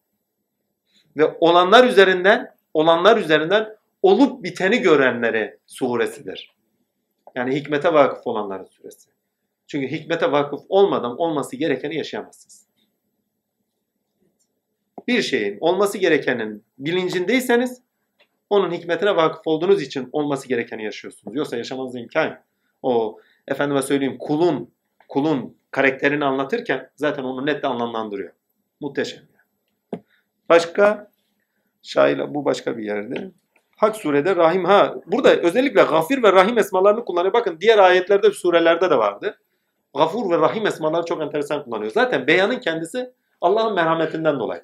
Ve olanlar üzerinden olanlar üzerinden olup biteni görenlere suresidir. Yani hikmete vakıf olanların suresi. Çünkü hikmete vakıf olmadan olması gerekeni yaşayamazsınız. Bir şeyin olması gerekenin bilincindeyseniz onun hikmetine vakıf olduğunuz için olması gerekeni yaşıyorsunuz. Yoksa yaşamanız imkan. O efendime söyleyeyim kulun kulun karakterini anlatırken zaten onu net anlamlandırıyor. Muhteşem. Başka şair bu başka bir yerde. Hak surede Rahim ha burada özellikle Gafir ve Rahim esmalarını kullanıyor. Bakın diğer ayetlerde surelerde de vardı. Gafur ve Rahim esmaları çok enteresan kullanıyor. Zaten beyanın kendisi Allah'ın merhametinden dolayı.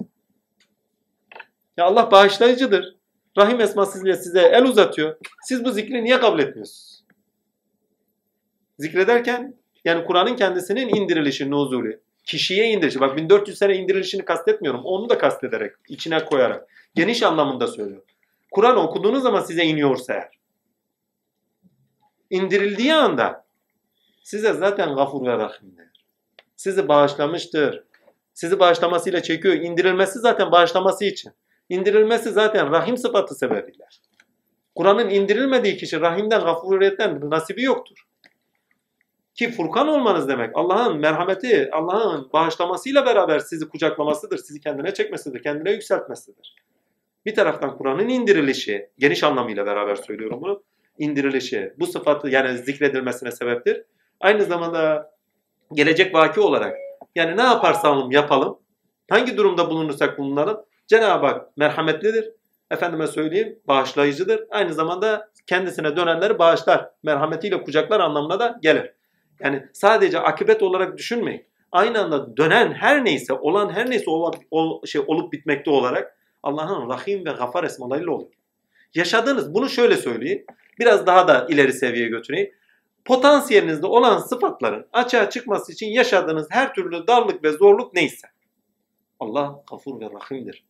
Ya Allah bağışlayıcıdır. Rahim esmasıyla size el uzatıyor. Siz bu zikri niye kabul etmiyorsunuz? Zikrederken yani Kur'an'ın kendisinin indirilişi, nuzulü, kişiye indirişi. Bak 1400 sene indirilişini kastetmiyorum. Onu da kastederek, içine koyarak. Geniş anlamında söylüyor. Kur'an okuduğunuz zaman size iniyorsa eğer. indirildiği anda size zaten gafur ve rahimdir. Sizi bağışlamıştır. Sizi bağışlamasıyla çekiyor. İndirilmesi zaten bağışlaması için. İndirilmesi zaten rahim sıfatı sebebiyle. Kur'an'ın indirilmediği kişi rahimden, gafuriyetten nasibi yoktur. Ki Furkan olmanız demek Allah'ın merhameti, Allah'ın bağışlamasıyla beraber sizi kucaklamasıdır, sizi kendine çekmesidir, kendine yükseltmesidir. Bir taraftan Kur'an'ın indirilişi, geniş anlamıyla beraber söylüyorum bunu, indirilişi bu sıfatı yani zikredilmesine sebeptir. Aynı zamanda gelecek vaki olarak yani ne yaparsan yapalım, hangi durumda bulunursak bulunalım, Cenab-ı Hak merhametlidir. Efendime söyleyeyim bağışlayıcıdır. Aynı zamanda kendisine dönenleri bağışlar. Merhametiyle kucaklar anlamına da gelir. Yani sadece akıbet olarak düşünmeyin. Aynı anda dönen her neyse, olan her neyse ol, ol, şey olup bitmekte olarak Allah'ın Rahim ve Gafar esmalarıyla oluyor. Yaşadığınız, bunu şöyle söyleyeyim. Biraz daha da ileri seviyeye götüreyim. Potansiyelinizde olan sıfatların açığa çıkması için yaşadığınız her türlü darlık ve zorluk neyse. Allah gafur ve rahimdir.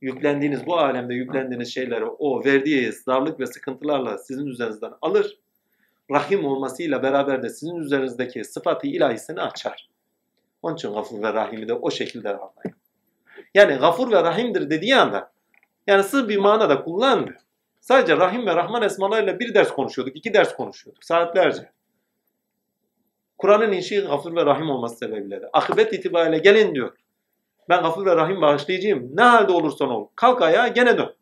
Yüklendiğiniz bu alemde yüklendiğiniz şeyleri o verdiği darlık ve sıkıntılarla sizin üzerinizden alır. Rahim olmasıyla beraber de sizin üzerinizdeki sıfatı ilahisini açar. Onun için gafur ve rahimi de o şekilde anlayın. Yani gafur ve rahimdir dediği anda yani sığ bir manada kullanmıyor. Sadece Rahim ve Rahman esmalarıyla bir ders konuşuyorduk, iki ders konuşuyorduk saatlerce. Kur'an'ın inşi gafur ve rahim olması sebebiyle de. Akıbet itibariyle gelin diyor. Ben gafur ve rahim bağışlayıcıyım. Ne halde olursan ol. Kalk ayağa gene dön.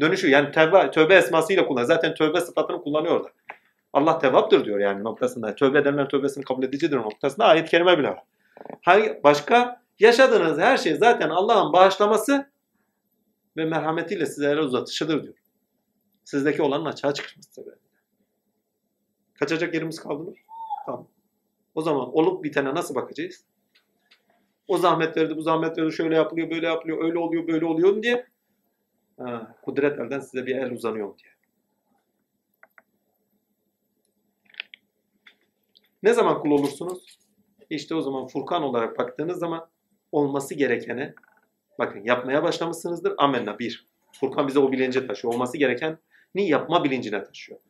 Dönüşü yani tövbe, tövbe esmasıyla kullan. Zaten tövbe sıfatını kullanıyor orada. Allah tevaptır diyor yani noktasında. Tövbe edenler tövbesini kabul edicidir noktasında ayet-i kerime bile var. Hayır, başka yaşadığınız her şey zaten Allah'ın bağışlaması ve merhametiyle size el uzatışıdır diyor. Sizdeki olanın açığa çıkması sebebiyle. Kaçacak yerimiz kaldı mı? Tamam. O zaman olup bitene nasıl bakacağız? O zahmet verdi, bu zahmet verdi, şöyle yapılıyor, böyle yapılıyor, öyle oluyor, böyle oluyor diye. Ha, kudret elden size bir el uzanıyor diye. Ne zaman kul olursunuz? İşte o zaman Furkan olarak baktığınız zaman olması gerekene bakın yapmaya başlamışsınızdır. Amenna bir. Furkan bize o bilince taşıyor. Olması gereken ni yapma bilincine taşıyor.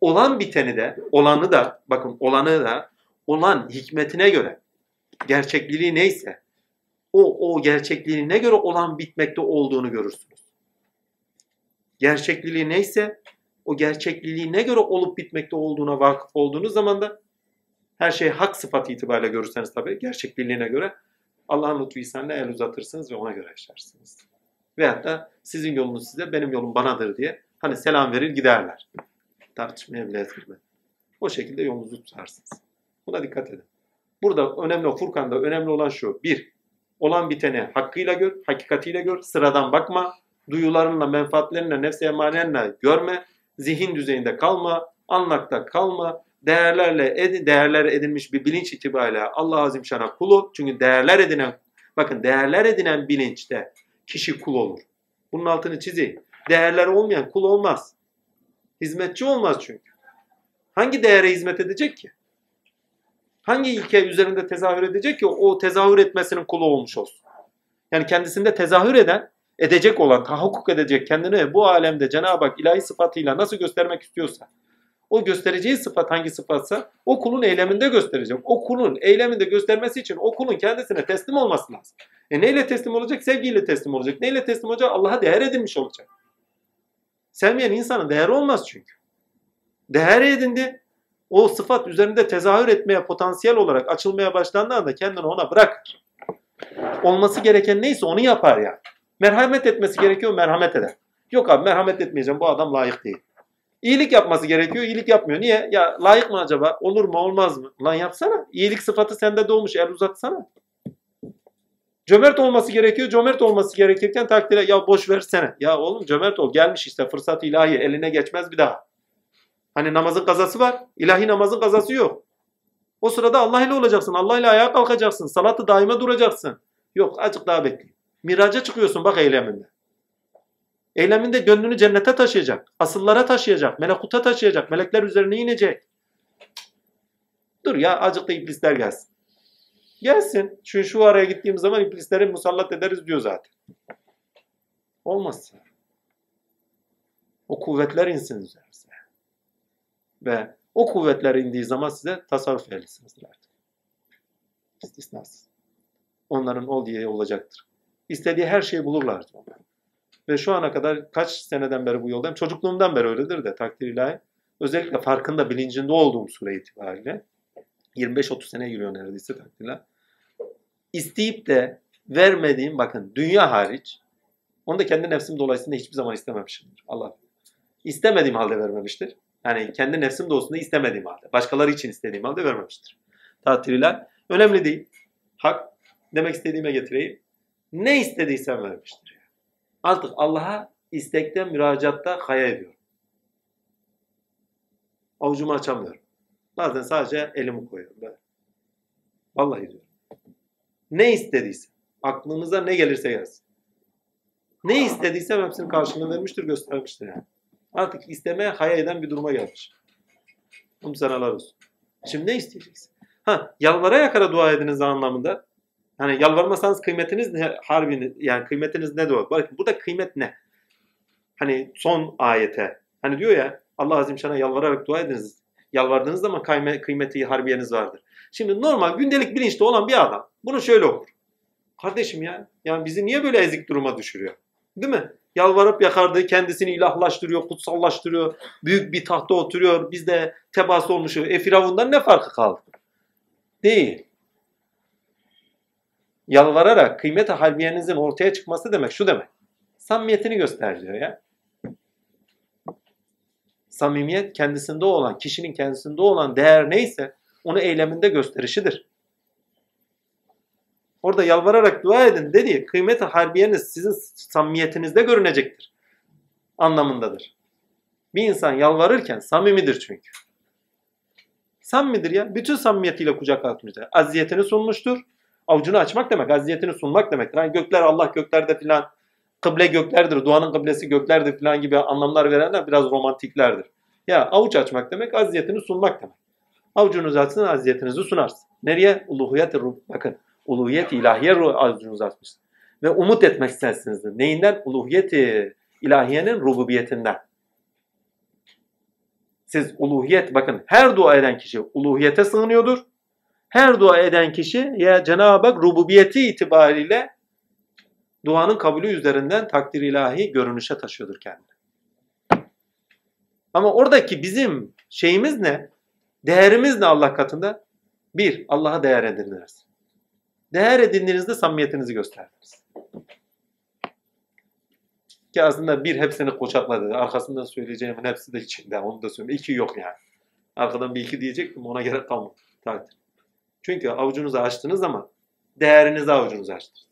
Olan biteni de, olanı da, bakın olanı da olan hikmetine göre gerçekliği neyse o, o gerçekliğine göre olan bitmekte olduğunu görürsünüz. Gerçekliği neyse o gerçekliğine göre olup bitmekte olduğuna vakıf olduğunuz zaman da her şeyi hak sıfatı itibariyle görürseniz tabii gerçekliğine göre Allah'ın lütfu ihsanına el uzatırsınız ve ona göre yaşarsınız. Veyahut da sizin yolunuz size, benim yolum banadır diye hani selam verir giderler. Tartışmaya bile girme. O şekilde yolunuzu tutarsınız. Buna dikkat edin. Burada önemli Furkan'da önemli olan şu. Bir, olan biteni hakkıyla gör, hakikatiyle gör. Sıradan bakma. Duyularınla, menfaatlerinle, nefse emanenle görme. Zihin düzeyinde kalma. Anlakta kalma. Değerlerle edin, değerler edinmiş bir bilinç itibariyle Allah Azim Şan'a kulu. Çünkü değerler edinen, bakın değerler edinen bilinçte kişi kul olur. Bunun altını çizeyim. Değerler olmayan kul olmaz. Hizmetçi olmaz çünkü. Hangi değere hizmet edecek ki? Hangi ilke üzerinde tezahür edecek ki o tezahür etmesinin kulu olmuş olsun? Yani kendisinde tezahür eden, edecek olan, tahakkuk edecek kendini bu alemde Cenab-ı Hak ilahi sıfatıyla nasıl göstermek istiyorsa, o göstereceği sıfat hangi sıfatsa o kulun eyleminde gösterecek. O kulun eyleminde göstermesi için o kulun kendisine teslim olması lazım. E neyle teslim olacak? Sevgiyle teslim olacak. Neyle teslim olacak? Allah'a değer edinmiş olacak. Sevmeyen insanın değeri olmaz çünkü. Değer edindi. O sıfat üzerinde tezahür etmeye potansiyel olarak açılmaya başlandığı anda kendini ona bırakır. Olması gereken neyse onu yapar yani. Merhamet etmesi gerekiyor, merhamet eder. Yok abi merhamet etmeyeceğim bu adam layık değil. İyilik yapması gerekiyor, iyilik yapmıyor. Niye? Ya layık mı acaba? Olur mu, olmaz mı? Lan yapsana. İyilik sıfatı sende doğmuş, el uzatsana. Cömert olması gerekiyor, cömert olması gerekirken takdire ya boş versene. Ya oğlum cömert ol, gelmiş işte fırsat ilahi, eline geçmez bir daha. Hani namazın kazası var, ilahi namazın kazası yok. O sırada Allah ile olacaksın, Allah ile ayağa kalkacaksın, salatı daima duracaksın. Yok, azıcık daha bekle. Miraca çıkıyorsun bak eyleminde. Eyleminde gönlünü cennete taşıyacak. Asıllara taşıyacak. Melekuta taşıyacak. Melekler üzerine inecek. Dur ya azıcık da iblisler gelsin. Gelsin. Şu, şu araya gittiğim zaman iblisleri musallat ederiz diyor zaten. Olmaz. O kuvvetler insin üzerinize. Ve o kuvvetler indiği zaman size tasarruf ehlisinizdir artık. İstisnasız. Onların ol diye olacaktır. İstediği her şeyi bulurlardı onlar. Ve şu ana kadar kaç seneden beri bu yoldayım. Çocukluğumdan beri öyledir de takdir ilahi. Özellikle farkında, bilincinde olduğum süre itibariyle 25-30 sene giriyor neredeyse takdirle. İsteyip de vermediğim bakın dünya hariç onu da kendi nefsim dolayısıyla hiçbir zaman istememişimdir. Allah. İstemediğim halde vermemiştir. Yani kendi nefsim doğusunda istemediğim halde. Başkaları için istediğim halde vermemiştir. Takdirler önemli değil. Hak demek istediğime getireyim. Ne istediysen vermiştir. Artık Allah'a istekte, müracaatta haya ediyorum. Avucumu açamıyorum. Bazen sadece elimi koyuyorum böyle. Vallahi diyorum. Ne istediyse, aklınıza ne gelirse gelsin. Ne istediysem hepsinin karşılığını vermiştir, göstermiştir yani. Artık istemeye haya eden bir duruma gelmiş. Bunu seneler olsun. Şimdi ne isteyeceksin? Ha, yalvara yakara dua ediniz anlamında. Hani yalvarmasanız kıymetiniz ne? Harbiniz, yani kıymetiniz ne diyor? Bakın burada kıymet ne? Hani son ayete. Hani diyor ya Allah Azim Şan'a yalvararak dua ediniz. Yalvardığınız zaman kıymeti harbiyeniz vardır. Şimdi normal gündelik bilinçte olan bir adam bunu şöyle okur. Kardeşim ya yani bizi niye böyle ezik duruma düşürüyor? Değil mi? Yalvarıp yakardı, kendisini ilahlaştırıyor, kutsallaştırıyor, büyük bir tahta oturuyor, biz de tebaası olmuşuz. E Firavundan ne farkı kaldı? Değil. Yalvararak kıymet halbiyenizin ortaya çıkması demek şu demek. Samimiyetini gösteriyor ya. Samimiyet kendisinde olan, kişinin kendisinde olan değer neyse onu eyleminde gösterişidir. Orada yalvararak dua edin dediği kıymet-i harbiyeniz sizin samimiyetinizde görünecektir. Anlamındadır. Bir insan yalvarırken samimidir çünkü. Samimidir ya. Bütün samimiyetiyle kucak atmıştır. Aziyetini sunmuştur. Avucunu açmak demek, aziyetini sunmak demektir. Hani gökler Allah göklerde filan, kıble göklerdir, duanın kıblesi göklerdir filan gibi anlamlar verenler biraz romantiklerdir. Ya avuç açmak demek, aziyetini sunmak demek. Avucunuzu açsın, aziyetinizi sunarsın. Nereye? Uluhiyet bakın uluhiyet ilahiye arzunuzu açmışsınız. Ve umut etmek istersiniz. Neyinden? uluhiyet ilahiyenin rububiyetinden. Siz uluhiyet bakın her dua eden kişi uluhiyete sığınıyordur. Her dua eden kişi ya Cenab-ı Hak rububiyeti itibariyle duanın kabulü üzerinden takdir ilahi görünüşe taşıyordur kendini. Ama oradaki bizim şeyimiz ne? Değerimiz ne Allah katında? Bir, Allah'a değer ediniriz. Değer edindiğinizde samimiyetinizi gösterdiniz. Ki aslında bir hepsini koçakladı. Arkasından söyleyeceğimin hepsi de içinde. Onu da söyleyeyim. İki yok yani. Arkadan bir iki diyecektim ona gerek kalmadı. Takdir. Çünkü avucunuzu açtığınız zaman değerinizi avucunuzu açtınız.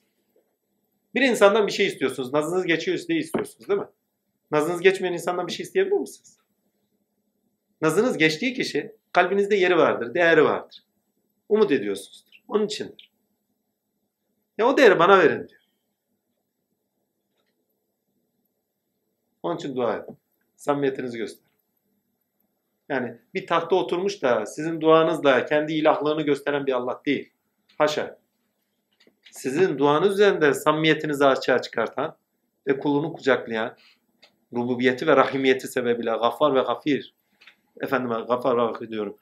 Bir insandan bir şey istiyorsunuz. Nazınız geçiyor diye istiyorsunuz değil mi? Nazınız geçmeyen insandan bir şey isteyebilir misiniz? Nazınız geçtiği kişi kalbinizde yeri vardır, değeri vardır. Umut ediyorsunuzdur. Onun içindir. Ya o değeri bana verin diyor. Onun için dua edin. Samimiyetinizi göster. Yani bir tahta oturmuş da sizin duanızla kendi ilahlığını gösteren bir Allah değil. Haşa. Sizin duanız üzerinde samimiyetinizi açığa çıkartan ve kulunu kucaklayan, rububiyeti ve rahimiyeti sebebiyle gaffar ve gafir, efendime gaffar ve gafir diyorum,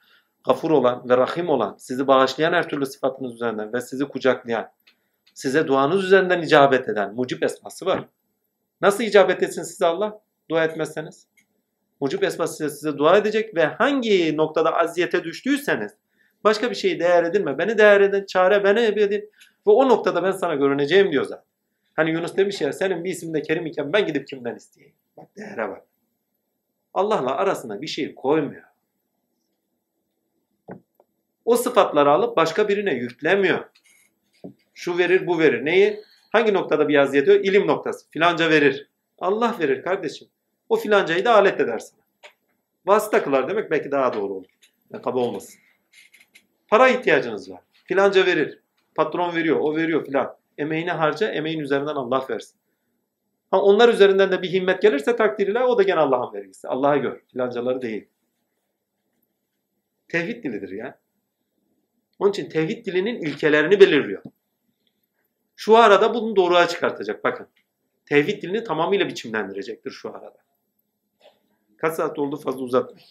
gafur olan ve rahim olan, sizi bağışlayan her türlü sıfatınız üzerinden ve sizi kucaklayan, size duanız üzerinden icabet eden mucib esması var. Nasıl icabet etsin size Allah? Dua etmezseniz. Mucib esması size, dua edecek ve hangi noktada aziyete düştüyseniz başka bir şeyi değer edinme. Beni değer edin, çare beni edin. Ve o noktada ben sana görüneceğim diyor zaten. Hani Yunus demiş ya senin bir isimde Kerim iken ben gidip kimden isteyeyim? Bak değere bak. Allah'la arasına bir şey koymuyor. O sıfatları alıp başka birine yüklemiyor. Şu verir bu verir. Neyi? Hangi noktada bir yazı yetiyor? İlim noktası. Filanca verir. Allah verir kardeşim. O filancayı da alet edersin. Vasıta kılar demek belki daha doğru olur. Yani kaba olmasın. Para ihtiyacınız var. Filanca verir. Patron veriyor, o veriyor filan. Emeğini harca, emeğin üzerinden Allah versin. Ha onlar üzerinden de bir himmet gelirse takdiriyle o da gene Allah'ın vergisi. Allah'a gör. Filancaları değil. Tevhid dilidir ya. Onun için tevhid dilinin ilkelerini belirliyor. Şu arada bunu doğruğa çıkartacak. Bakın. Tevhid dilini tamamıyla biçimlendirecektir şu arada. Kaç saat oldu fazla uzatmayın.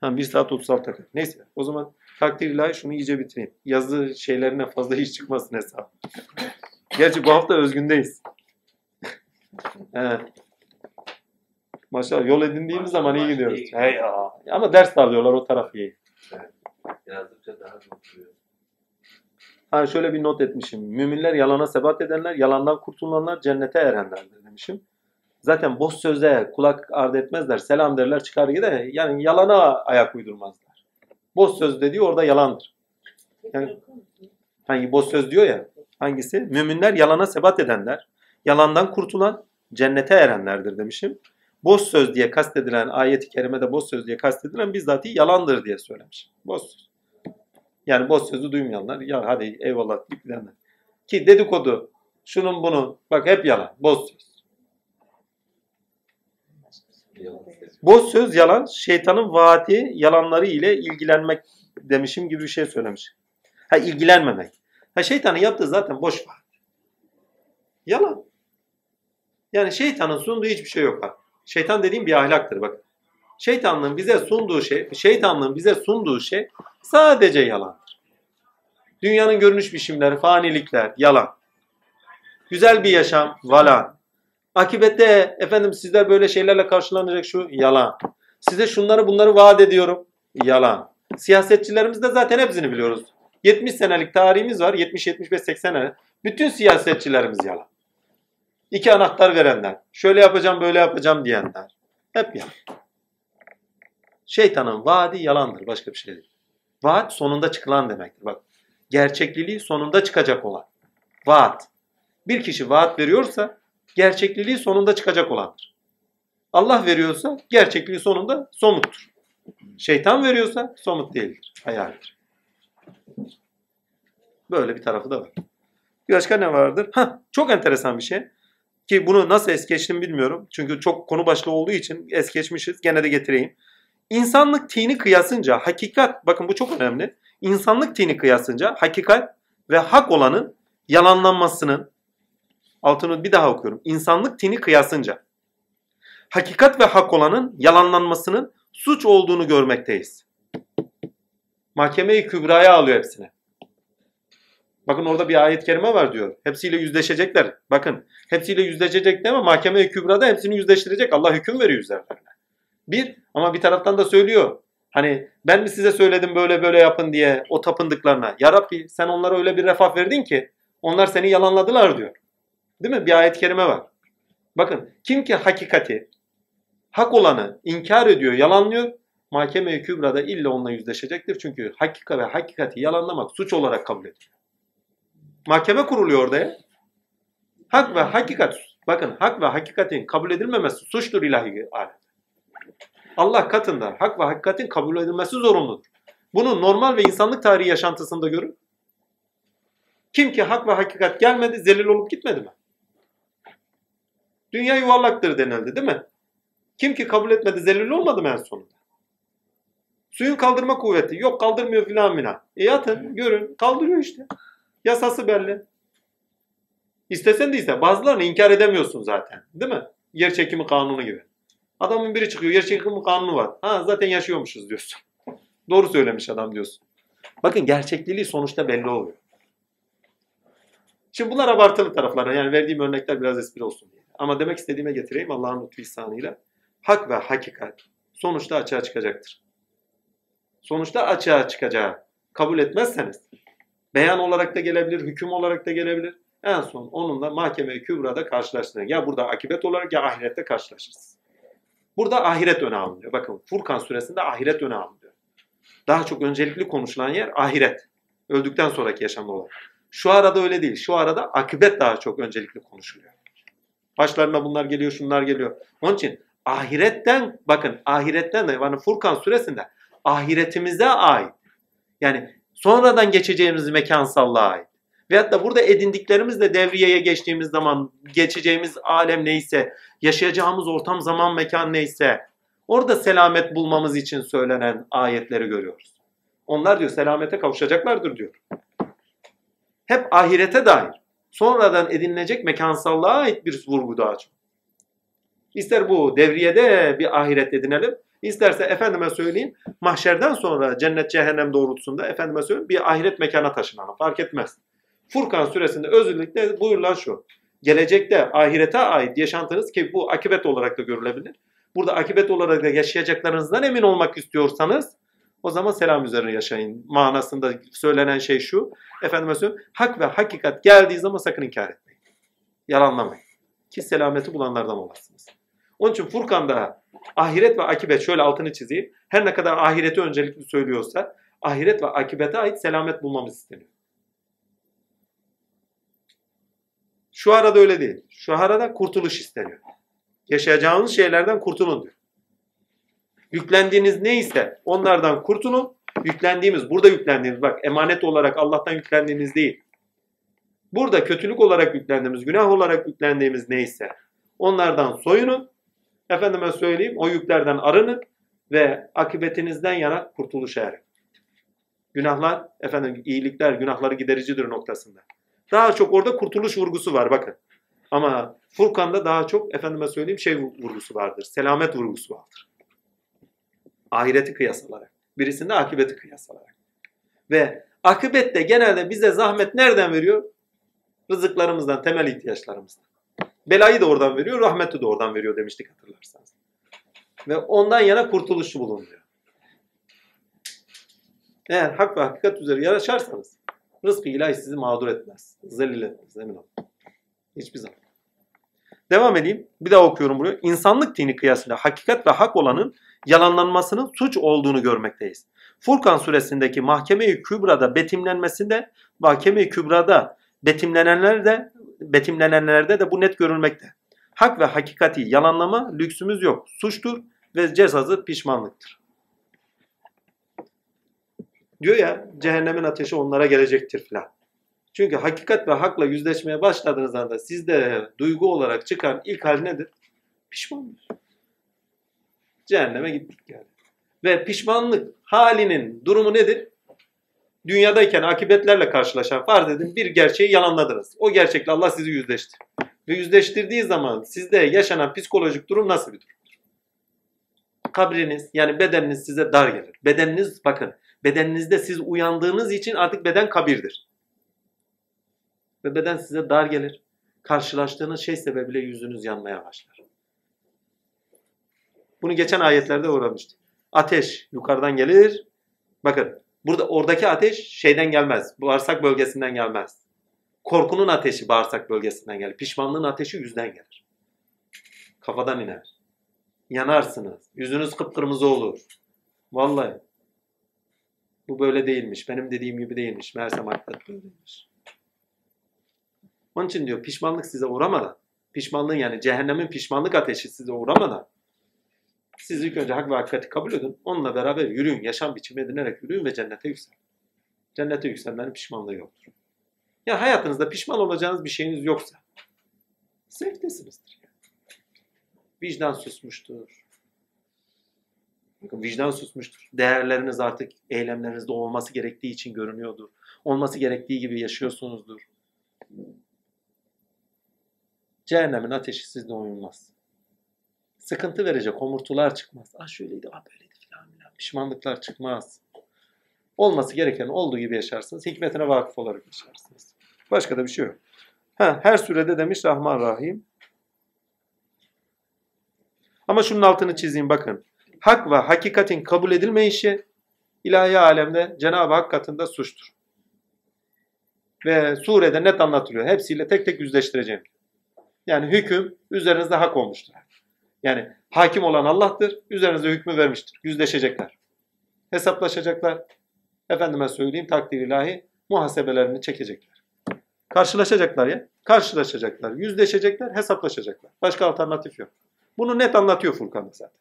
Ha, 1 saat 36 dakika. Neyse o zaman takdir ilahi şunu iyice bitireyim. Yazı şeylerine fazla hiç çıkmasın hesap. Gerçi bu hafta özgündeyiz. Maşallah yol edindiğimiz zaman iyi gidiyoruz. Hey ya. Ama ders de alıyorlar o taraf iyi. Yazdıkça daha mutluyor. Ha şöyle bir not etmişim. Müminler yalana sebat edenler, yalandan kurtulanlar cennete erenlerdir demişim. Zaten boş söze kulak ardı etmezler. Selam derler çıkar gider. Yani yalana ayak uydurmazlar. Boş söz dediği orada yalandır. Yani- Hangi boş söz diyor ya. Hangisi? Müminler yalana sebat edenler, yalandan kurtulan cennete erenlerdir demişim. Boş söz diye kastedilen ayeti kerimede boş söz diye kastedilen bizzat yalandır diye söylemiş. Boş söz. Yani boş sözü duymayanlar ya hadi eyvallah deyip gidenler. Ki dedikodu şunun bunun bak hep yalan. Boş söz. Boş söz yalan, şeytanın vaati yalanları ile ilgilenmek demişim gibi bir şey söylemiş. Ha ilgilenmemek. Ha şeytanın yaptığı zaten boş vaat. Yalan. Yani şeytanın sunduğu hiçbir şey yok bak. Şeytan dediğim bir ahlaktır bak. Şeytanlığın bize sunduğu şey, şeytanlığın bize sunduğu şey sadece yalandır. Dünyanın görünüş biçimleri, fanilikler, yalan. Güzel bir yaşam, valan. Akibette efendim sizler böyle şeylerle karşılanacak şu yalan. Size şunları bunları vaat ediyorum. Yalan. Siyasetçilerimiz de zaten hepsini biliyoruz. 70 senelik tarihimiz var. 70 75 80 sene. Bütün siyasetçilerimiz yalan. İki anahtar verenler. Şöyle yapacağım, böyle yapacağım diyenler. Hep yalan. Şeytanın vaadi yalandır. Başka bir şey değil. Vaat sonunda çıkılan demektir. Bak. Gerçekliliği sonunda çıkacak olan. Vaat. Bir kişi vaat veriyorsa gerçekliliği sonunda çıkacak olandır. Allah veriyorsa gerçekliği sonunda somuttur. Şeytan veriyorsa somut değildir. Hayaldir. Böyle bir tarafı da var. Bir başka ne vardır? Hah, çok enteresan bir şey. Ki bunu nasıl es geçtim bilmiyorum. Çünkü çok konu başlığı olduğu için es geçmişiz. Gene de getireyim. İnsanlık tini kıyasınca hakikat, bakın bu çok önemli. İnsanlık tini kıyasınca hakikat ve hak olanın yalanlanmasının, altını bir daha okuyorum. İnsanlık tini kıyasınca hakikat ve hak olanın yalanlanmasının suç olduğunu görmekteyiz. Mahkeme-i Kübra'ya alıyor hepsini. Bakın orada bir ayet-i kerime var diyor. Hepsiyle yüzleşecekler. Bakın hepsiyle yüzleşecek değil mi? Mahkeme-i Kübra'da hepsini yüzleştirecek. Allah hüküm veriyor üzerlerine. Bir ama bir taraftan da söylüyor. Hani ben mi size söyledim böyle böyle yapın diye o tapındıklarına. Ya Rabbi sen onlara öyle bir refah verdin ki onlar seni yalanladılar diyor. Değil mi? Bir ayet-i kerime var. Bakın kim ki hakikati, hak olanı inkar ediyor, yalanlıyor, mahkeme-i kübrada illa onunla yüzleşecektir. Çünkü hakika ve hakikati yalanlamak suç olarak kabul ediliyor. Mahkeme kuruluyor orada ya. Hak ve hakikat, bakın hak ve hakikatin kabul edilmemesi suçtur ilahi alem. Allah katında hak ve hakikatin kabul edilmesi zorunludur. Bunu normal ve insanlık tarihi yaşantısında görün. Kim ki hak ve hakikat gelmedi, zelil olup gitmedi mi? Dünya yuvarlaktır denildi değil mi? Kim ki kabul etmedi zelil olmadı mı en sonunda? Suyun kaldırma kuvveti. Yok kaldırmıyor filan mina. E yatın görün kaldırıyor işte. Yasası belli. İstesen de iste. Bazılarını inkar edemiyorsun zaten. Değil mi? Yer çekimi kanunu gibi. Adamın biri çıkıyor. Yer çekimi kanunu var. Ha zaten yaşıyormuşuz diyorsun. Doğru söylemiş adam diyorsun. Bakın gerçekliği sonuçta belli oluyor. Şimdi bunlar abartılı tarafları. Yani verdiğim örnekler biraz espri olsun. Ama demek istediğime getireyim Allah'ın lütfu ihsanıyla. Hak ve hakikat sonuçta açığa çıkacaktır. Sonuçta açığa çıkacağı kabul etmezseniz beyan olarak da gelebilir, hüküm olarak da gelebilir. En son onunla mahkeme-i kübrada karşılaştığında ya burada akibet olarak ya ahirette karşılaşırsınız. Burada ahiret öne alınıyor. Bakın Furkan suresinde ahiret öne alınıyor. Daha çok öncelikli konuşulan yer ahiret. Öldükten sonraki yaşamda olan. Şu arada öyle değil. Şu arada akıbet daha çok öncelikli konuşuluyor. Başlarına bunlar geliyor, şunlar geliyor. Onun için ahiretten, bakın ahiretten de yani Furkan suresinde ahiretimize ait. Yani sonradan geçeceğimiz mekansallığa ait. Veyahut da burada edindiklerimizle devriyeye geçtiğimiz zaman geçeceğimiz alem neyse, yaşayacağımız ortam zaman mekan neyse orada selamet bulmamız için söylenen ayetleri görüyoruz. Onlar diyor selamete kavuşacaklardır diyor. Hep ahirete dair. Sonradan edinilecek mekansallığa ait bir vurgu daha çok. İster bu devriyede bir ahiret edinelim, isterse efendime söyleyeyim mahşerden sonra cennet cehennem doğrultusunda efendime söyleyeyim bir ahiret mekana taşınalım fark etmez. Furkan suresinde özellikle buyurulan şu. Gelecekte ahirete ait yaşantınız ki bu akibet olarak da görülebilir. Burada akibet olarak da yaşayacaklarınızdan emin olmak istiyorsanız o zaman selam üzerine yaşayın. Manasında söylenen şey şu. Efendime söyleyeyim hak ve hakikat geldiği zaman sakın inkar etmeyin. Yalanlamayın. Ki selameti bulanlardan olasınız. Onun için Furkan'da ahiret ve akibet şöyle altını çizeyim. Her ne kadar ahireti öncelikli söylüyorsa ahiret ve akibete ait selamet bulmamız isteniyor. Şu arada öyle değil. Şu arada kurtuluş isteniyor. Yaşayacağınız şeylerden kurtulun diyor. Yüklendiğiniz neyse onlardan kurtulun. Yüklendiğimiz, burada yüklendiğimiz bak emanet olarak Allah'tan yüklendiğimiz değil. Burada kötülük olarak yüklendiğimiz, günah olarak yüklendiğimiz neyse onlardan soyunun. Efendime söyleyeyim o yüklerden arının ve akıbetinizden yana kurtuluşa erin. Günahlar, efendim iyilikler günahları gidericidir noktasında. Daha çok orada kurtuluş vurgusu var bakın. Ama Furkan'da daha çok efendime söyleyeyim şey vurgusu vardır. Selamet vurgusu vardır. Ahireti kıyas alarak. Birisinde akıbeti kıyas alarak. Ve akıbet de genelde bize zahmet nereden veriyor? Rızıklarımızdan, temel ihtiyaçlarımızdan. Belayı da oradan veriyor, rahmeti de oradan veriyor demiştik hatırlarsanız. Ve ondan yana kurtuluşu bulunuyor. Eğer hak ve hakikat üzere yaşarsanız rızkı ilahi sizi mağdur etmez. Zelil etmez emin olun. Hiçbir zaman. Devam edeyim. Bir daha okuyorum burayı. İnsanlık dini kıyasıyla hakikat ve hak olanın yalanlanmasının suç olduğunu görmekteyiz. Furkan suresindeki mahkeme-i kübrada betimlenmesinde mahkeme-i kübrada betimlenenler de betimlenenlerde de bu net görülmekte. Hak ve hakikati yalanlama lüksümüz yok. Suçtur ve cezası pişmanlıktır. Diyor ya cehennemin ateşi onlara gelecektir filan. Çünkü hakikat ve hakla yüzleşmeye başladığınız anda sizde duygu olarak çıkan ilk hal nedir? Pişmanlık. Cehenneme gittik yani. Ve pişmanlık halinin durumu nedir? Dünyadayken akıbetlerle karşılaşan farz edin bir gerçeği yalanladınız. O gerçekle Allah sizi yüzleştir. Ve yüzleştirdiği zaman sizde yaşanan psikolojik durum nasıl bir durumdur? Kabriniz yani bedeniniz size dar gelir. Bedeniniz bakın bedeninizde siz uyandığınız için artık beden kabirdir. Ve beden size dar gelir. Karşılaştığınız şey sebebiyle yüzünüz yanmaya başlar. Bunu geçen ayetlerde öğrenmiştik. Ateş yukarıdan gelir. Bakın burada oradaki ateş şeyden gelmez. Bağırsak bölgesinden gelmez. Korkunun ateşi bağırsak bölgesinden gelir. Pişmanlığın ateşi yüzden gelir. Kafadan iner. Yanarsınız. Yüzünüz kıpkırmızı olur. Vallahi. Bu böyle değilmiş. Benim dediğim gibi değilmiş. Meğersem hakikat böyleymiş. Onun için diyor pişmanlık size uğramadan, pişmanlığın yani cehennemin pişmanlık ateşi size uğramadan siz ilk önce hak ve hakikati kabul edin. Onunla beraber yürüyün. Yaşam biçimi edinerek yürüyün ve cennete yükselin. Cennete yükselmenin pişmanlığı yoktur. Ya hayatınızda pişman olacağınız bir şeyiniz yoksa zevktesinizdir. Yani. Vicdan susmuştur. Bakın vicdan susmuştur. Değerleriniz artık eylemlerinizde olması gerektiği için görünüyordur. Olması gerektiği gibi yaşıyorsunuzdur. Cehennemin ateşi sizde uyumaz. Sıkıntı verecek homurtular çıkmaz. Ah şöyleydi, ah böyleydi filan filan. Pişmanlıklar çıkmaz. Olması gereken olduğu gibi yaşarsınız. Hikmetine vakıf olarak yaşarsınız. Başka da bir şey yok. Ha, her sürede demiş Rahman Rahim. Ama şunun altını çizeyim bakın. Hak ve hakikatin kabul edilmeyişi ilahi alemde Cenab-ı Hak katında suçtur. Ve surede net anlatılıyor. Hepsiyle tek tek yüzleştireceğim. Yani hüküm üzerinizde hak olmuştur. Yani hakim olan Allah'tır. Üzerinize hükmü vermiştir. Yüzleşecekler. Hesaplaşacaklar. Efendime söyleyeyim takdir ilahi muhasebelerini çekecekler. Karşılaşacaklar ya. Karşılaşacaklar. Yüzleşecekler. Hesaplaşacaklar. Başka alternatif yok. Bunu net anlatıyor Furkan'da zaten.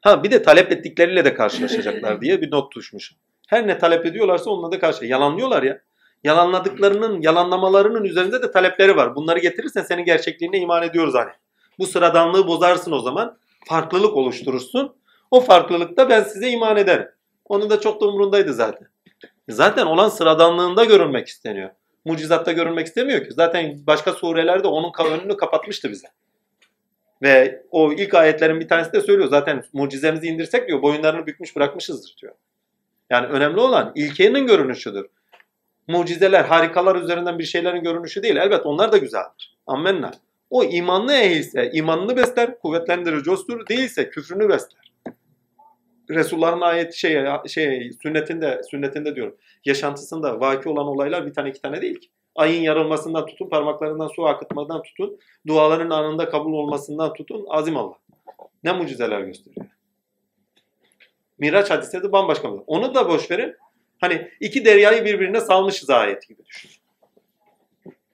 Ha bir de talep ettikleriyle de karşılaşacaklar diye bir not düşmüş. Her ne talep ediyorlarsa onunla da karşı. Yalanlıyorlar ya. Yalanladıklarının, yalanlamalarının üzerinde de talepleri var. Bunları getirirsen senin gerçekliğine iman ediyoruz hani. Bu sıradanlığı bozarsın o zaman. Farklılık oluşturursun. O farklılıkta ben size iman ederim. Onun da çok da umurundaydı zaten. Zaten olan sıradanlığında görünmek isteniyor. Mucizatta görünmek istemiyor ki. Zaten başka surelerde onun önünü kapatmıştı bize. Ve o ilk ayetlerin bir tanesi de söylüyor. Zaten mucizemizi indirsek diyor boyunlarını bükmüş bırakmışızdır diyor. Yani önemli olan ilkenin görünüşüdür. Mucizeler, harikalar üzerinden bir şeylerin görünüşü değil. Elbet onlar da güzeldir. Ammenna. O imanlı ehilse imanını besler, kuvvetlendirir, coşturur. Değilse küfrünü besler. Resulullah'ın ayet şey şey sünnetinde sünnetinde diyorum. Yaşantısında vaki olan olaylar bir tane iki tane değil ki. Ayın yarılmasından tutun, parmaklarından su akıtmadan tutun, duaların anında kabul olmasından tutun, azim Allah. Ne mucizeler gösteriyor. Miraç hadisleri de bambaşka. bir- Onu da boş verin. Hani iki deryayı birbirine salmışız ayet gibi düşün.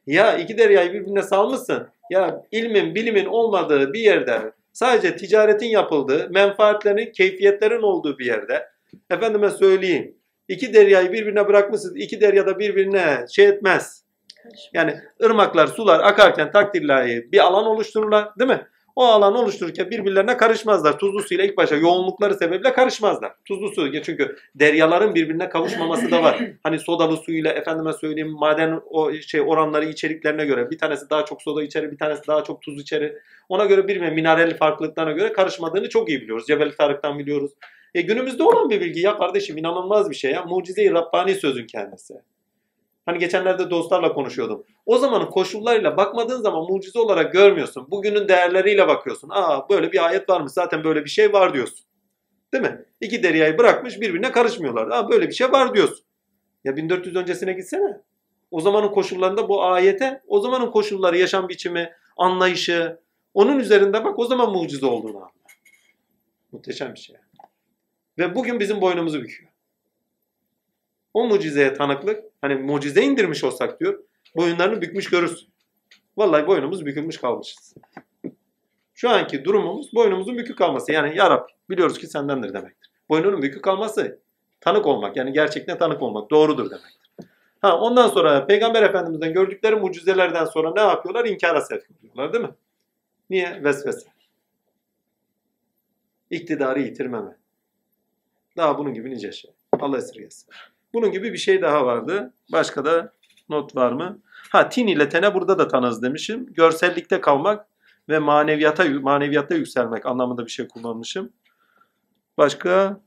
Ya iki deryayı birbirine salmışsın. Ya ilmin, bilimin olmadığı bir yerde sadece ticaretin yapıldığı, menfaatlerin, keyfiyetlerin olduğu bir yerde efendime söyleyeyim. iki deryayı birbirine bırakmışsınız. iki deryada birbirine şey etmez. Yani ırmaklar, sular akarken takdirlahi bir alan oluştururlar değil mi? O alan oluştururken birbirlerine karışmazlar. Tuzlu suyla ilk başta yoğunlukları sebebiyle karışmazlar. Tuzlu su çünkü deryaların birbirine kavuşmaması da var. Hani sodalı suyla efendime söyleyeyim maden o şey oranları içeriklerine göre bir tanesi daha çok soda içerir, bir tanesi daha çok tuz içerir. Ona göre birbirine mineralli farklılıklarına göre karışmadığını çok iyi biliyoruz. Cebel Tarık'tan biliyoruz. E günümüzde olan bir bilgi ya kardeşim inanılmaz bir şey ya. Mucize-i Rabbani sözün kendisi. Hani geçenlerde dostlarla konuşuyordum. O zamanın koşullarıyla bakmadığın zaman mucize olarak görmüyorsun. Bugünün değerleriyle bakıyorsun. Aa böyle bir ayet varmış zaten böyle bir şey var diyorsun. Değil mi? İki deryayı bırakmış birbirine karışmıyorlar. Aa böyle bir şey var diyorsun. Ya 1400 öncesine gitsene. O zamanın koşullarında bu ayete, o zamanın koşulları, yaşam biçimi, anlayışı, onun üzerinde bak o zaman mucize olduğunu anla. Muhteşem bir şey. Ve bugün bizim boynumuzu büküyor. O mucizeye tanıklık, hani mucize indirmiş olsak diyor, boyunlarını bükmüş görürsün. Vallahi boynumuz bükülmüş kalmışız. Şu anki durumumuz boynumuzun bükük kalması. Yani ya Rabbi biliyoruz ki sendendir demektir. Boynunun bükük kalması tanık olmak yani gerçekten tanık olmak doğrudur demektir. Ha, ondan sonra Peygamber Efendimiz'den gördükleri mucizelerden sonra ne yapıyorlar? İnkara sevk ediyorlar değil mi? Niye? Vesvese. İktidarı yitirmeme. Daha bunun gibi nice şey. Allah esirgesin. Bunun gibi bir şey daha vardı. Başka da not var mı? Ha tin ile tene burada da tanız demişim. Görsellikte kalmak ve maneviyata maneviyatta yükselmek anlamında bir şey kullanmışım. Başka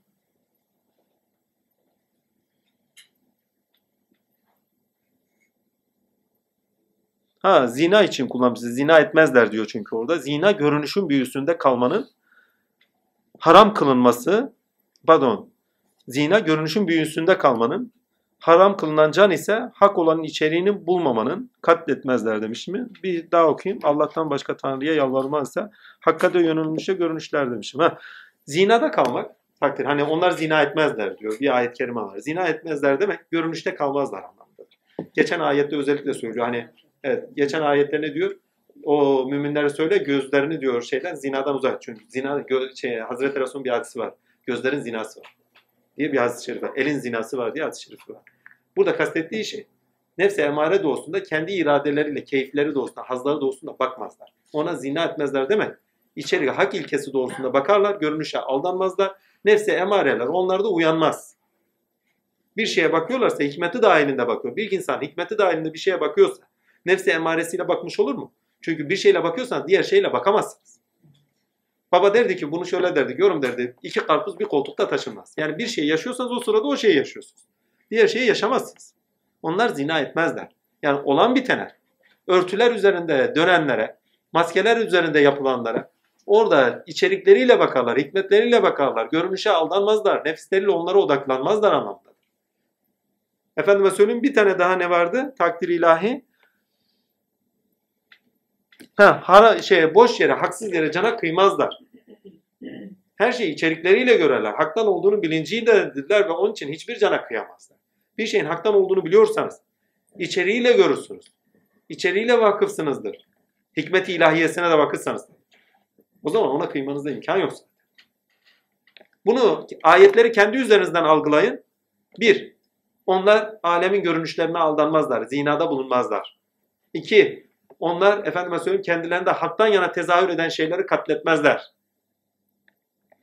Ha zina için kullanmışız. Zina etmezler diyor çünkü orada. Zina görünüşün büyüsünde kalmanın haram kılınması pardon zina görünüşün büyüsünde kalmanın haram kılınan can ise hak olanın içeriğini bulmamanın katletmezler demiş mi? Bir daha okuyayım. Allah'tan başka Tanrı'ya yalvarmazsa hakka da yönelmişe görünüşler demişim. Ha, zinada kalmak takdir. Hani onlar zina etmezler diyor. Bir ayet-i kerime var. Zina etmezler demek görünüşte kalmazlar anlamındadır. Geçen ayette özellikle söylüyor. Hani evet geçen ayette ne diyor? O müminlere söyle gözlerini diyor şeyden zinadan uzak. Çünkü zina şey, Hazreti Resul'ün bir hadisi var. Gözlerin zinası var diye bir hadis-i şerif var. Elin zinası var diye hadis-i şerif var. Burada kastettiği şey nefse emare doğusunda kendi iradeleriyle, keyifleri doğusunda, hazları doğusunda bakmazlar. Ona zina etmezler demek. İçerik hak ilkesi doğrusunda bakarlar, görünüşe aldanmazlar. Nefse emareler onlarda uyanmaz. Bir şeye bakıyorlarsa hikmeti dahilinde bakıyor. Bir insan hikmeti dahilinde bir şeye bakıyorsa nefsi emaresiyle bakmış olur mu? Çünkü bir şeyle bakıyorsan diğer şeyle bakamazsınız. Baba derdi ki bunu şöyle derdi, yorum derdi. iki karpuz bir koltukta taşınmaz. Yani bir şey yaşıyorsanız o sırada o şeyi yaşıyorsunuz. Diğer şeyi yaşamazsınız. Onlar zina etmezler. Yani olan bitene, örtüler üzerinde dönenlere, maskeler üzerinde yapılanlara, orada içerikleriyle bakarlar, hikmetleriyle bakarlar, görünüşe aldanmazlar, nefisleriyle onlara odaklanmazlar anlamda. Efendime söyleyeyim bir tane daha ne vardı? Takdir ilahi. Ha, hara, şey, boş yere, haksız yere cana kıymazlar. Her şeyi içerikleriyle görürler. Haktan olduğunu bilinciyledirler ve onun için hiçbir cana kıyamazlar. Bir şeyin haktan olduğunu biliyorsanız içeriğiyle görürsünüz. İçeriğiyle vakıfsınızdır. Hikmeti ilahiyesine de vakıfsanız. O zaman ona kıymanızda imkan yok. Bunu ayetleri kendi üzerinizden algılayın. Bir, onlar alemin görünüşlerine aldanmazlar, zinada bulunmazlar. İki, onlar efendime söyleyeyim kendilerinde haktan yana tezahür eden şeyleri katletmezler.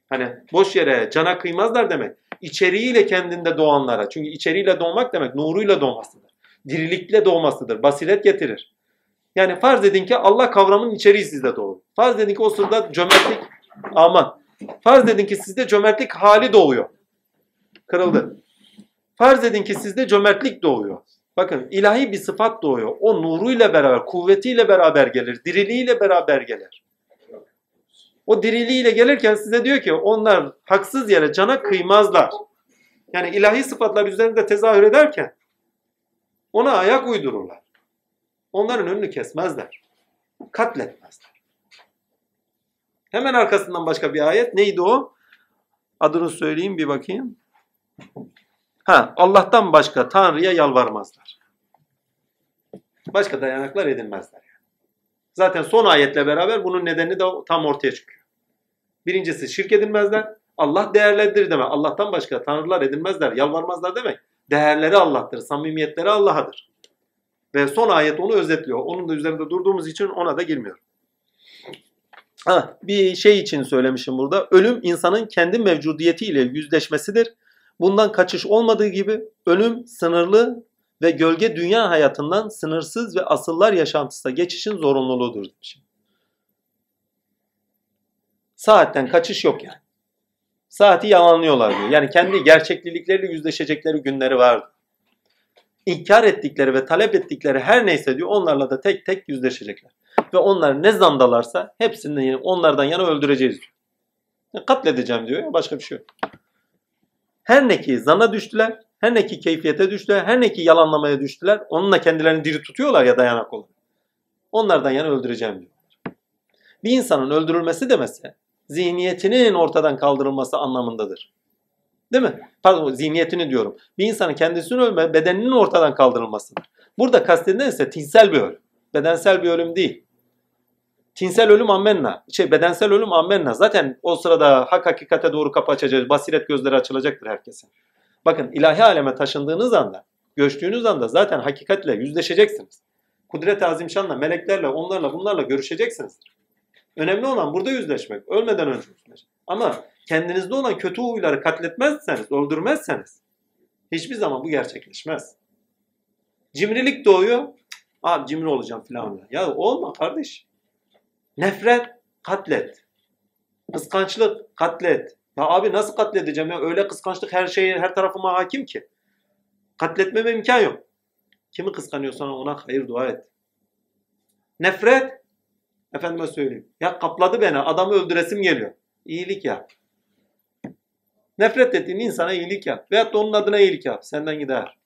Hani boş yere cana kıymazlar demek. İçeriğiyle kendinde doğanlara. Çünkü içeriğiyle doğmak demek nuruyla doğmasıdır. Dirilikle doğmasıdır. Basiret getirir. Yani farz edin ki Allah kavramının içeriği sizde doğuyor. Farz edin ki o sırada cömertlik aman. Farz edin ki sizde cömertlik hali doğuyor. Kırıldı. Farz edin ki sizde cömertlik doğuyor. Bakın ilahi bir sıfat doğuyor. O nuruyla beraber, kuvvetiyle beraber gelir, diriliğiyle beraber gelir. O diriliğiyle gelirken size diyor ki onlar haksız yere cana kıymazlar. Yani ilahi sıfatlar üzerinde tezahür ederken ona ayak uydururlar. Onların önünü kesmezler. Katletmezler. Hemen arkasından başka bir ayet. Neydi o? Adını söyleyeyim bir bakayım. Ha, Allah'tan başka Tanrı'ya yalvarmazlar. Başka dayanaklar edinmezler. Zaten son ayetle beraber bunun nedeni de tam ortaya çıkıyor. Birincisi şirk edinmezler. Allah değerlendirir demek. Allah'tan başka tanrılar edinmezler, yalvarmazlar demek. Değerleri Allah'tır, samimiyetleri Allah'adır. Ve son ayet onu özetliyor. Onun da üzerinde durduğumuz için ona da girmiyor. Ha, bir şey için söylemişim burada. Ölüm insanın kendi mevcudiyetiyle yüzleşmesidir. Bundan kaçış olmadığı gibi ölüm sınırlı ve gölge dünya hayatından sınırsız ve asıllar yaşantısına geçişin zorunluluğudur demişim. Saatten kaçış yok yani. Saati yalanlıyorlar diyor. Yani kendi gerçeklikleriyle yüzleşecekleri günleri vardı. İnkar ettikleri ve talep ettikleri her neyse diyor onlarla da tek tek yüzleşecekler. Ve onlar ne zandalarsa hepsini onlardan yana öldüreceğiz diyor. Katledeceğim diyor ya başka bir şey yok. Her ne ki zana düştüler, her ne ki keyfiyete düştüler, her ne ki yalanlamaya düştüler, onunla kendilerini diri tutuyorlar ya dayanak olarak. Onlardan yana öldüreceğim diyorlar. Bir insanın öldürülmesi demesi zihniyetinin ortadan kaldırılması anlamındadır. Değil mi? Pardon zihniyetini diyorum. Bir insanın kendisini ölme, bedeninin ortadan kaldırılmasıdır. Burada kastedilen ise tinsel bir ölüm. Bedensel bir ölüm değil. Tinsel ölüm ammenna. Şey bedensel ölüm ammenna. Zaten o sırada hak hakikate doğru kapı açacağız. Basiret gözleri açılacaktır herkesin. Bakın ilahi aleme taşındığınız anda, göçtüğünüz anda zaten hakikatle yüzleşeceksiniz. Kudret-i azimşanla, meleklerle, onlarla, bunlarla görüşeceksiniz. Önemli olan burada yüzleşmek. Ölmeden önce yüzleşmek. Ama kendinizde olan kötü huyları katletmezseniz, öldürmezseniz hiçbir zaman bu gerçekleşmez. Cimrilik doğuyor. Abi cimri olacağım falan. Ya olma kardeş. Nefret katlet. Kıskançlık katlet. Ya abi nasıl katledeceğim ya? Öyle kıskançlık her şeye, her tarafıma hakim ki. Katletmeme imkan yok. Kimi kıskanıyorsan ona hayır dua et. Nefret Efendime söyleyeyim. Ya kapladı beni. Adamı öldüresim geliyor. İyilik yap. Nefret ettiğin insana iyilik yap. Veyahut da onun adına iyilik yap. Senden gider.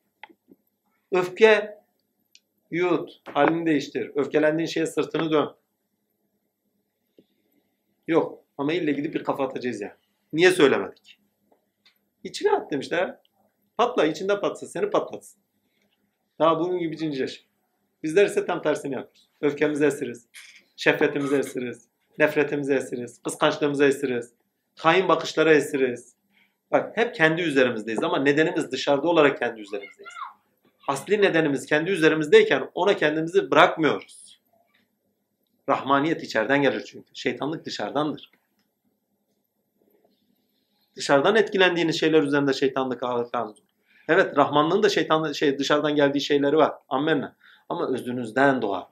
Öfke yut. Halini değiştir. Öfkelendiğin şeye sırtını dön. Yok. Ama ille gidip bir kafa atacağız ya. Niye söylemedik? İçine at demişler. Patla içinde patsın. Seni patlatsın. Daha bugün gibi cincileş. Bizler ise tam tersini yapıyoruz. Öfkemizi esiriz. Şefkatimizi esiriz. Nefretimizi esiriz. Kıskançlığımızı esiriz. Hain bakışlara esiriz. Bak hep kendi üzerimizdeyiz ama nedenimiz dışarıda olarak kendi üzerimizdeyiz. Asli nedenimiz kendi üzerimizdeyken ona kendimizi bırakmıyoruz. Rahmaniyet içeriden gelir çünkü. Şeytanlık dışarıdandır. Dışarıdan etkilendiğiniz şeyler üzerinde şeytanlık olur. Evet Rahmanlığın da şeytan şey dışarıdan geldiği şeyleri var. Amenna. Ama özünüzden doğar.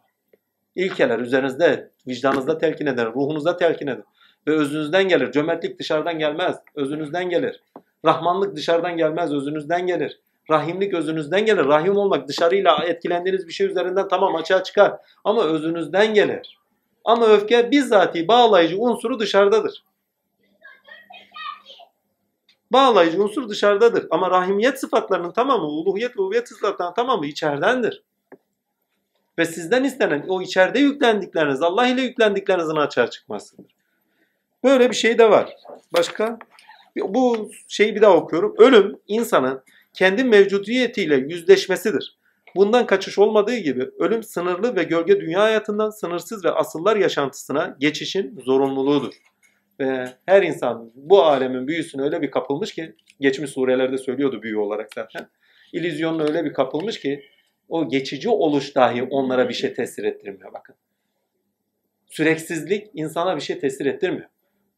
İlkeler üzerinizde, vicdanınızda telkin eder, ruhunuzda telkin eder. Ve özünüzden gelir. Cömertlik dışarıdan gelmez. Özünüzden gelir. Rahmanlık dışarıdan gelmez. Özünüzden gelir. Rahimlik özünüzden gelir. Rahim olmak dışarıyla etkilendiğiniz bir şey üzerinden tamam açığa çıkar. Ama özünüzden gelir. Ama öfke bizzati bağlayıcı unsuru dışarıdadır. Bağlayıcı unsur dışarıdadır. Ama rahimiyet sıfatlarının tamamı, uluhiyet ve uluhiyet sıfatlarının tamamı içeridendir. Ve sizden istenen o içeride yüklendikleriniz, Allah ile yüklendiklerinizin açığa çıkmasıdır. Böyle bir şey de var. Başka? Bu şeyi bir daha okuyorum. Ölüm insanın kendi mevcudiyetiyle yüzleşmesidir. Bundan kaçış olmadığı gibi ölüm sınırlı ve gölge dünya hayatından sınırsız ve asıllar yaşantısına geçişin zorunluluğudur. Ve her insan bu alemin büyüsüne öyle bir kapılmış ki, geçmiş surelerde söylüyordu büyü olarak zaten. İllüzyonla öyle bir kapılmış ki o geçici oluş dahi onlara bir şey tesir ettirmiyor bakın. Süreksizlik insana bir şey tesir ettirmiyor.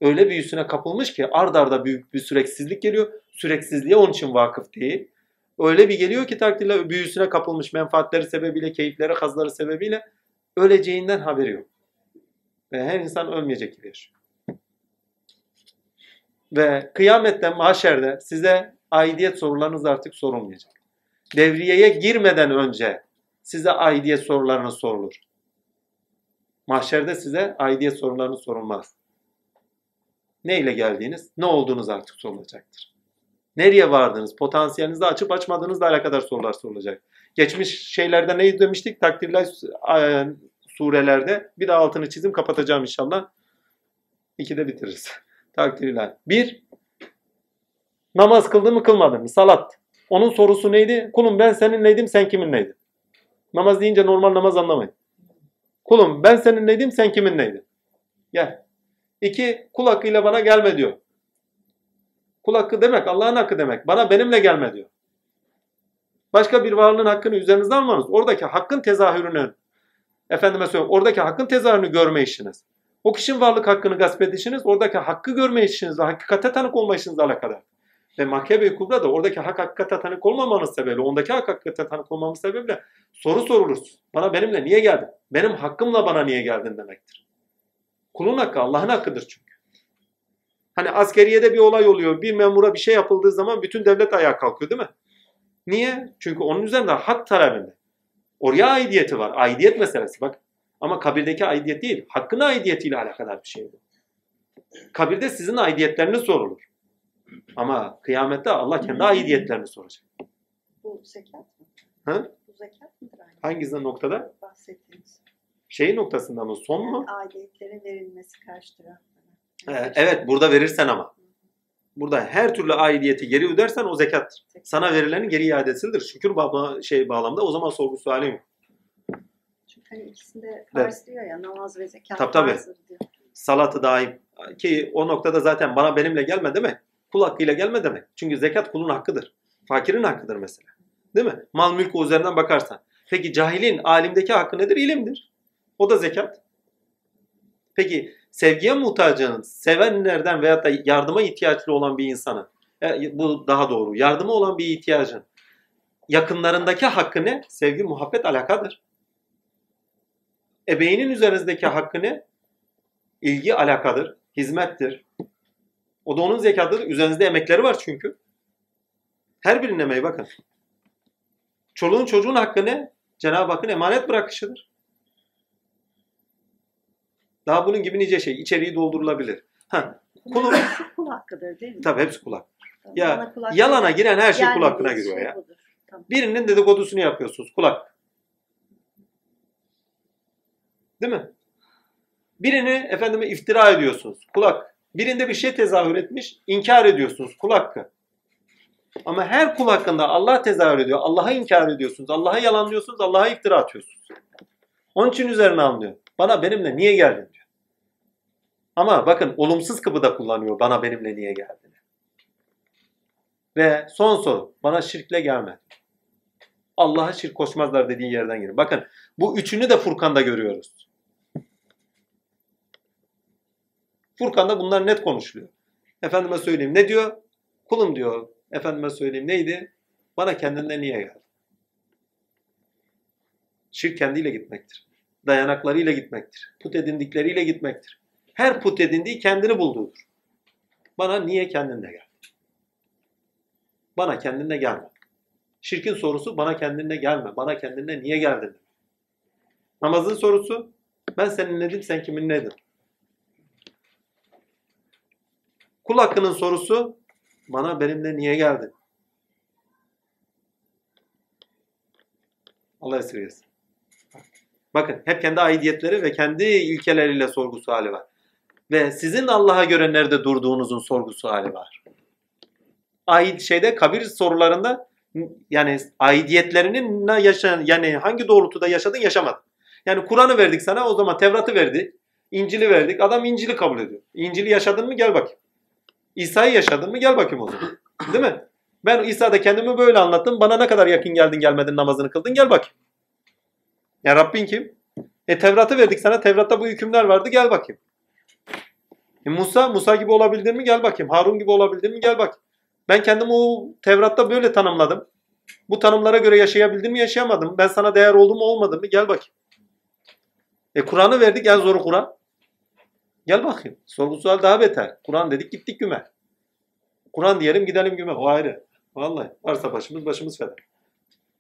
Öyle büyüsüne kapılmış ki ard arda büyük bir süreksizlik geliyor. Süreksizliğe onun için vakıf değil. Öyle bir geliyor ki takdirle büyüsüne kapılmış menfaatleri sebebiyle, keyifleri, hazları sebebiyle öleceğinden haberi yok. Ve her insan ölmeyecek gibi yaşıyor. Ve kıyamette, mahşerde size aidiyet sorularınız artık sorulmayacak. Devriyeye girmeden önce size aidiyet sorularınız sorulur. Mahşerde size aidiyet sorularınız sorulmaz. Ne ile geldiğiniz, ne olduğunuz artık sorulacaktır. Nereye vardınız, potansiyelinizi açıp açmadığınızla alakadar sorular sorulacak. Geçmiş şeylerde ne demiştik? Takdirler e, surelerde. Bir daha altını çizim kapatacağım inşallah. İkide bitiririz. Takdirler. Bir, namaz kıldın mı kılmadın mı? Salat. Onun sorusu neydi? Kulum ben seninleydim, sen kiminleydin? Namaz deyince normal namaz anlamayın. Kulum ben seninleydim, sen kiminleydin? Gel. İki, kul hakkıyla bana gelme diyor. Kul hakkı demek Allah'ın hakkı demek. Bana benimle gelme diyor. Başka bir varlığın hakkını üzerinizde almanız. Oradaki hakkın tezahürünü efendime söyleyeyim oradaki hakkın tezahürünü görme işiniz. O kişinin varlık hakkını gasp edişiniz oradaki hakkı görme işinizle hakikate tanık olma işinizle alakadar. Ve Mahkeme-i Kubra da oradaki hak hakikate tanık olmamanız sebebiyle, ondaki hak hakikate tanık olmamız sebebiyle soru sorulur. Bana benimle niye geldin? Benim hakkımla bana niye geldin demektir. Kulun hakkı Allah'ın hakkıdır çünkü. Hani askeriyede bir olay oluyor. Bir memura bir şey yapıldığı zaman bütün devlet ayağa kalkıyor değil mi? Niye? Çünkü onun üzerinde hak talebinde. Oraya aidiyeti var. Aidiyet meselesi bak. Ama kabirdeki aidiyet değil. Hakkın aidiyetiyle alakadar bir şey bu. Kabirde sizin aidiyetleriniz sorulur. Ama kıyamette Allah kendi aidiyetlerini soracak. Bu zekat mı? Hı? Bu zekat mıdır aynı? Hangi noktada? Bahsettiğiniz. Şey noktasında mı? Son mu? Aidiyetlerin verilmesi karşı taraflara. Ee, evet burada verirsen ama. Burada her türlü aidiyeti geri ödersen o zekattır. Sana verilenin geri iadesidir. Şükür bağla, şey bağlamda o zaman sorgu suali yok. Hani ikisinde farz diyor ya namaz ve zekat Tabii, tabii. diyor. Salatı daim. Ki o noktada zaten bana benimle gelme demek. Kul hakkıyla gelme demek. Çünkü zekat kulun hakkıdır. Fakirin hakkıdır mesela. Değil mi? Mal mülk o üzerinden bakarsan. Peki cahilin alimdeki hakkı nedir? İlimdir. O da zekat. Peki sevgiye muhtacının, sevenlerden veyahut da yardıma ihtiyaçlı olan bir insanın, e, bu daha doğru, yardıma olan bir ihtiyacın yakınlarındaki hakkı ne? Sevgi, muhabbet, alakadır. Ebeynin üzerinizdeki hakkı ne? İlgi, alakadır, hizmettir. O da onun zekatıdır. Üzerinizde emekleri var çünkü. Her birinin emeği bakın. Çoluğun çocuğun hakkı ne? Cenab-ı Hakk'ın emanet bırakışıdır. Daha bunun gibi nice şey. içeriği doldurulabilir. Ha, kulun, kul hakkıdır değil mi? tabii hepsi kulak. Tamam, Ya, bana kul hakkı Yalana giren her şey Yani kul hakkına giriyor ya. budur. Tamam. Birinin dedikodusunu yapıyorsunuz. Kulak. Değil mi? Birini efendime iftira ediyorsunuz. Kulak. Birinde bir şey tezahür etmiş, inkar ediyorsunuz. Kul hakkı. Ama her kul hakkında Allah tezahür ediyor. Allah'a inkar ediyorsunuz. Allah'a yalanlıyorsunuz. Allah'a iftira atıyorsunuz. Onun için üzerine anlıyor. Bana benimle niye geldin diyor. Ama bakın olumsuz kıbıda kullanıyor bana benimle niye geldin. Ve son soru. Bana şirkle gelme. Allah'a şirk koşmazlar dediği yerden girin. Bakın bu üçünü de Furkan'da görüyoruz. Furkan'da bunlar net konuşuluyor. Efendime söyleyeyim ne diyor? Kulum diyor. Efendime söyleyeyim neydi? Bana kendinden niye geldi? Şirk kendiyle gitmektir. Dayanaklarıyla gitmektir. Put edindikleriyle gitmektir. Her put edindiği kendini bulduğudur. Bana niye kendinde gel? Bana kendinde gelme. Şirkin sorusu bana kendinde gelme. Bana kendinde niye geldin? Namazın sorusu ben senin nedim sen kimin nedin? Kul hakkının sorusu bana benimle niye geldin? Allah esirgesin. Bakın hep kendi aidiyetleri ve kendi ilkeleriyle sorgusu hali var. Ve sizin Allah'a göre nerede durduğunuzun sorgusu hali var. Ait şeyde kabir sorularında yani aidiyetlerinin ne yaşayan yani hangi doğrultuda yaşadın yaşamadın. Yani Kur'an'ı verdik sana o zaman Tevrat'ı verdik. İncil'i verdik. Adam İncil'i kabul ediyor. İncil'i yaşadın mı gel bakayım. İsa'yı yaşadın mı gel bakayım o zaman. Değil mi? Ben İsa'da kendimi böyle anlattım. Bana ne kadar yakın geldin gelmedin namazını kıldın gel bakayım. Ya Rabbin kim? E Tevrat'ı verdik sana. Tevrat'ta bu hükümler vardı gel bakayım. E Musa, Musa gibi olabildin mi gel bakayım. Harun gibi olabildin mi gel bakayım. Ben kendimi o Tevrat'ta böyle tanımladım. Bu tanımlara göre yaşayabildim mi yaşayamadım. Ben sana değer oldum mu olmadım mı gel bakayım. E Kur'an'ı verdik en zoru Kur'an. Gel bakayım. Sorgu sual daha beter. Kur'an dedik gittik güme. Kur'an diyelim gidelim güme. O ayrı. Vallahi varsa başımız başımız feda.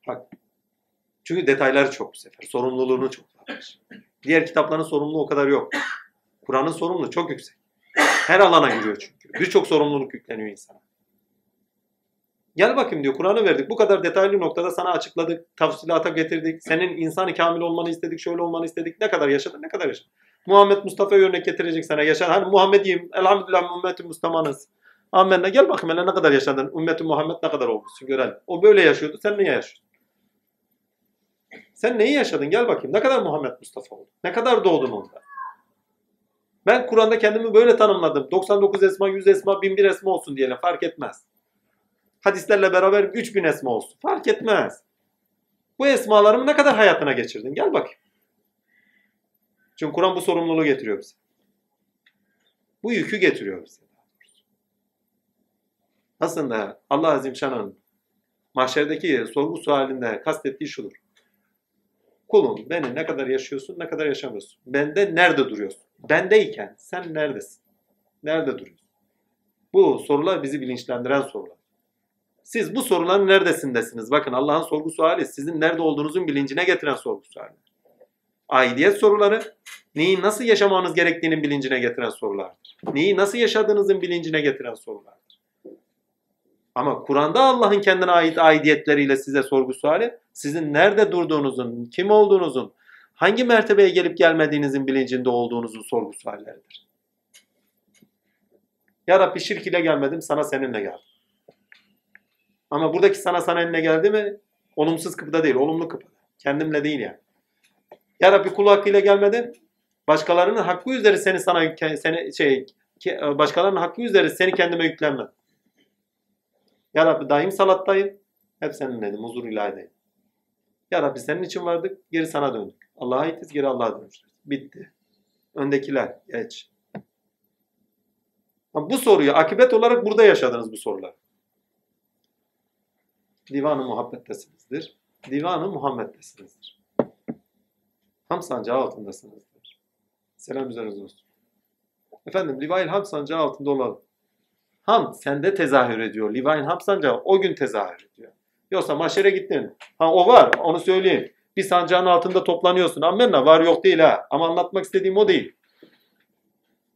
Bak. Çünkü detayları çok bu sefer. Sorumluluğunu çok varmış. Diğer kitapların sorumluluğu o kadar yok. Kur'an'ın sorumluluğu çok yüksek. Her alana giriyor çünkü. Birçok sorumluluk yükleniyor insana. Gel bakayım diyor. Kur'an'ı verdik. Bu kadar detaylı noktada sana açıkladık. Tafsilata getirdik. Senin insanı kamil olmanı istedik. Şöyle olmanı istedik. Ne kadar yaşadın? Ne kadar yaşadın? Muhammed Mustafa'ya örnek getirecek sana. Yaşan. Hani Muhammediyim. Elhamdülillah ümmeti Müslümanız. Amenna. Gel bakayım hele ne kadar yaşadın? Ümmeti Muhammed ne kadar olmuşsun görelim. O böyle yaşıyordu. Sen niye yaşıyorsun? Sen neyi yaşadın? Gel bakayım. Ne kadar Muhammed Mustafa oldun? Ne kadar doğdun onda? Ben Kur'an'da kendimi böyle tanımladım. 99 esma, 100 esma, 1001 esma olsun diyelim. Fark etmez. Hadislerle beraber 3000 esma olsun. Fark etmez. Bu esmalarımı ne kadar hayatına geçirdin? Gel bakayım. Çünkü Kur'an bu sorumluluğu getiriyor bize. Bu yükü getiriyor bize. Aslında Allah Azim Şan'ın mahşerdeki sorgu sualinde kastettiği şudur. Kulum beni ne kadar yaşıyorsun, ne kadar yaşamıyorsun? Bende nerede duruyorsun? Bendeyken sen neredesin? Nerede duruyorsun? Bu sorular bizi bilinçlendiren sorular. Siz bu soruların neredesindesiniz? Bakın Allah'ın sorgu suali sizin nerede olduğunuzun bilincine getiren sorgu suali. Aidiyet soruları neyi nasıl yaşamanız gerektiğinin bilincine getiren sorulardır. Neyi nasıl yaşadığınızın bilincine getiren sorulardır. Ama Kur'an'da Allah'ın kendine ait aidiyetleriyle size sorgu suali sizin nerede durduğunuzun, kim olduğunuzun, hangi mertebeye gelip gelmediğinizin bilincinde olduğunuzun sorgu sualleridir. Ya Rabbi şirk ile gelmedim sana seninle geldim. Ama buradaki sana sana eline geldi mi olumsuz kapıda değil, olumlu kapıda. Kendimle değil yani. Ya Rabbi kul hakkıyla gelmedin. Başkalarının hakkı üzeri seni sana seni şey başkalarının hakkı üzeri seni kendime yüklenme. Ya Rabbi daim salattayım. Hep senin dedim. Huzur ilahideyim. Ya Rabbi senin için vardık. Geri sana döndük. Allah'a aitiz. Geri Allah'a dönüştük. Bitti. Öndekiler. Geç. Bu soruyu akibet olarak burada yaşadınız bu sorular. Divan-ı muhabbettesinizdir. Divan-ı Muhammed'desinizdir. Ham sancağı altındasınızdır. Selam üzerinize olsun. Efendim Livail Ham sancağı altında olalım. Ham sende tezahür ediyor. Livail Ham sancağı o gün tezahür ediyor. Yoksa maşere gittin. Ha o var onu söyleyeyim. Bir sancağın altında toplanıyorsun. Ammenna var yok değil ha. Ama anlatmak istediğim o değil.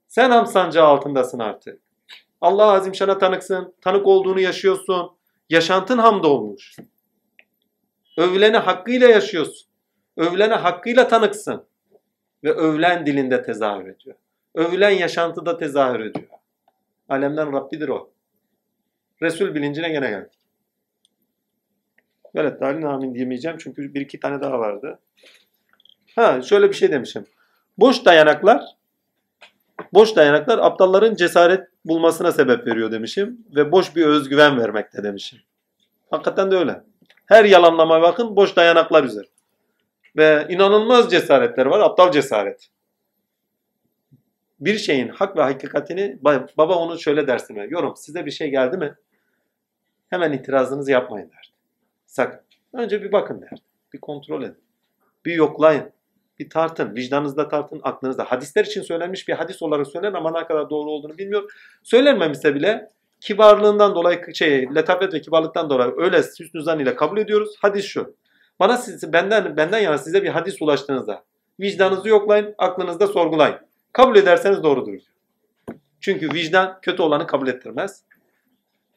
Sen ham sancağı altındasın artık. Allah azim şana tanıksın. Tanık olduğunu yaşıyorsun. Yaşantın hamd olmuş. Övülene hakkıyla yaşıyorsun. Övülene hakkıyla tanıksın. Ve övülen dilinde tezahür ediyor. Övülen yaşantıda tezahür ediyor. Alemden Rabbidir o. Resul bilincine gene geldik. Evet dalin amin diyemeyeceğim çünkü bir iki tane daha vardı. Ha şöyle bir şey demişim. Boş dayanaklar boş dayanaklar aptalların cesaret bulmasına sebep veriyor demişim ve boş bir özgüven vermekte demişim. Hakikaten de öyle. Her yalanlamaya bakın boş dayanaklar üzere. Ve inanılmaz cesaretler var. Aptal cesaret. bir şeyin hak ve hakikatini ba- baba onun şöyle dersini ver. Yorum size bir şey geldi mi? Hemen itirazınızı yapmayın derdi. Sakın. Önce bir bakın derdi. Bir kontrol edin. Bir yoklayın. Bir tartın. Vicdanınızda tartın, aklınızda. Hadisler için söylenmiş bir hadis olarak söylenir ama ne kadar doğru olduğunu bilmiyorum. Söylenmemişse bile kibarlığından dolayı şey, letafet ve kibarlıktan dolayı öyle hüsnü ile kabul ediyoruz. Hadis şu. Bana siz, benden benden yana size bir hadis ulaştığınızda vicdanınızı yoklayın, aklınızda sorgulayın. Kabul ederseniz doğrudur. Çünkü vicdan kötü olanı kabul ettirmez.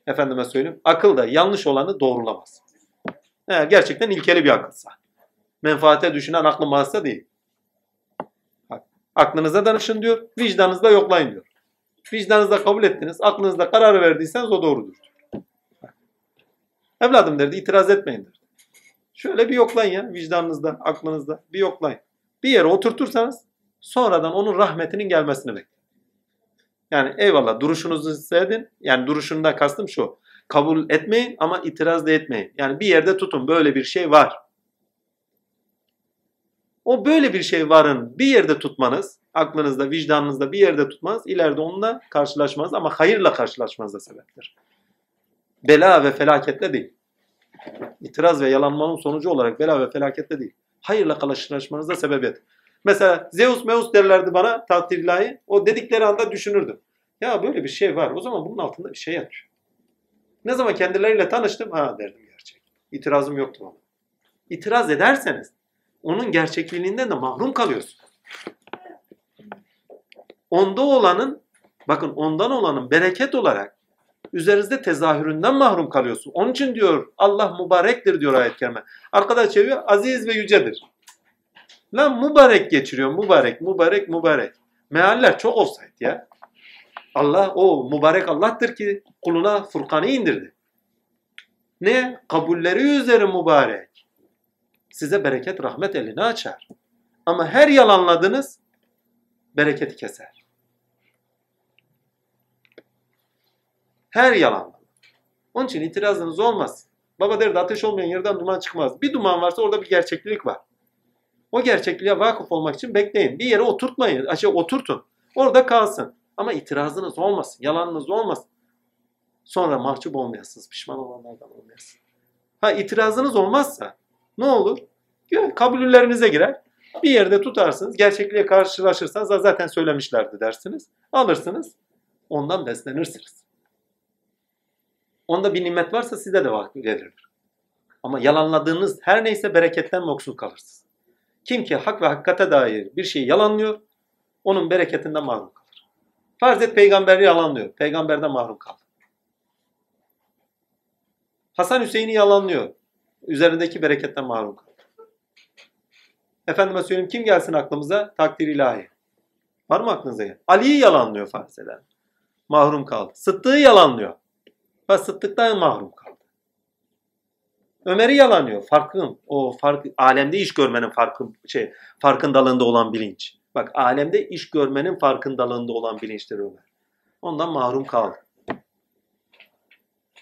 Efendime söyleyeyim. Akıl da yanlış olanı doğrulamaz. Eğer gerçekten ilkeli bir akılsa. Menfaate düşünen aklı mahsa değil. Aklınıza danışın diyor. Vicdanınızda yoklayın diyor. Vicdanınızda kabul ettiniz. Aklınızda karar verdiyseniz o doğrudur. Evladım derdi itiraz etmeyin derdi. Şöyle bir yoklayın ya vicdanınızda, aklınızda bir yoklayın. Bir yere oturtursanız sonradan onun rahmetinin gelmesini bekleyin. Yani eyvallah duruşunuzu hissedin. Yani duruşundan kastım şu. Kabul etmeyin ama itiraz da etmeyin. Yani bir yerde tutun böyle bir şey var. O böyle bir şey varın bir yerde tutmanız, aklınızda, vicdanınızda bir yerde tutmanız ileride onunla karşılaşmanız ama hayırla karşılaşmanıza sebeptir. Bela ve felaketle değil. İtiraz ve yalanmanın sonucu olarak bela ve felaketle değil. Hayırla karşılaşmanıza sebebiyet. Mesela Zeus Meus derlerdi bana takdir ilahi. O dedikleri anda düşünürdüm. Ya böyle bir şey var. O zaman bunun altında bir şey yatıyor. Ne zaman kendileriyle tanıştım ha derdim gerçek. İtirazım yoktu ama. İtiraz ederseniz onun gerçekliğinden de mahrum kalıyorsun. Onda olanın bakın ondan olanın bereket olarak üzerinizde tezahüründen mahrum kalıyorsun. Onun için diyor Allah mübarektir diyor ayet-i kerime. Arkada çeviriyor aziz ve yücedir. Lan mübarek geçiriyor mübarek mübarek mübarek. Mealler çok offside ya. Allah o mübarek Allah'tır ki kuluna Furkan'ı indirdi. Ne? Kabulleri üzeri mübarek. Size bereket rahmet elini açar. Ama her yalanladınız bereketi keser. Her yalanlama. Onun için itirazınız olmaz. Baba derdi ateş olmayan yerden duman çıkmaz. Bir duman varsa orada bir gerçeklik var. O gerçekliğe vakıf olmak için bekleyin. Bir yere oturtmayın. Şey, oturtun. Orada kalsın. Ama itirazınız olmasın. Yalanınız olmasın. Sonra mahcup olmayasınız. Pişman olanlardan olmayasınız. Ha itirazınız olmazsa ne olur? Kabullerinize girer. Bir yerde tutarsınız. Gerçekliğe karşılaşırsanız zaten söylemişlerdi dersiniz. Alırsınız. Ondan beslenirsiniz. Onda bir nimet varsa size de verilir. Ama yalanladığınız her neyse bereketten yoksul kalırsınız. Kim ki hak ve hakikate dair bir şeyi yalanlıyor, onun bereketinden mahrum kalır. Farz et peygamberi yalanlıyor, peygamberden mahrum kaldı. Hasan Hüseyin'i yalanlıyor, üzerindeki bereketten mahrum kaldı. Efendime söyleyeyim kim gelsin aklımıza? Takdir ilahi. Var mı aklınıza? Ali'yi yalanlıyor farz eden. Mahrum kaldı. Sıddık'ı yalanlıyor. Ve mahrum kaldı. Ömer'i yalanıyor. Farkın, o fark, alemde iş görmenin farkı, şey, farkındalığında olan bilinç. Bak alemde iş görmenin farkındalığında olan bilinçtir Ömer. Ondan mahrum kaldı.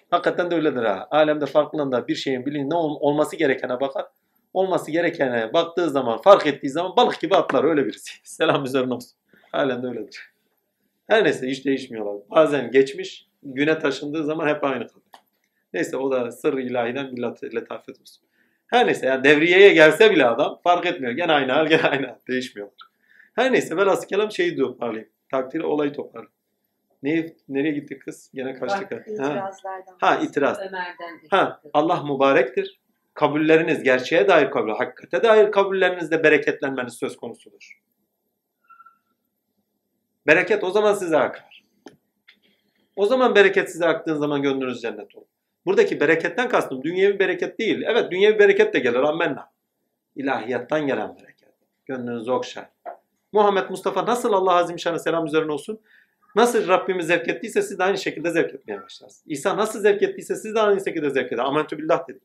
Hakikaten de öyledir ha. Alemde farkında bir şeyin bilincinde ol, olması gerekene bakar. Olması gerekene baktığı zaman, fark ettiği zaman balık gibi atlar öyle birisi. Selam üzerine olsun. Halen de öyledir. Her neyse hiç değişmiyorlar. Bazen geçmiş, güne taşındığı zaman hep aynı kalıyor. Neyse o da sır ilahiden bir letafet olsun. Her neyse yani devriyeye gelse bile adam fark etmiyor. Gene aynı hal, gene aynı hal. Değişmiyorlar. Her neyse velhasıl kelam şeyi toparlayayım. Takdiri olayı toparlayayım. Ne, nereye gitti kız? Gene kaçtık. Ha. İtirazlardan. ha itiraz. Ömer'den Ha Allah mübarektir. Kabulleriniz gerçeğe dair kabul, hakikate dair kabullerinizde bereketlenmeniz söz konusudur. Bereket o zaman size akar. O zaman bereket size aktığın zaman gönlünüz cennet olur. Buradaki bereketten kastım dünyevi bereket değil. Evet dünyevi bereket de gelir ammenna. İlahiyattan gelen bereket. Gönlünüzü okşar. Muhammed Mustafa nasıl Allah Azim Şan'a selam üzerine olsun? Nasıl Rabbimiz zevk ettiyse siz de aynı şekilde zevk etmeye başlarsınız. İsa nasıl zevk ettiyse siz de aynı şekilde zevk eder. Amentü billah dedi.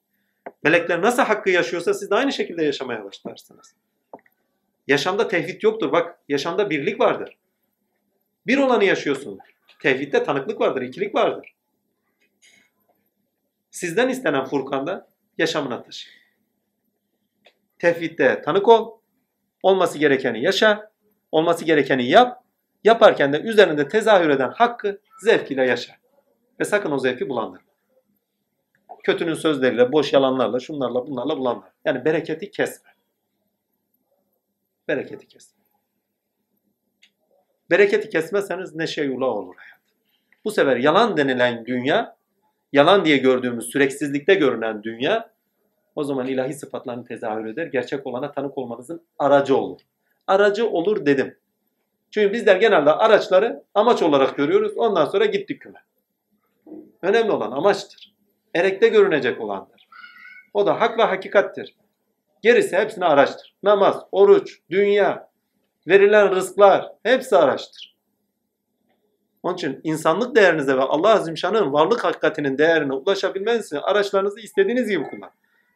Melekler nasıl hakkı yaşıyorsa siz de aynı şekilde yaşamaya başlarsınız. Yaşamda tevhid yoktur. Bak yaşamda birlik vardır. Bir olanı yaşıyorsun. Tevhidde tanıklık vardır, ikilik vardır. Sizden istenen Furkan'da yaşamına taşı. Tevhidde tanık ol, olması gerekeni yaşa, olması gerekeni yap, Yaparken de üzerinde tezahür eden hakkı zevkiyle yaşa. Ve sakın o zevki bulandırma. Kötünün sözleriyle, boş yalanlarla, şunlarla, bunlarla bulandırma. Yani bereketi kesme. Bereketi kesme. Bereketi kesmezseniz neşe yula olur hayat. Bu sefer yalan denilen dünya, yalan diye gördüğümüz süreksizlikte görünen dünya o zaman ilahi sıfatlarını tezahür eder. Gerçek olana tanık olmanızın aracı olur. Aracı olur dedim. Çünkü bizler genelde araçları amaç olarak görüyoruz. Ondan sonra gittik küme. Önemli olan amaçtır. Erekte görünecek olandır. O da hak ve hakikattir. Gerisi hepsine araçtır. Namaz, oruç, dünya, verilen rızklar hepsi araçtır. Onun için insanlık değerinize ve Allah Azimşan'ın varlık hakikatinin değerine ulaşabilmeniz için araçlarınızı istediğiniz gibi kullan.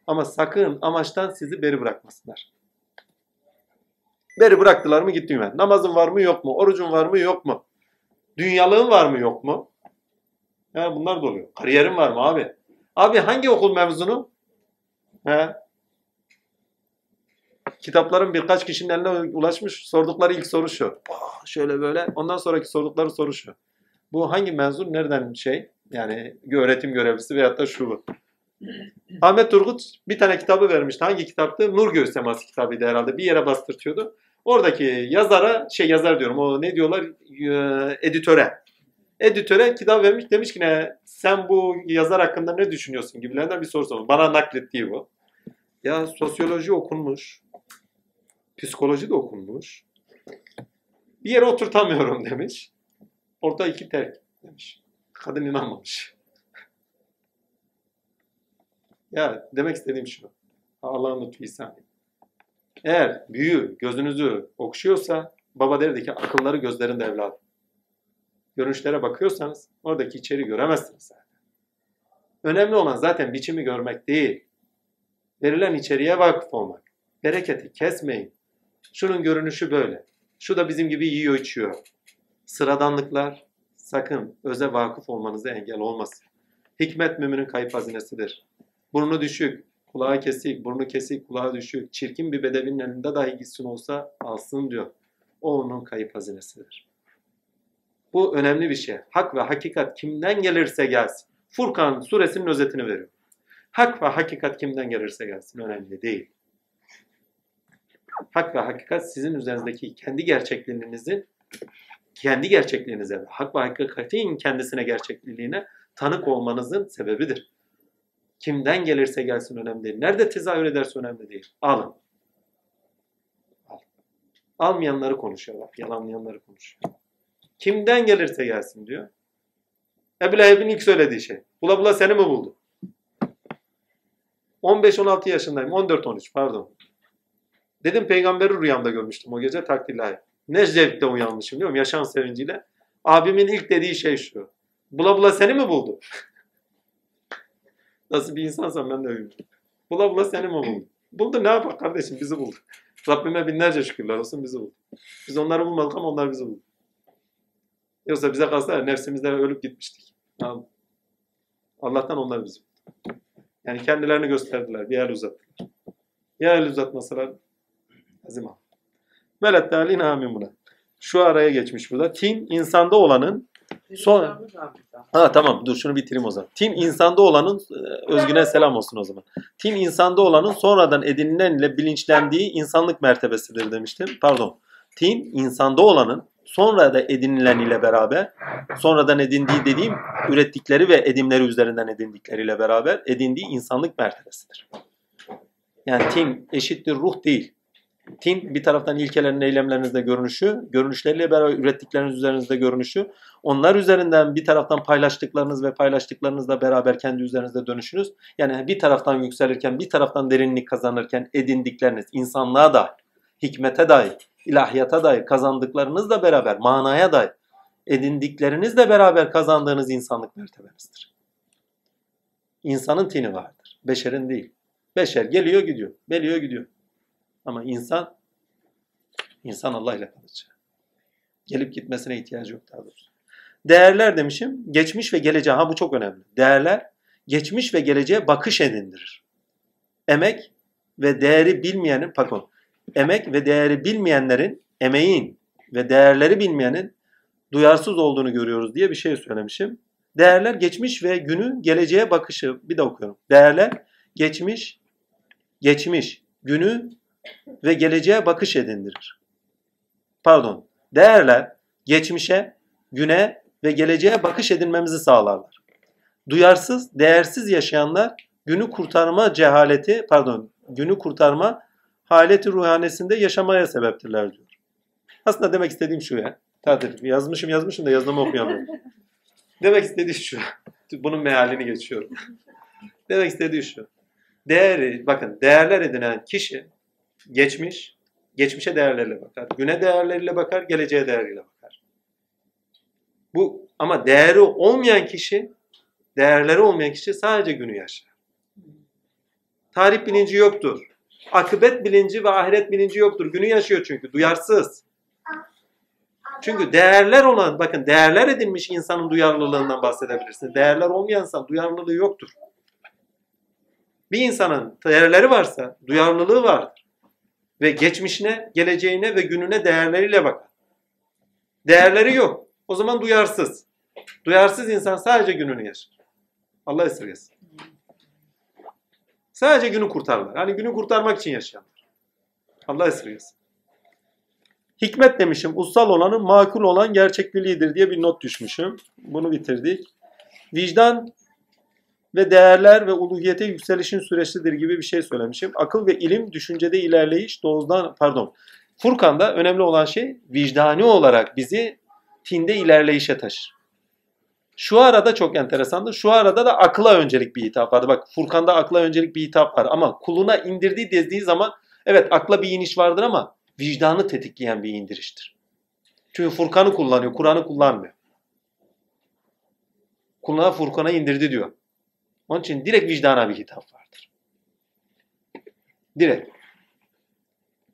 Ama sakın amaçtan sizi beri bırakmasınlar. Beri bıraktılar mı gitti ben. Namazın var mı yok mu? Orucun var mı yok mu? Dünyalığın var mı yok mu? Ya bunlar da oluyor. Kariyerin var mı abi? Abi hangi okul mezunu? He? Kitapların birkaç kişinin eline ulaşmış. Sordukları ilk soru şu. Şöyle böyle. Ondan sonraki sordukları soru şu. Bu hangi mezun? Nereden şey? Yani öğretim görevlisi veyahut da şu bu. Ahmet Turgut bir tane kitabı vermişti. Hangi kitaptı? Nur Göğüs Teması kitabıydı herhalde. Bir yere bastırtıyordu. Oradaki yazara, şey yazar diyorum, o ne diyorlar? Ee, editöre. Editöre kitap vermiş. Demiş ki ne, sen bu yazar hakkında ne düşünüyorsun gibilerinden bir soru sormuş. Bana naklettiği bu. Ya sosyoloji okunmuş. Psikoloji de okunmuş. Bir yere oturtamıyorum demiş. Orada iki terk demiş. Kadın inanmamış. Ya demek istediğim şu. Allah'ın lütfu ihsanı. Eğer büyü gözünüzü okşuyorsa baba derdi ki akılları gözlerinde evladım. Görünüşlere bakıyorsanız oradaki içeri göremezsiniz zaten. Önemli olan zaten biçimi görmek değil. Verilen içeriye vakıf olmak. Bereketi kesmeyin. Şunun görünüşü böyle. Şu da bizim gibi yiyor içiyor. Sıradanlıklar sakın öze vakıf olmanıza engel olmasın. Hikmet müminin kayıp hazinesidir. Burnu düşük, kulağı kesik, burnu kesik, kulağı düşük, çirkin bir bedevinin elinde dahi gitsin olsa alsın diyor. O onun kayıp hazinesidir. Bu önemli bir şey. Hak ve hakikat kimden gelirse gelsin. Furkan suresinin özetini veriyor. Hak ve hakikat kimden gelirse gelsin önemli değil. Hak ve hakikat sizin üzerinizdeki kendi gerçekliğinizin kendi gerçekliğinize ve hak ve hakikatin kendisine gerçekliğine tanık olmanızın sebebidir. Kimden gelirse gelsin önemli değil. Nerede tezahür ederse önemli değil. Alın. Al. Almayanları konuşuyor bak. Yalanlayanları konuşuyor. Kimden gelirse gelsin diyor. Ebu Leheb'in ilk söylediği şey. Bula bula seni mi buldu? 15-16 yaşındayım. 14-13 pardon. Dedim peygamberi rüyamda görmüştüm o gece takdirlahi. Ne zevkle uyanmışım diyorum yaşam sevinciyle. Abimin ilk dediği şey şu. Bula bula seni mi buldu? Nasıl bir insansam ben de öyleyim. Bula bula seni mi buldu? Buldu ne yapar kardeşim bizi buldu. Rabbime binlerce şükürler olsun bizi buldu. Biz onları bulmadık ama onlar bizi buldu. Yoksa bize kalsa nefsimizde ölüp gitmiştik. Allah'tan onlar bizi buldu. Yani kendilerini gösterdiler. Bir el uzattılar. Ya el uzatmasalar azim al. Velet dalin amin buna. Şu araya geçmiş burada. Tin insanda olanın Sonra- Ha tamam dur şunu bitireyim o zaman. Tin insanda olanın e, özgüne selam olsun o zaman. Tin insanda olanın sonradan edinilen ile bilinçlendiği insanlık mertebesidir demiştim. Pardon. Tin insanda olanın sonra da edinilen ile beraber sonradan edindiği dediğim ürettikleri ve edimleri üzerinden edindikleriyle beraber edindiği insanlık mertebesidir. Yani tin eşittir ruh değil. Tin bir taraftan ilkelerin eylemlerinizde görünüşü, görünüşleriyle beraber ürettikleriniz üzerinizde görünüşü, onlar üzerinden bir taraftan paylaştıklarınız ve paylaştıklarınızla beraber kendi üzerinizde dönüşünüz. Yani bir taraftan yükselirken, bir taraftan derinlik kazanırken edindikleriniz insanlığa dair, hikmete dair, ilahiyata dair kazandıklarınızla beraber, manaya dair edindiklerinizle beraber kazandığınız insanlık mertebenizdir. İnsanın tini vardır. Beşerin değil. Beşer geliyor gidiyor. Geliyor gidiyor. Ama insan insan Allah ile kalıcı. Gelip gitmesine ihtiyacı yok daha doğrusu. Değerler demişim. Geçmiş ve geleceğe. Ha bu çok önemli. Değerler geçmiş ve geleceğe bakış edindirir. Emek ve değeri bilmeyenin pardon. Emek ve değeri bilmeyenlerin emeğin ve değerleri bilmeyenin duyarsız olduğunu görüyoruz diye bir şey söylemişim. Değerler geçmiş ve günü geleceğe bakışı. Bir de okuyorum. Değerler geçmiş, geçmiş, günü ve geleceğe bakış edindirir. Pardon. Değerler geçmişe, güne ve geleceğe bakış edinmemizi sağlarlar. Duyarsız, değersiz yaşayanlar günü kurtarma cehaleti, pardon, günü kurtarma haleti ruhanesinde yaşamaya sebeptirler diyor. Aslında demek istediğim şu ya. Tatil yazmışım yazmışım da yazdığımı okuyamıyorum. demek istediği şu. Bunun mealini geçiyorum. demek istediği şu. Değeri, bakın değerler edinen kişi geçmiş, geçmişe değerleriyle bakar. Güne değerleriyle bakar, geleceğe değerleriyle bakar. Bu ama değeri olmayan kişi, değerleri olmayan kişi sadece günü yaşar. Tarih bilinci yoktur. Akıbet bilinci ve ahiret bilinci yoktur. Günü yaşıyor çünkü. Duyarsız. Çünkü değerler olan, bakın değerler edinmiş insanın duyarlılığından bahsedebilirsiniz. Değerler olmayan insan duyarlılığı yoktur. Bir insanın değerleri varsa duyarlılığı vardır. Ve geçmişine, geleceğine ve gününe değerleriyle bakar. Değerleri yok. O zaman duyarsız. Duyarsız insan sadece gününü yaşar. Allah esirgesin. Sadece günü kurtarırlar. Hani günü kurtarmak için yaşayanlar. Allah esirgesin. Hikmet demişim. Ussal olanın makul olan gerçekliğidir diye bir not düşmüşüm. Bunu bitirdik. Vicdan ve değerler ve uluhiyete yükselişin süreçlidir gibi bir şey söylemişim. Akıl ve ilim düşüncede ilerleyiş doğuzdan pardon. Furkan'da önemli olan şey vicdani olarak bizi tinde ilerleyişe taşır. Şu arada çok enteresandır. Şu arada da akla öncelik bir hitap vardı. Bak Furkan'da akla öncelik bir hitap var ama kuluna indirdiği dediği zaman evet akla bir iniş vardır ama vicdanı tetikleyen bir indiriştir. Çünkü Furkan'ı kullanıyor, Kur'an'ı kullanmıyor. Kuluna Furkan'a indirdi diyor. Onun için direkt vicdana bir hitap vardır. Direkt.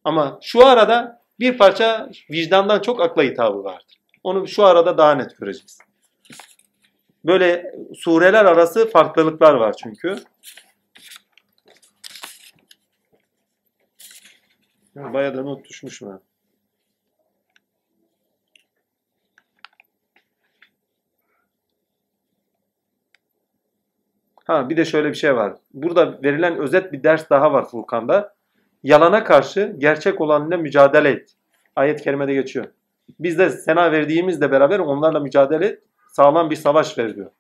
Ama şu arada bir parça vicdandan çok akla hitabı vardır. Onu şu arada daha net göreceğiz. Böyle sureler arası farklılıklar var çünkü. Ya bayağı da not düşmüşüm ha. Ha bir de şöyle bir şey var. Burada verilen özet bir ders daha var Furkan'da. Yalana karşı gerçek olanla mücadele et. Ayet-i kerimede geçiyor. Biz de sena verdiğimizle beraber onlarla mücadele et. Sağlam bir savaş ver diyor.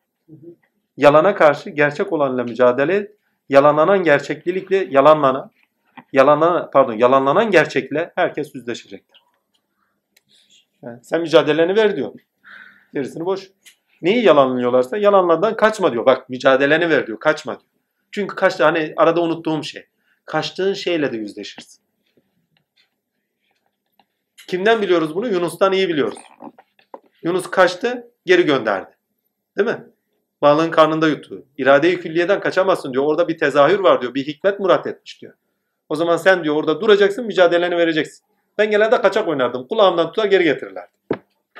Yalana karşı gerçek olanla mücadele et. Yalanlanan gerçeklilikle yalanlanan yalanlanan pardon yalanlanan gerçekle herkes yüzleşecektir. Yani sen mücadeleni ver diyor. Gerisini boş. Neyi yalanlıyorlarsa yalanlardan kaçma diyor. Bak mücadeleni ver diyor. Kaçma diyor. Çünkü kaç hani arada unuttuğum şey. Kaçtığın şeyle de yüzleşirsin. Kimden biliyoruz bunu? Yunus'tan iyi biliyoruz. Yunus kaçtı, geri gönderdi. Değil mi? Balığın karnında yuttu. İrade-i külliyeden kaçamazsın diyor. Orada bir tezahür var diyor. Bir hikmet murat etmiş diyor. O zaman sen diyor orada duracaksın, mücadeleni vereceksin. Ben genelde kaçak oynardım. Kulağımdan tutar geri getirirlerdi.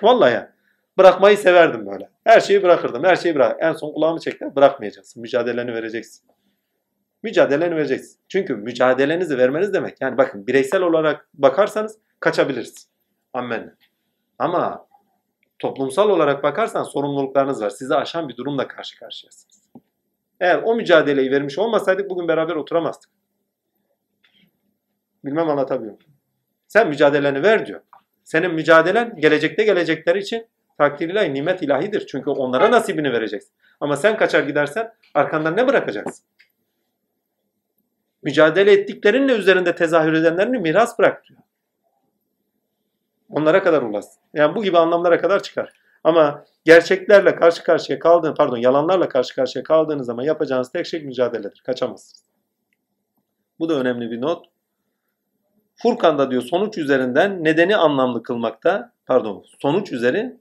Vallahi ya. Bırakmayı severdim böyle. Her şeyi bırakırdım. Her şeyi bırak. En son kulağımı çekti. Bırakmayacaksın. Mücadeleni vereceksin. Mücadeleni vereceksin. Çünkü mücadelenizi vermeniz demek. Yani bakın bireysel olarak bakarsanız kaçabiliriz. Amen. Ama toplumsal olarak bakarsan sorumluluklarınız var. Sizi aşan bir durumla karşı karşıyasınız. Eğer o mücadeleyi vermiş olmasaydık bugün beraber oturamazdık. Bilmem anlatabiliyor muyum? Sen mücadeleni ver diyor. Senin mücadelen gelecekte gelecekleri için takdir ilahi, nimet ilahidir. Çünkü onlara nasibini vereceksin. Ama sen kaçar gidersen arkandan ne bırakacaksın? Mücadele ettiklerinle üzerinde tezahür edenlerini miras bırak diyor. Onlara kadar ulaşsın. Yani bu gibi anlamlara kadar çıkar. Ama gerçeklerle karşı karşıya kaldığın, pardon yalanlarla karşı karşıya kaldığınız zaman yapacağınız tek şey mücadeledir. Kaçamazsınız. Bu da önemli bir not. Furkan'da diyor sonuç üzerinden nedeni anlamlı kılmakta, pardon sonuç üzeri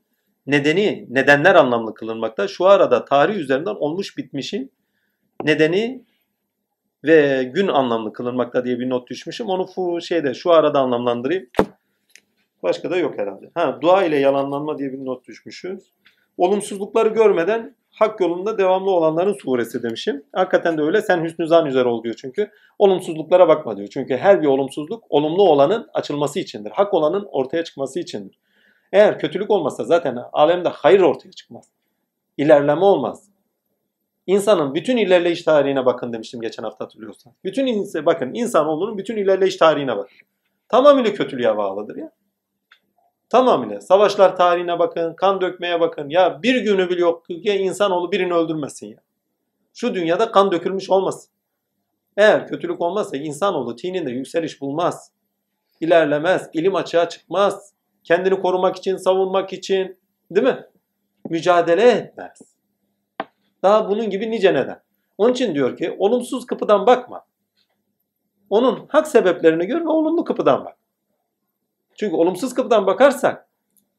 nedeni, nedenler anlamlı kılınmakta. Şu arada tarih üzerinden olmuş bitmişin nedeni ve gün anlamlı kılınmakta diye bir not düşmüşüm. Onu fu şeyde şu arada anlamlandırayım. Başka da yok herhalde. Ha, dua ile yalanlanma diye bir not düşmüşüz. Olumsuzlukları görmeden hak yolunda devamlı olanların suresi demişim. Hakikaten de öyle. Sen hüsnü zan üzere ol diyor çünkü. Olumsuzluklara bakma diyor. Çünkü her bir olumsuzluk olumlu olanın açılması içindir. Hak olanın ortaya çıkması içindir. Eğer kötülük olmasa zaten alemde hayır ortaya çıkmaz. İlerleme olmaz. İnsanın bütün ilerleyiş tarihine bakın demiştim geçen hafta hatırlıyorsan. Bütün insan, bakın insanoğlunun bütün ilerleyiş tarihine bakın. Tamamıyla kötülüğe bağlıdır ya. Tamamıyla. Savaşlar tarihine bakın, kan dökmeye bakın. Ya bir günü bile yok ki insanoğlu birini öldürmesin ya. Şu dünyada kan dökülmüş olmasın. Eğer kötülük olmazsa insanoğlu tininde yükseliş bulmaz. İlerlemez, ilim açığa çıkmaz. Kendini korumak için, savunmak için, değil mi? Mücadele etmez. Daha bunun gibi nice neden. Onun için diyor ki olumsuz kapıdan bakma. Onun hak sebeplerini gör ve olumlu kapıdan bak. Çünkü olumsuz kapıdan bakarsak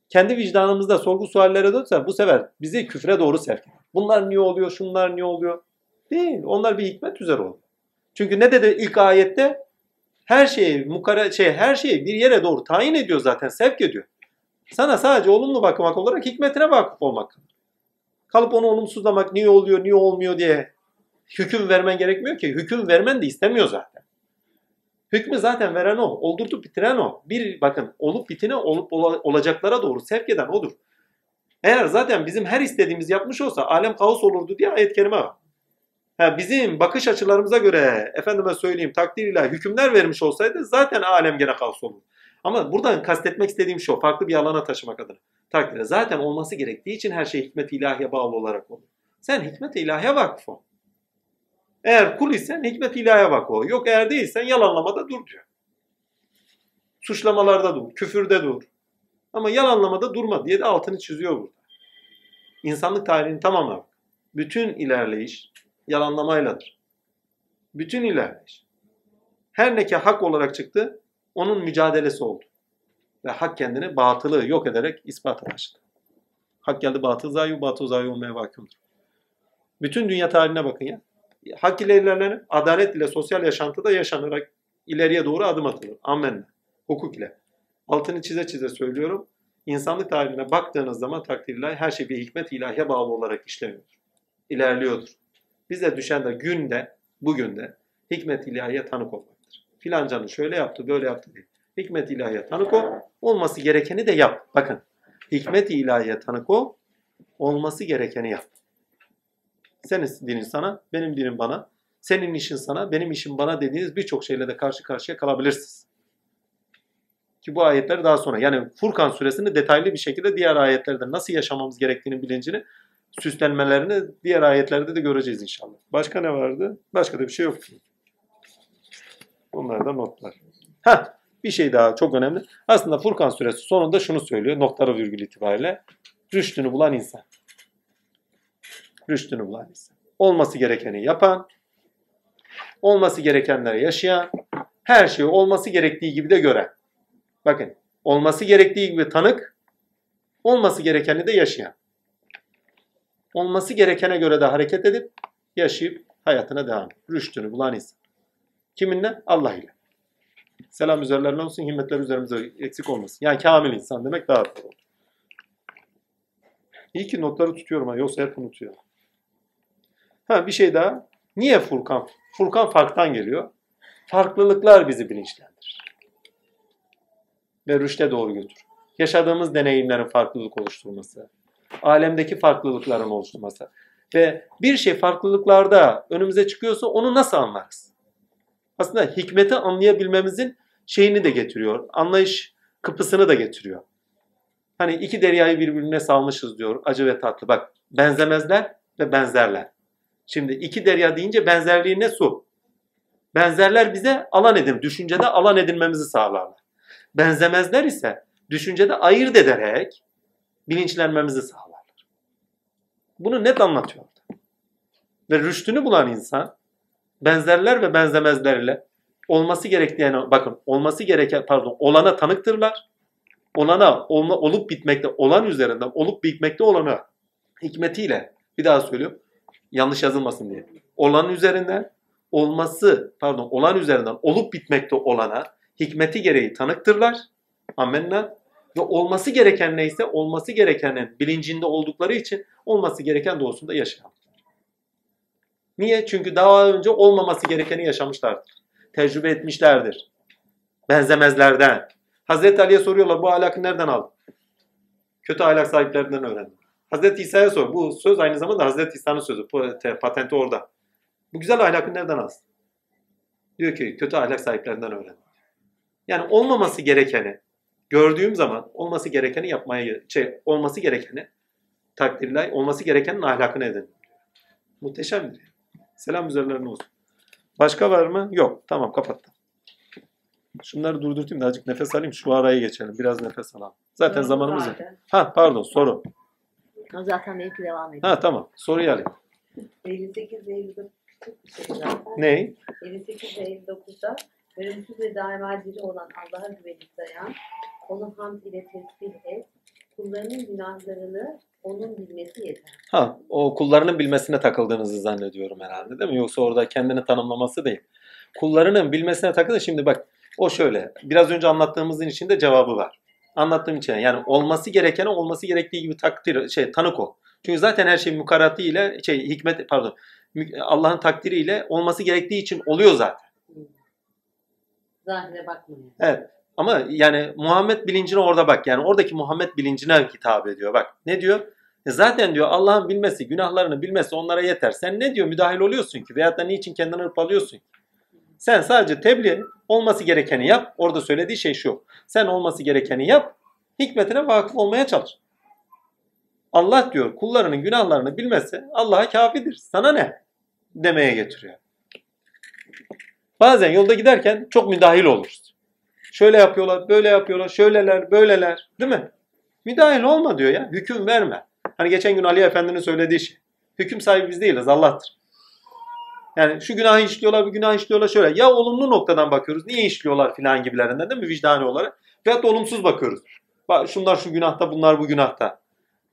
kendi vicdanımızda sorgu suallere dönse bu sefer bizi küfre doğru sevk. Bunlar niye oluyor, şunlar niye oluyor? Değil. Onlar bir hikmet üzere oluyor. Çünkü ne dedi ilk ayette? Her şeyi mukara şey her şeyi bir yere doğru tayin ediyor zaten, sevk ediyor. Sana sadece olumlu bakmak olarak hikmetine vakıf olmak. Kalıp onu olumsuzlamak niye oluyor, niye olmuyor diye hüküm vermen gerekmiyor ki. Hüküm vermen de istemiyor zaten. Hükmü zaten veren o. Oldurtup bitiren o. Bir bakın olup bitine olup ola- olacaklara doğru sevk eden odur. Eğer zaten bizim her istediğimiz yapmış olsa alem kaos olurdu diye ayet-i kerime var. Ha, bizim bakış açılarımıza göre efendime söyleyeyim takdiriyle hükümler vermiş olsaydı zaten alem gene kaos olurdu. Ama buradan kastetmek istediğim şu farklı bir alana taşımak adına. Takdire zaten olması gerektiği için her şey hikmet-i ilahiye bağlı olarak olur. Sen hikmet-i ilahiye vakıf ol. Eğer kul isen hikmet-i ilahiye vakıf ol. Yok eğer değilsen yalanlamada dur diyor. Suçlamalarda dur, küfürde dur. Ama yalanlamada durma diye de altını çiziyor burada. İnsanlık tarihinin tamamına bak. Bütün ilerleyiş yalanlamayladır. Bütün ilerleyiş. Her ne ki hak olarak çıktı, onun mücadelesi oldu. Ve hak kendini batılı yok ederek ispata taşıdı. Hak geldi batıl zayi, batıl zayi olmaya vakıfdır. Bütün dünya tarihine bakın ya. Hak ile ilerlenip adalet ile sosyal yaşantıda yaşanarak ileriye doğru adım atılır. Amenna. Hukuk ile. Altını çize çize söylüyorum. İnsanlık tarihine baktığınız zaman takdirler her şey bir hikmet ilahiye bağlı olarak işleniyordur. İlerliyordur. Bize düşen de günde, bugün de hikmet ilahiye tanık olmaktır. Filancanı şöyle yaptı, böyle yaptı değil. Hikmet ilahiye tanık ol, olması gerekeni de yap. Bakın, hikmet ilahiye tanık ol, olması gerekeni yap. Senin dinin sana, benim dinim bana, senin işin sana, benim işim bana dediğiniz birçok şeyle de karşı karşıya kalabilirsiniz. Ki bu ayetler daha sonra yani Furkan suresini detaylı bir şekilde diğer ayetlerde nasıl yaşamamız gerektiğini bilincini süslenmelerini diğer ayetlerde de göreceğiz inşallah. Başka ne vardı? Başka da bir şey yok. Bunlar da notlar. Ha, bir şey daha çok önemli. Aslında Furkan suresi sonunda şunu söylüyor noktalı virgül itibariyle. Rüştünü bulan insan. Rüştünü bulan insan. Olması gerekeni yapan, olması gerekenleri yaşayan, her şeyi olması gerektiği gibi de gören. Bakın, olması gerektiği gibi tanık, olması gerekeni de yaşayan olması gerekene göre de hareket edip yaşayıp hayatına devam. Rüştünü bulan insan. Kiminle? Allah ile. Selam üzerlerine olsun, himmetler üzerimize eksik olmasın. Yani kamil insan demek daha doğru. İyi ki notları tutuyorum ha, yoksa hep unutuyorum. Ha bir şey daha. Niye Furkan? Furkan farktan geliyor. Farklılıklar bizi bilinçlendirir. Ve rüşte doğru götürür. Yaşadığımız deneyimlerin farklılık oluşturması, alemdeki farklılıkların oluşturması. Ve bir şey farklılıklarda önümüze çıkıyorsa onu nasıl anlarız? Aslında hikmeti anlayabilmemizin şeyini de getiriyor. Anlayış kapısını da getiriyor. Hani iki deryayı birbirine salmışız diyor. Acı ve tatlı. Bak benzemezler ve benzerler. Şimdi iki derya deyince benzerliği ne su? Benzerler bize alan edin, düşüncede alan edinmemizi sağlarlar. Benzemezler ise düşüncede ayırt ederek bilinçlenmemizi sağlarlar. Bunu net anlatıyor. Ve rüştünü bulan insan benzerler ve benzemezlerle olması gerektiğine bakın olması gereken pardon olana tanıktırlar. Olana olma, olup bitmekte olan üzerinden olup bitmekte olana hikmetiyle bir daha söylüyorum yanlış yazılmasın diye. Olan üzerinden olması pardon olan üzerinden olup bitmekte olana hikmeti gereği tanıktırlar. Amenna ve olması gereken neyse olması gerekenin bilincinde oldukları için olması gereken doğrusunda yaşayanlar. Niye? Çünkü daha önce olmaması gerekeni yaşamışlardır. Tecrübe etmişlerdir. Benzemezlerden. Hazreti Ali'ye soruyorlar bu ahlakı nereden aldın? Kötü ahlak sahiplerinden öğrendim. Hazreti İsa'ya sor. Bu söz aynı zamanda Hazreti İsa'nın sözü. Patenti orada. Bu güzel ahlakı nereden aldın? Diyor ki kötü ahlak sahiplerinden öğrendim. Yani olmaması gerekeni gördüğüm zaman olması gerekeni yapmaya şey olması gerekeni takdirle olması gerekenin ahlakını edin. Muhteşemdir. Selam üzerlerine olsun. Başka var mı? Yok. Tamam kapattım. Şunları durdurtayım da azıcık nefes alayım. Şu araya geçelim. Biraz nefes alalım. Zaten zamanımız yok. Ha pardon soru. O zaten benimki devam ediyor. Ha tamam. Soruyu alayım. 58 ve 59 küçük bir şey zaten. Ney? 58 ve 59'da ölümsüz ve daima diri olan Allah'a güvenip dayan, onu hamd ile tesbih et, kullarının günahlarını onun bilmesi yeter. Ha o kullarının bilmesine takıldığınızı zannediyorum herhalde değil mi? Yoksa orada kendini tanımlaması değil. Kullarının bilmesine takıldı. Şimdi bak o şöyle. Biraz önce anlattığımızın içinde cevabı var. Anlattığım için yani olması gerekene olması gerektiği gibi takdir şey tanık ol. Çünkü zaten her şey mukaratı ile şey hikmet pardon Allah'ın takdiriyle olması gerektiği için oluyor zaten. Zahire bakmayın. Evet. Ama yani Muhammed bilincine orada bak. Yani oradaki Muhammed bilincine hitap ediyor. Bak ne diyor? E Zaten diyor Allah'ın bilmesi, günahlarını bilmesi onlara yeter. Sen ne diyor müdahil oluyorsun ki? Veyahut da niçin kendini hırpalıyorsun ki? Sen sadece tebliğ olması gerekeni yap. Orada söylediği şey şu. Sen olması gerekeni yap. Hikmetine vakıf olmaya çalış. Allah diyor kullarının günahlarını bilmesi Allah'a kafidir. Sana ne? Demeye getiriyor. Bazen yolda giderken çok müdahil oluruz. Şöyle yapıyorlar, böyle yapıyorlar, şöyleler, böyleler. Değil mi? Müdahil olma diyor ya. Hüküm verme. Hani geçen gün Ali Efendi'nin söylediği şey. Hüküm sahibi biz değiliz, Allah'tır. Yani şu günahı işliyorlar, bu günahı işliyorlar şöyle. Ya olumlu noktadan bakıyoruz. Niye işliyorlar filan gibilerinden değil mi vicdani olarak? Veyahut da olumsuz bakıyoruz. Bak şunlar şu günahta, bunlar bu günahta.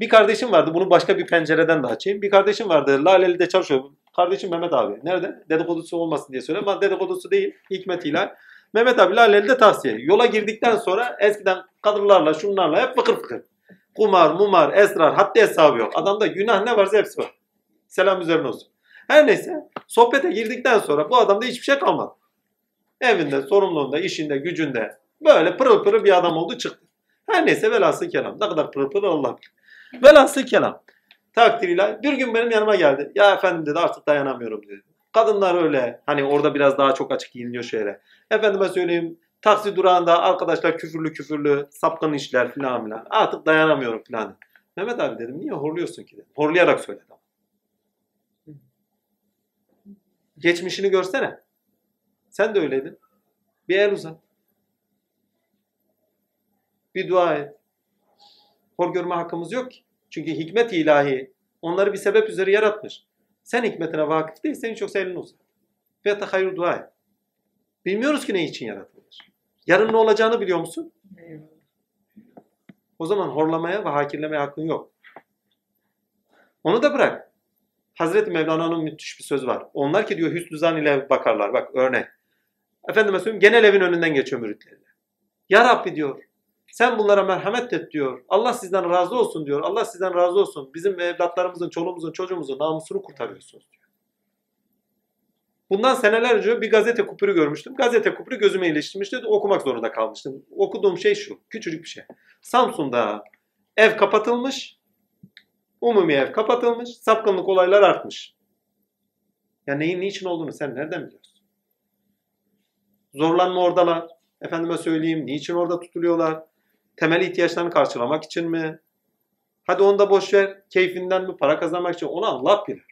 Bir kardeşim vardı. Bunu başka bir pencereden de açayım. Bir kardeşim vardı. Laleli'de çalışıyor. Kardeşim Mehmet abi. Nerede? Dedikodusu olmasın diye söylüyorum. Ama dedikodusu değil. Hikmetiyle. Mehmet abi Laleli'de tavsiye. Yola girdikten sonra eskiden kadınlarla şunlarla hep fıkır fıkır. Kumar, mumar, esrar, haddi hesabı yok. Adamda günah ne varsa hepsi var. Selam üzerine olsun. Her neyse sohbete girdikten sonra bu adamda hiçbir şey kalmadı. Evinde, sorumluluğunda, işinde, gücünde böyle pırıl pırıl bir adam oldu çıktı. Her neyse velhasıl kelam. Ne kadar pırıl pırıl Allah bilir. Velhasıl kelam. Takdiriyle bir gün benim yanıma geldi. Ya efendim dedi artık dayanamıyorum dedi. Kadınlar öyle. Hani orada biraz daha çok açık giyiniyor şöyle. Efendime söyleyeyim taksi durağında arkadaşlar küfürlü küfürlü sapkın işler filan filan. Artık dayanamıyorum filan. Mehmet abi dedim niye horluyorsun ki dedim. Horlayarak söyledim. Geçmişini görsene. Sen de öyleydin. Bir el uzat. Bir dua et. Hor görme hakkımız yok ki. Çünkü hikmet ilahi onları bir sebep üzere yaratmış. Sen hikmetine vakıf değilsen hiç yoksa elini uzat. Ve hayır dua et. Bilmiyoruz ki ne için yaratılmış. Yarın ne olacağını biliyor musun? O zaman horlamaya ve hakirlemeye hakkın yok. Onu da bırak. Hazreti Mevlana'nın müthiş bir söz var. Onlar ki diyor hüsnü zan ile bakarlar. Bak örnek. Efendime söyleyeyim genel evin önünden geçiyor müritlerine. Ya Rabbi diyor. Sen bunlara merhamet et diyor. Allah sizden razı olsun diyor. Allah sizden razı olsun. Bizim evlatlarımızın, çoluğumuzun, çocuğumuzun namusunu kurtarıyorsunuz diyor. Bundan seneler önce bir gazete kupürü görmüştüm. Gazete kupürü gözüme iliştirmişti. Okumak zorunda kalmıştım. Okuduğum şey şu. Küçücük bir şey. Samsun'da ev kapatılmış. Umumi ev kapatılmış. Sapkınlık olaylar artmış. Ya neyin niçin olduğunu sen nereden biliyorsun? Zorlanma oradalar. Efendime söyleyeyim niçin orada tutuluyorlar? Temel ihtiyaçlarını karşılamak için mi? Hadi onu da boş ver. Keyfinden mi? Para kazanmak için. Onu Allah bilir.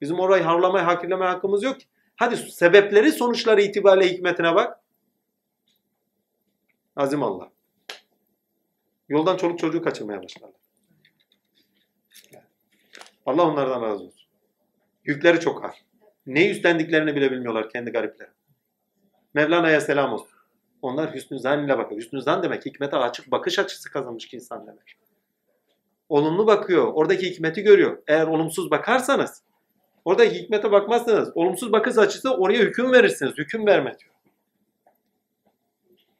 Bizim orayı harlamaya, hakirlemeye hakkımız yok ki. Hadi sebepleri, sonuçları itibariyle hikmetine bak. Azim Allah. Yoldan çoluk çocuğu kaçırmaya başlarlar. Allah onlardan razı olsun. Yükleri çok ağır. Ne üstlendiklerini bile bilmiyorlar kendi garipleri. Mevlana'ya selam olsun. Onlar hüsnü zan ile bakıyor. Hüsnü zan demek hikmete açık bakış açısı kazanmış insan demek. Olumlu bakıyor. Oradaki hikmeti görüyor. Eğer olumsuz bakarsanız oradaki hikmete bakmazsanız olumsuz bakış açısı oraya hüküm verirsiniz. Hüküm verme diyor.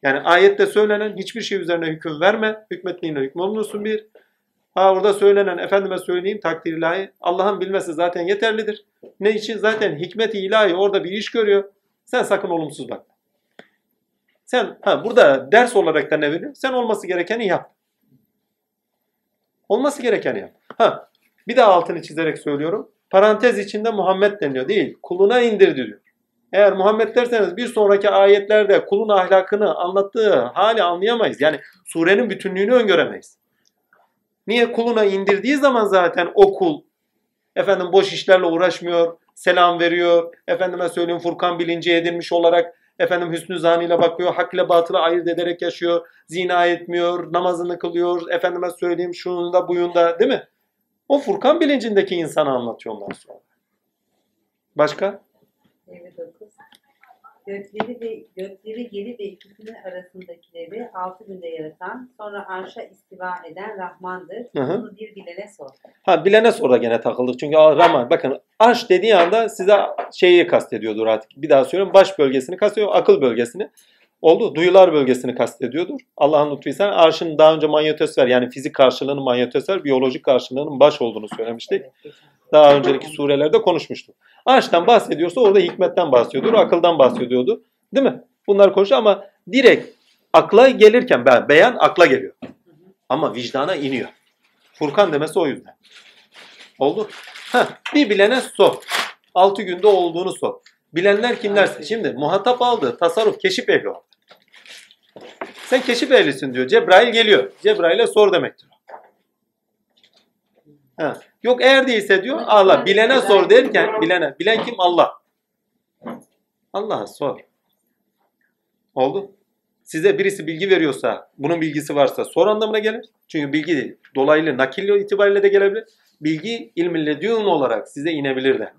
Yani ayette söylenen hiçbir şey üzerine hüküm verme. Hükmetliğine hükmolunursun bir. Ha orada söylenen efendime söyleyeyim takdir ilahi Allah'ın bilmesi zaten yeterlidir. Ne için? Zaten hikmeti ilahi orada bir iş görüyor. Sen sakın olumsuz bakma. Sen ha burada ders olarak da ne veriyor? Sen olması gerekeni yap. Olması gerekeni yap. Ha, bir daha altını çizerek söylüyorum. Parantez içinde Muhammed deniyor değil. Kuluna indirdi diyor. Eğer Muhammed derseniz bir sonraki ayetlerde kulun ahlakını anlattığı hali anlayamayız. Yani surenin bütünlüğünü öngöremeyiz. Niye? Kuluna indirdiği zaman zaten o kul efendim boş işlerle uğraşmıyor, selam veriyor, efendime söyleyeyim Furkan bilinci edinmiş olarak efendim hüsnü zanıyla bakıyor, hak ile batılı ayırt ederek yaşıyor, zina etmiyor, namazını kılıyor, efendime söyleyeyim şununda buyunda değil mi? O Furkan bilincindeki insanı anlatıyor ondan sonra. Başka? 29. Gökleri ve gökleri yeri ve ikisinin arasındakileri altı günde yaratan, sonra arşa istiva eden Rahmandır. Hı hı. Bunu bir bilene sor. Ha bilene sonra gene takıldık. Çünkü Rahman bakın arş dediği anda size şeyi kastediyordur artık. Bir daha söylüyorum. Baş bölgesini kastediyor. Akıl bölgesini. Oldu. Duyular bölgesini kastediyordur. Allah'ın lütfuysa arşın daha önce manyetosfer yani fizik karşılığının manyetosfer, biyolojik karşılığının baş olduğunu söylemiştik. Daha önceki surelerde konuşmuştuk. Arştan bahsediyorsa orada hikmetten bahsediyordur, akıldan bahsediyordu. Değil mi? Bunlar konuşuyor ama direkt akla gelirken be- beyan akla geliyor. Ama vicdana iniyor. Furkan demesi o yüzden. Oldu. Heh, bir bilene sor. Altı günde olduğunu sor. Bilenler kimlerse. Şimdi muhatap aldı. Tasarruf, keşif ehli o. Sen keşif ehlisin diyor. Cebrail geliyor. Cebrail'e sor demektir. Ha. Yok eğer değilse diyor Allah. Bilene sor derken bilene. Bilen kim? Allah. Allah'a sor. Oldu. Size birisi bilgi veriyorsa, bunun bilgisi varsa sor anlamına gelir. Çünkü bilgi dolaylı nakil itibariyle de gelebilir. Bilgi ilmi ledün olarak size inebilir de.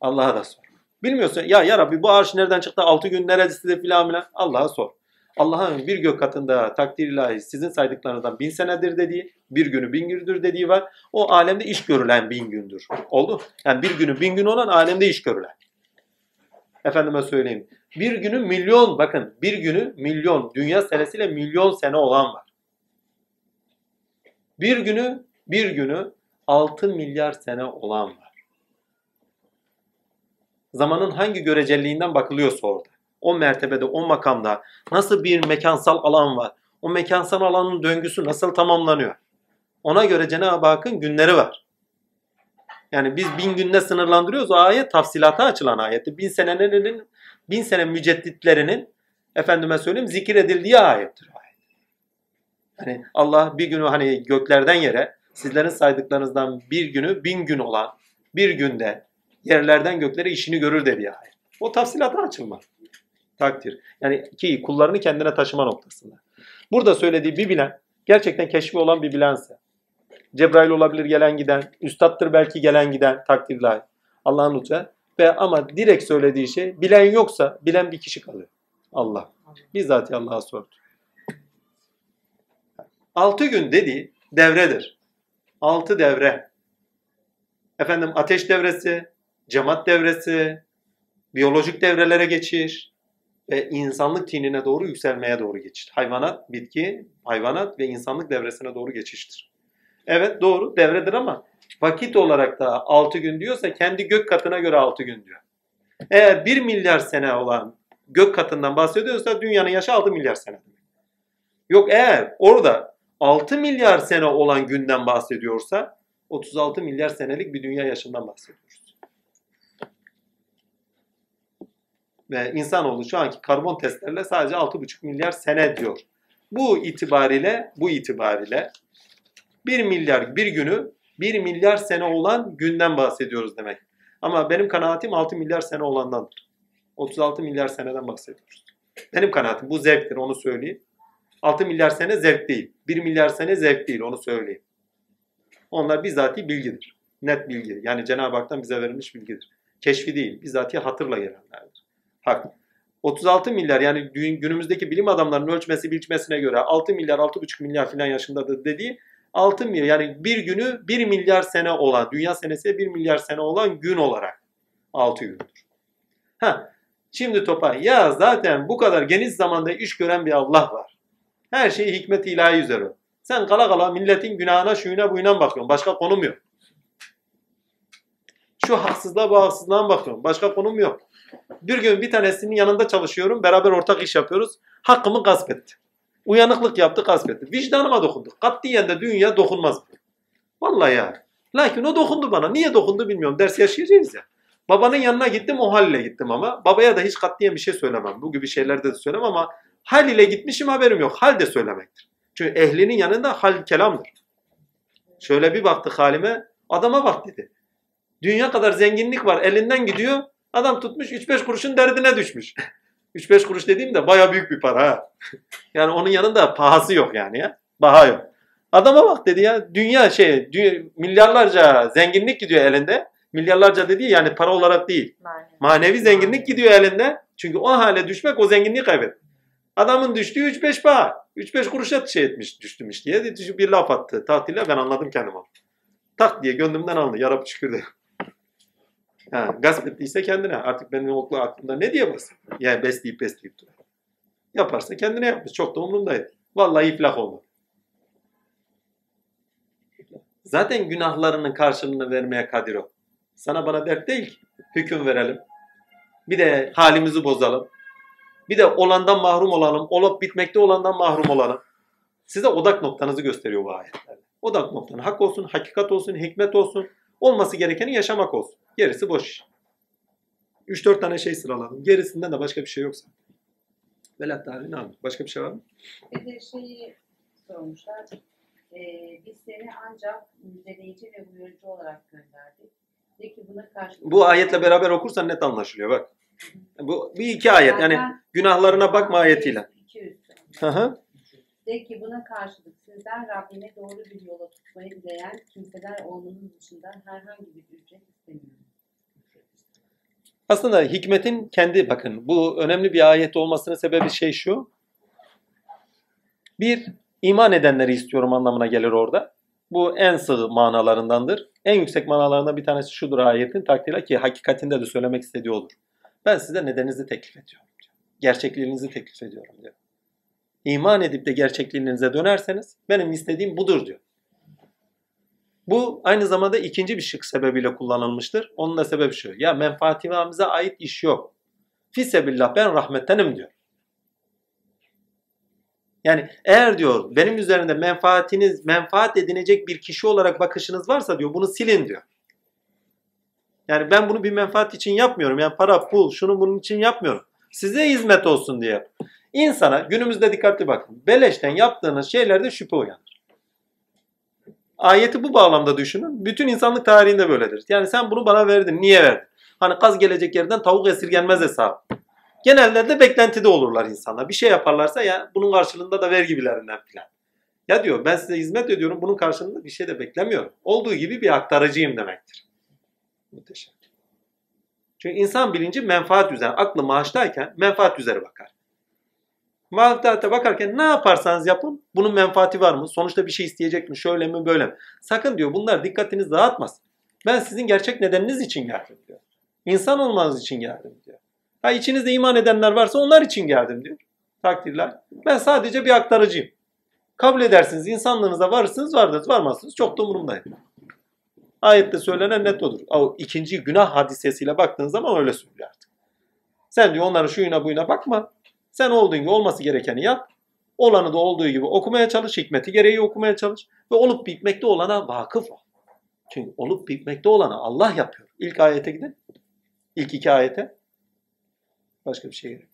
Allah'a da sor. Bilmiyorsa ya ya Rabbi bu arş nereden çıktı? Altı gün neresi de filan filan. Allah'a sor. Allah'ın bir gök katında takdir ilahi sizin saydıklarınızdan bin senedir dediği, bir günü bin gündür dediği var. O alemde iş görülen bin gündür. Oldu? Yani bir günü bin gün olan alemde iş görülen. Efendime söyleyeyim. Bir günü milyon, bakın bir günü milyon, dünya senesiyle milyon sene olan var. Bir günü, bir günü 6 milyar sene olan var. Zamanın hangi görecelliğinden bakılıyorsa orada. O mertebede, o makamda nasıl bir mekansal alan var? O mekansal alanın döngüsü nasıl tamamlanıyor? Ona göre Cenab-ı Hakk'ın günleri var. Yani biz bin günde sınırlandırıyoruz. O ayet tafsilata açılan ayetti. Bin senenin, bin sene mücedditlerinin efendime söyleyeyim zikir edildiği ayettir. Hani Allah bir günü hani göklerden yere sizlerin saydıklarınızdan bir günü bin gün olan bir günde yerlerden göklere işini görür dediği ayet. O tafsilata açılma. Takdir. Yani ki kullarını kendine taşıma noktasında. Burada söylediği bir bilen gerçekten keşfi olan bir bilense Cebrail olabilir gelen giden, üstattır belki gelen giden takdir layık. Allah'ın lütfu. Ve ama direkt söylediği şey bilen yoksa bilen bir kişi kalıyor. Allah. Bizzat Allah'a sordu. Altı gün dediği devredir. Altı devre. Efendim ateş devresi, cemaat devresi, biyolojik devrelere geçiş ve insanlık tinine doğru yükselmeye doğru geçiş. Hayvanat, bitki, hayvanat ve insanlık devresine doğru geçiştir. Evet doğru devredir ama vakit olarak da 6 gün diyorsa kendi gök katına göre 6 gün diyor. Eğer 1 milyar sene olan gök katından bahsediyorsa dünyanın yaşı 6 milyar sene. Yok eğer orada 6 milyar sene olan günden bahsediyorsa 36 milyar senelik bir dünya yaşından bahsediyoruz. Ve insanoğlu şu anki karbon testlerle sadece 6,5 milyar sene diyor. Bu itibariyle bu itibariyle 1 milyar bir günü 1 milyar sene olan günden bahsediyoruz demek. Ama benim kanaatim 6 milyar sene olandandır. 36 milyar seneden bahsediyoruz. Benim kanaatim bu zevktir onu söyleyeyim. 6 milyar sene zevk değil. 1 milyar sene zevk değil onu söyleyeyim. Onlar bizzati bilgidir. Net bilgi. Yani Cenab-ı Hak'tan bize verilmiş bilgidir. Keşfi değil. Bizzati hatırla gelenlerdir. Hak. 36 milyar yani günümüzdeki bilim adamlarının ölçmesi biçmesine göre 6 milyar 6,5 milyar filan yaşındadır dediği 6 milyar yani bir günü 1 milyar sene olan dünya senesi 1 milyar sene olan gün olarak 6 gündür. Ha, şimdi topa ya zaten bu kadar geniş zamanda iş gören bir Allah var. Her şey hikmet ilahi üzere. Sen kala kala milletin günahına şuyuna buyuna bakıyorsun. Başka konum yok. Şu haksızlığa bu haksızlığa bakıyorum. Başka konum yok. Bir gün bir tanesinin yanında çalışıyorum. Beraber ortak iş yapıyoruz. Hakkımı gasp etti. Uyanıklık yaptı, gasp etti. Vicdanıma dokundu. Katiyen de dünya dokunmaz. Vallahi ya. Lakin o dokundu bana. Niye dokundu bilmiyorum. Ders yaşayacağız ya. Babanın yanına gittim o hal ile gittim ama. Babaya da hiç katliyen bir şey söylemem. Bu gibi şeylerde de söylemem ama hal ile gitmişim haberim yok. Hal de söylemektir. Çünkü ehlinin yanında hal kelamdır. Şöyle bir baktı halime. Adama bak dedi. Dünya kadar zenginlik var. Elinden gidiyor. Adam tutmuş 3-5 kuruşun derdine düşmüş. 3-5 kuruş dediğim de baya büyük bir para ha. Yani onun yanında pahası yok yani ya. Baha yok. Adama bak dedi ya. Dünya şey dü- milyarlarca zenginlik gidiyor elinde. Milyarlarca dediği yani para olarak değil. Manevi. Manevi zenginlik gidiyor elinde. Çünkü o hale düşmek o zenginliği kaybet. Adamın düştüğü 3-5 paha. 3-5 kuruşa şey etmiş, düştümüş diye bir laf attı. Tahtıyla ben anladım kendimi. Tak diye gönlümden aldı. Yarabı şükür Ha, gasp ettiyse kendine. Artık benim oklu aklımda ne diye basın? Yani besleyip besleyip duruyor. Yaparsa kendine yapmış. Çok da umurumdaydı. Vallahi iflah olmadı. Zaten günahlarının karşılığını vermeye kadir o. Sana bana dert değil ki. Hüküm verelim. Bir de halimizi bozalım. Bir de olandan mahrum olalım. Olup bitmekte olandan mahrum olalım. Size odak noktanızı gösteriyor bu ayetler. Odak noktanı hak olsun, hakikat olsun, hikmet olsun. Olması gerekeni yaşamak olsun. Gerisi boş iş. 3-4 tane şey sıraladım. Gerisinden de başka bir şey yoksa. Velat tarihi ne anlıyor? Başka bir şey var mı? Bir de şeyi sormuşlar. Ee, biz seni ancak müjdeleyici ve uyarıcı olarak gönderdik. De ki buna karşı... Bu ayetle beraber okursan net anlaşılıyor bak. Bu bir iki ayet yani günahlarına bakma ayetiyle. 200. Hı hı. De ki buna karşılık sizden Rabbine doğru bir yola tutmayı dileyen kimseler olduğunun dışında herhangi bir ücret istemiyor. Aslında hikmetin kendi bakın bu önemli bir ayet olmasının sebebi şey şu. Bir iman edenleri istiyorum anlamına gelir orada. Bu en sığ manalarındandır. En yüksek manalarından bir tanesi şudur ayetin takdirle ki hakikatinde de söylemek istediği olur. Ben size nedeninizi teklif ediyorum. diyor. Gerçekliğinizi teklif ediyorum diyor. İman edip de gerçekliğinize dönerseniz benim istediğim budur diyor. Bu aynı zamanda ikinci bir şık sebebiyle kullanılmıştır. Onun da sebebi şu. Ya menfaatimize ait iş yok. Fisebillah ben rahmettenim diyor. Yani eğer diyor benim üzerinde menfaatiniz, menfaat edinecek bir kişi olarak bakışınız varsa diyor bunu silin diyor. Yani ben bunu bir menfaat için yapmıyorum. Yani para, pul, şunu bunun için yapmıyorum. Size hizmet olsun diye. İnsana günümüzde dikkatli bakın. Beleşten yaptığınız şeylerde şüphe uyanır. Ayeti bu bağlamda düşünün. Bütün insanlık tarihinde böyledir. Yani sen bunu bana verdin. Niye verdin? Hani kaz gelecek yerden tavuk esirgenmez hesabı. Genelde de beklentide olurlar insanlar. Bir şey yaparlarsa ya bunun karşılığında da ver gibilerinden filan. Ya diyor ben size hizmet ediyorum bunun karşılığında bir şey de beklemiyorum. Olduğu gibi bir aktarıcıyım demektir. Muhteşem. Çünkü insan bilinci menfaat üzerine, aklı maaştayken menfaat üzere bakar. Menfaate bakarken ne yaparsanız yapın bunun menfaati var mı? Sonuçta bir şey isteyecek mi? Şöyle mi böyle mi? Sakın diyor bunlar dikkatinizi dağıtmasın. Ben sizin gerçek nedeniniz için geldim diyor. İnsan olmanız için geldim diyor. Ha içinizde iman edenler varsa onlar için geldim diyor. Takdirler. Ben sadece bir aktarıcıyım. Kabul edersiniz, insanlığınıza varırsınız, vardınız, varmazsınız. Çok da umurumdayım. Ayette söylenen net odur. O ikinci günah hadisesiyle baktığın zaman öyle söylüyor artık. Sen diyor onların şuyuna buyuna bakma. Sen olduğun gibi olması gerekeni yap. Olanı da olduğu gibi okumaya çalış. Hikmeti gereği okumaya çalış. Ve olup bitmekte olana vakıf ol. Çünkü olup bitmekte olanı Allah yapıyor. İlk ayete gidin. İlk iki ayete. Başka bir şey gerek.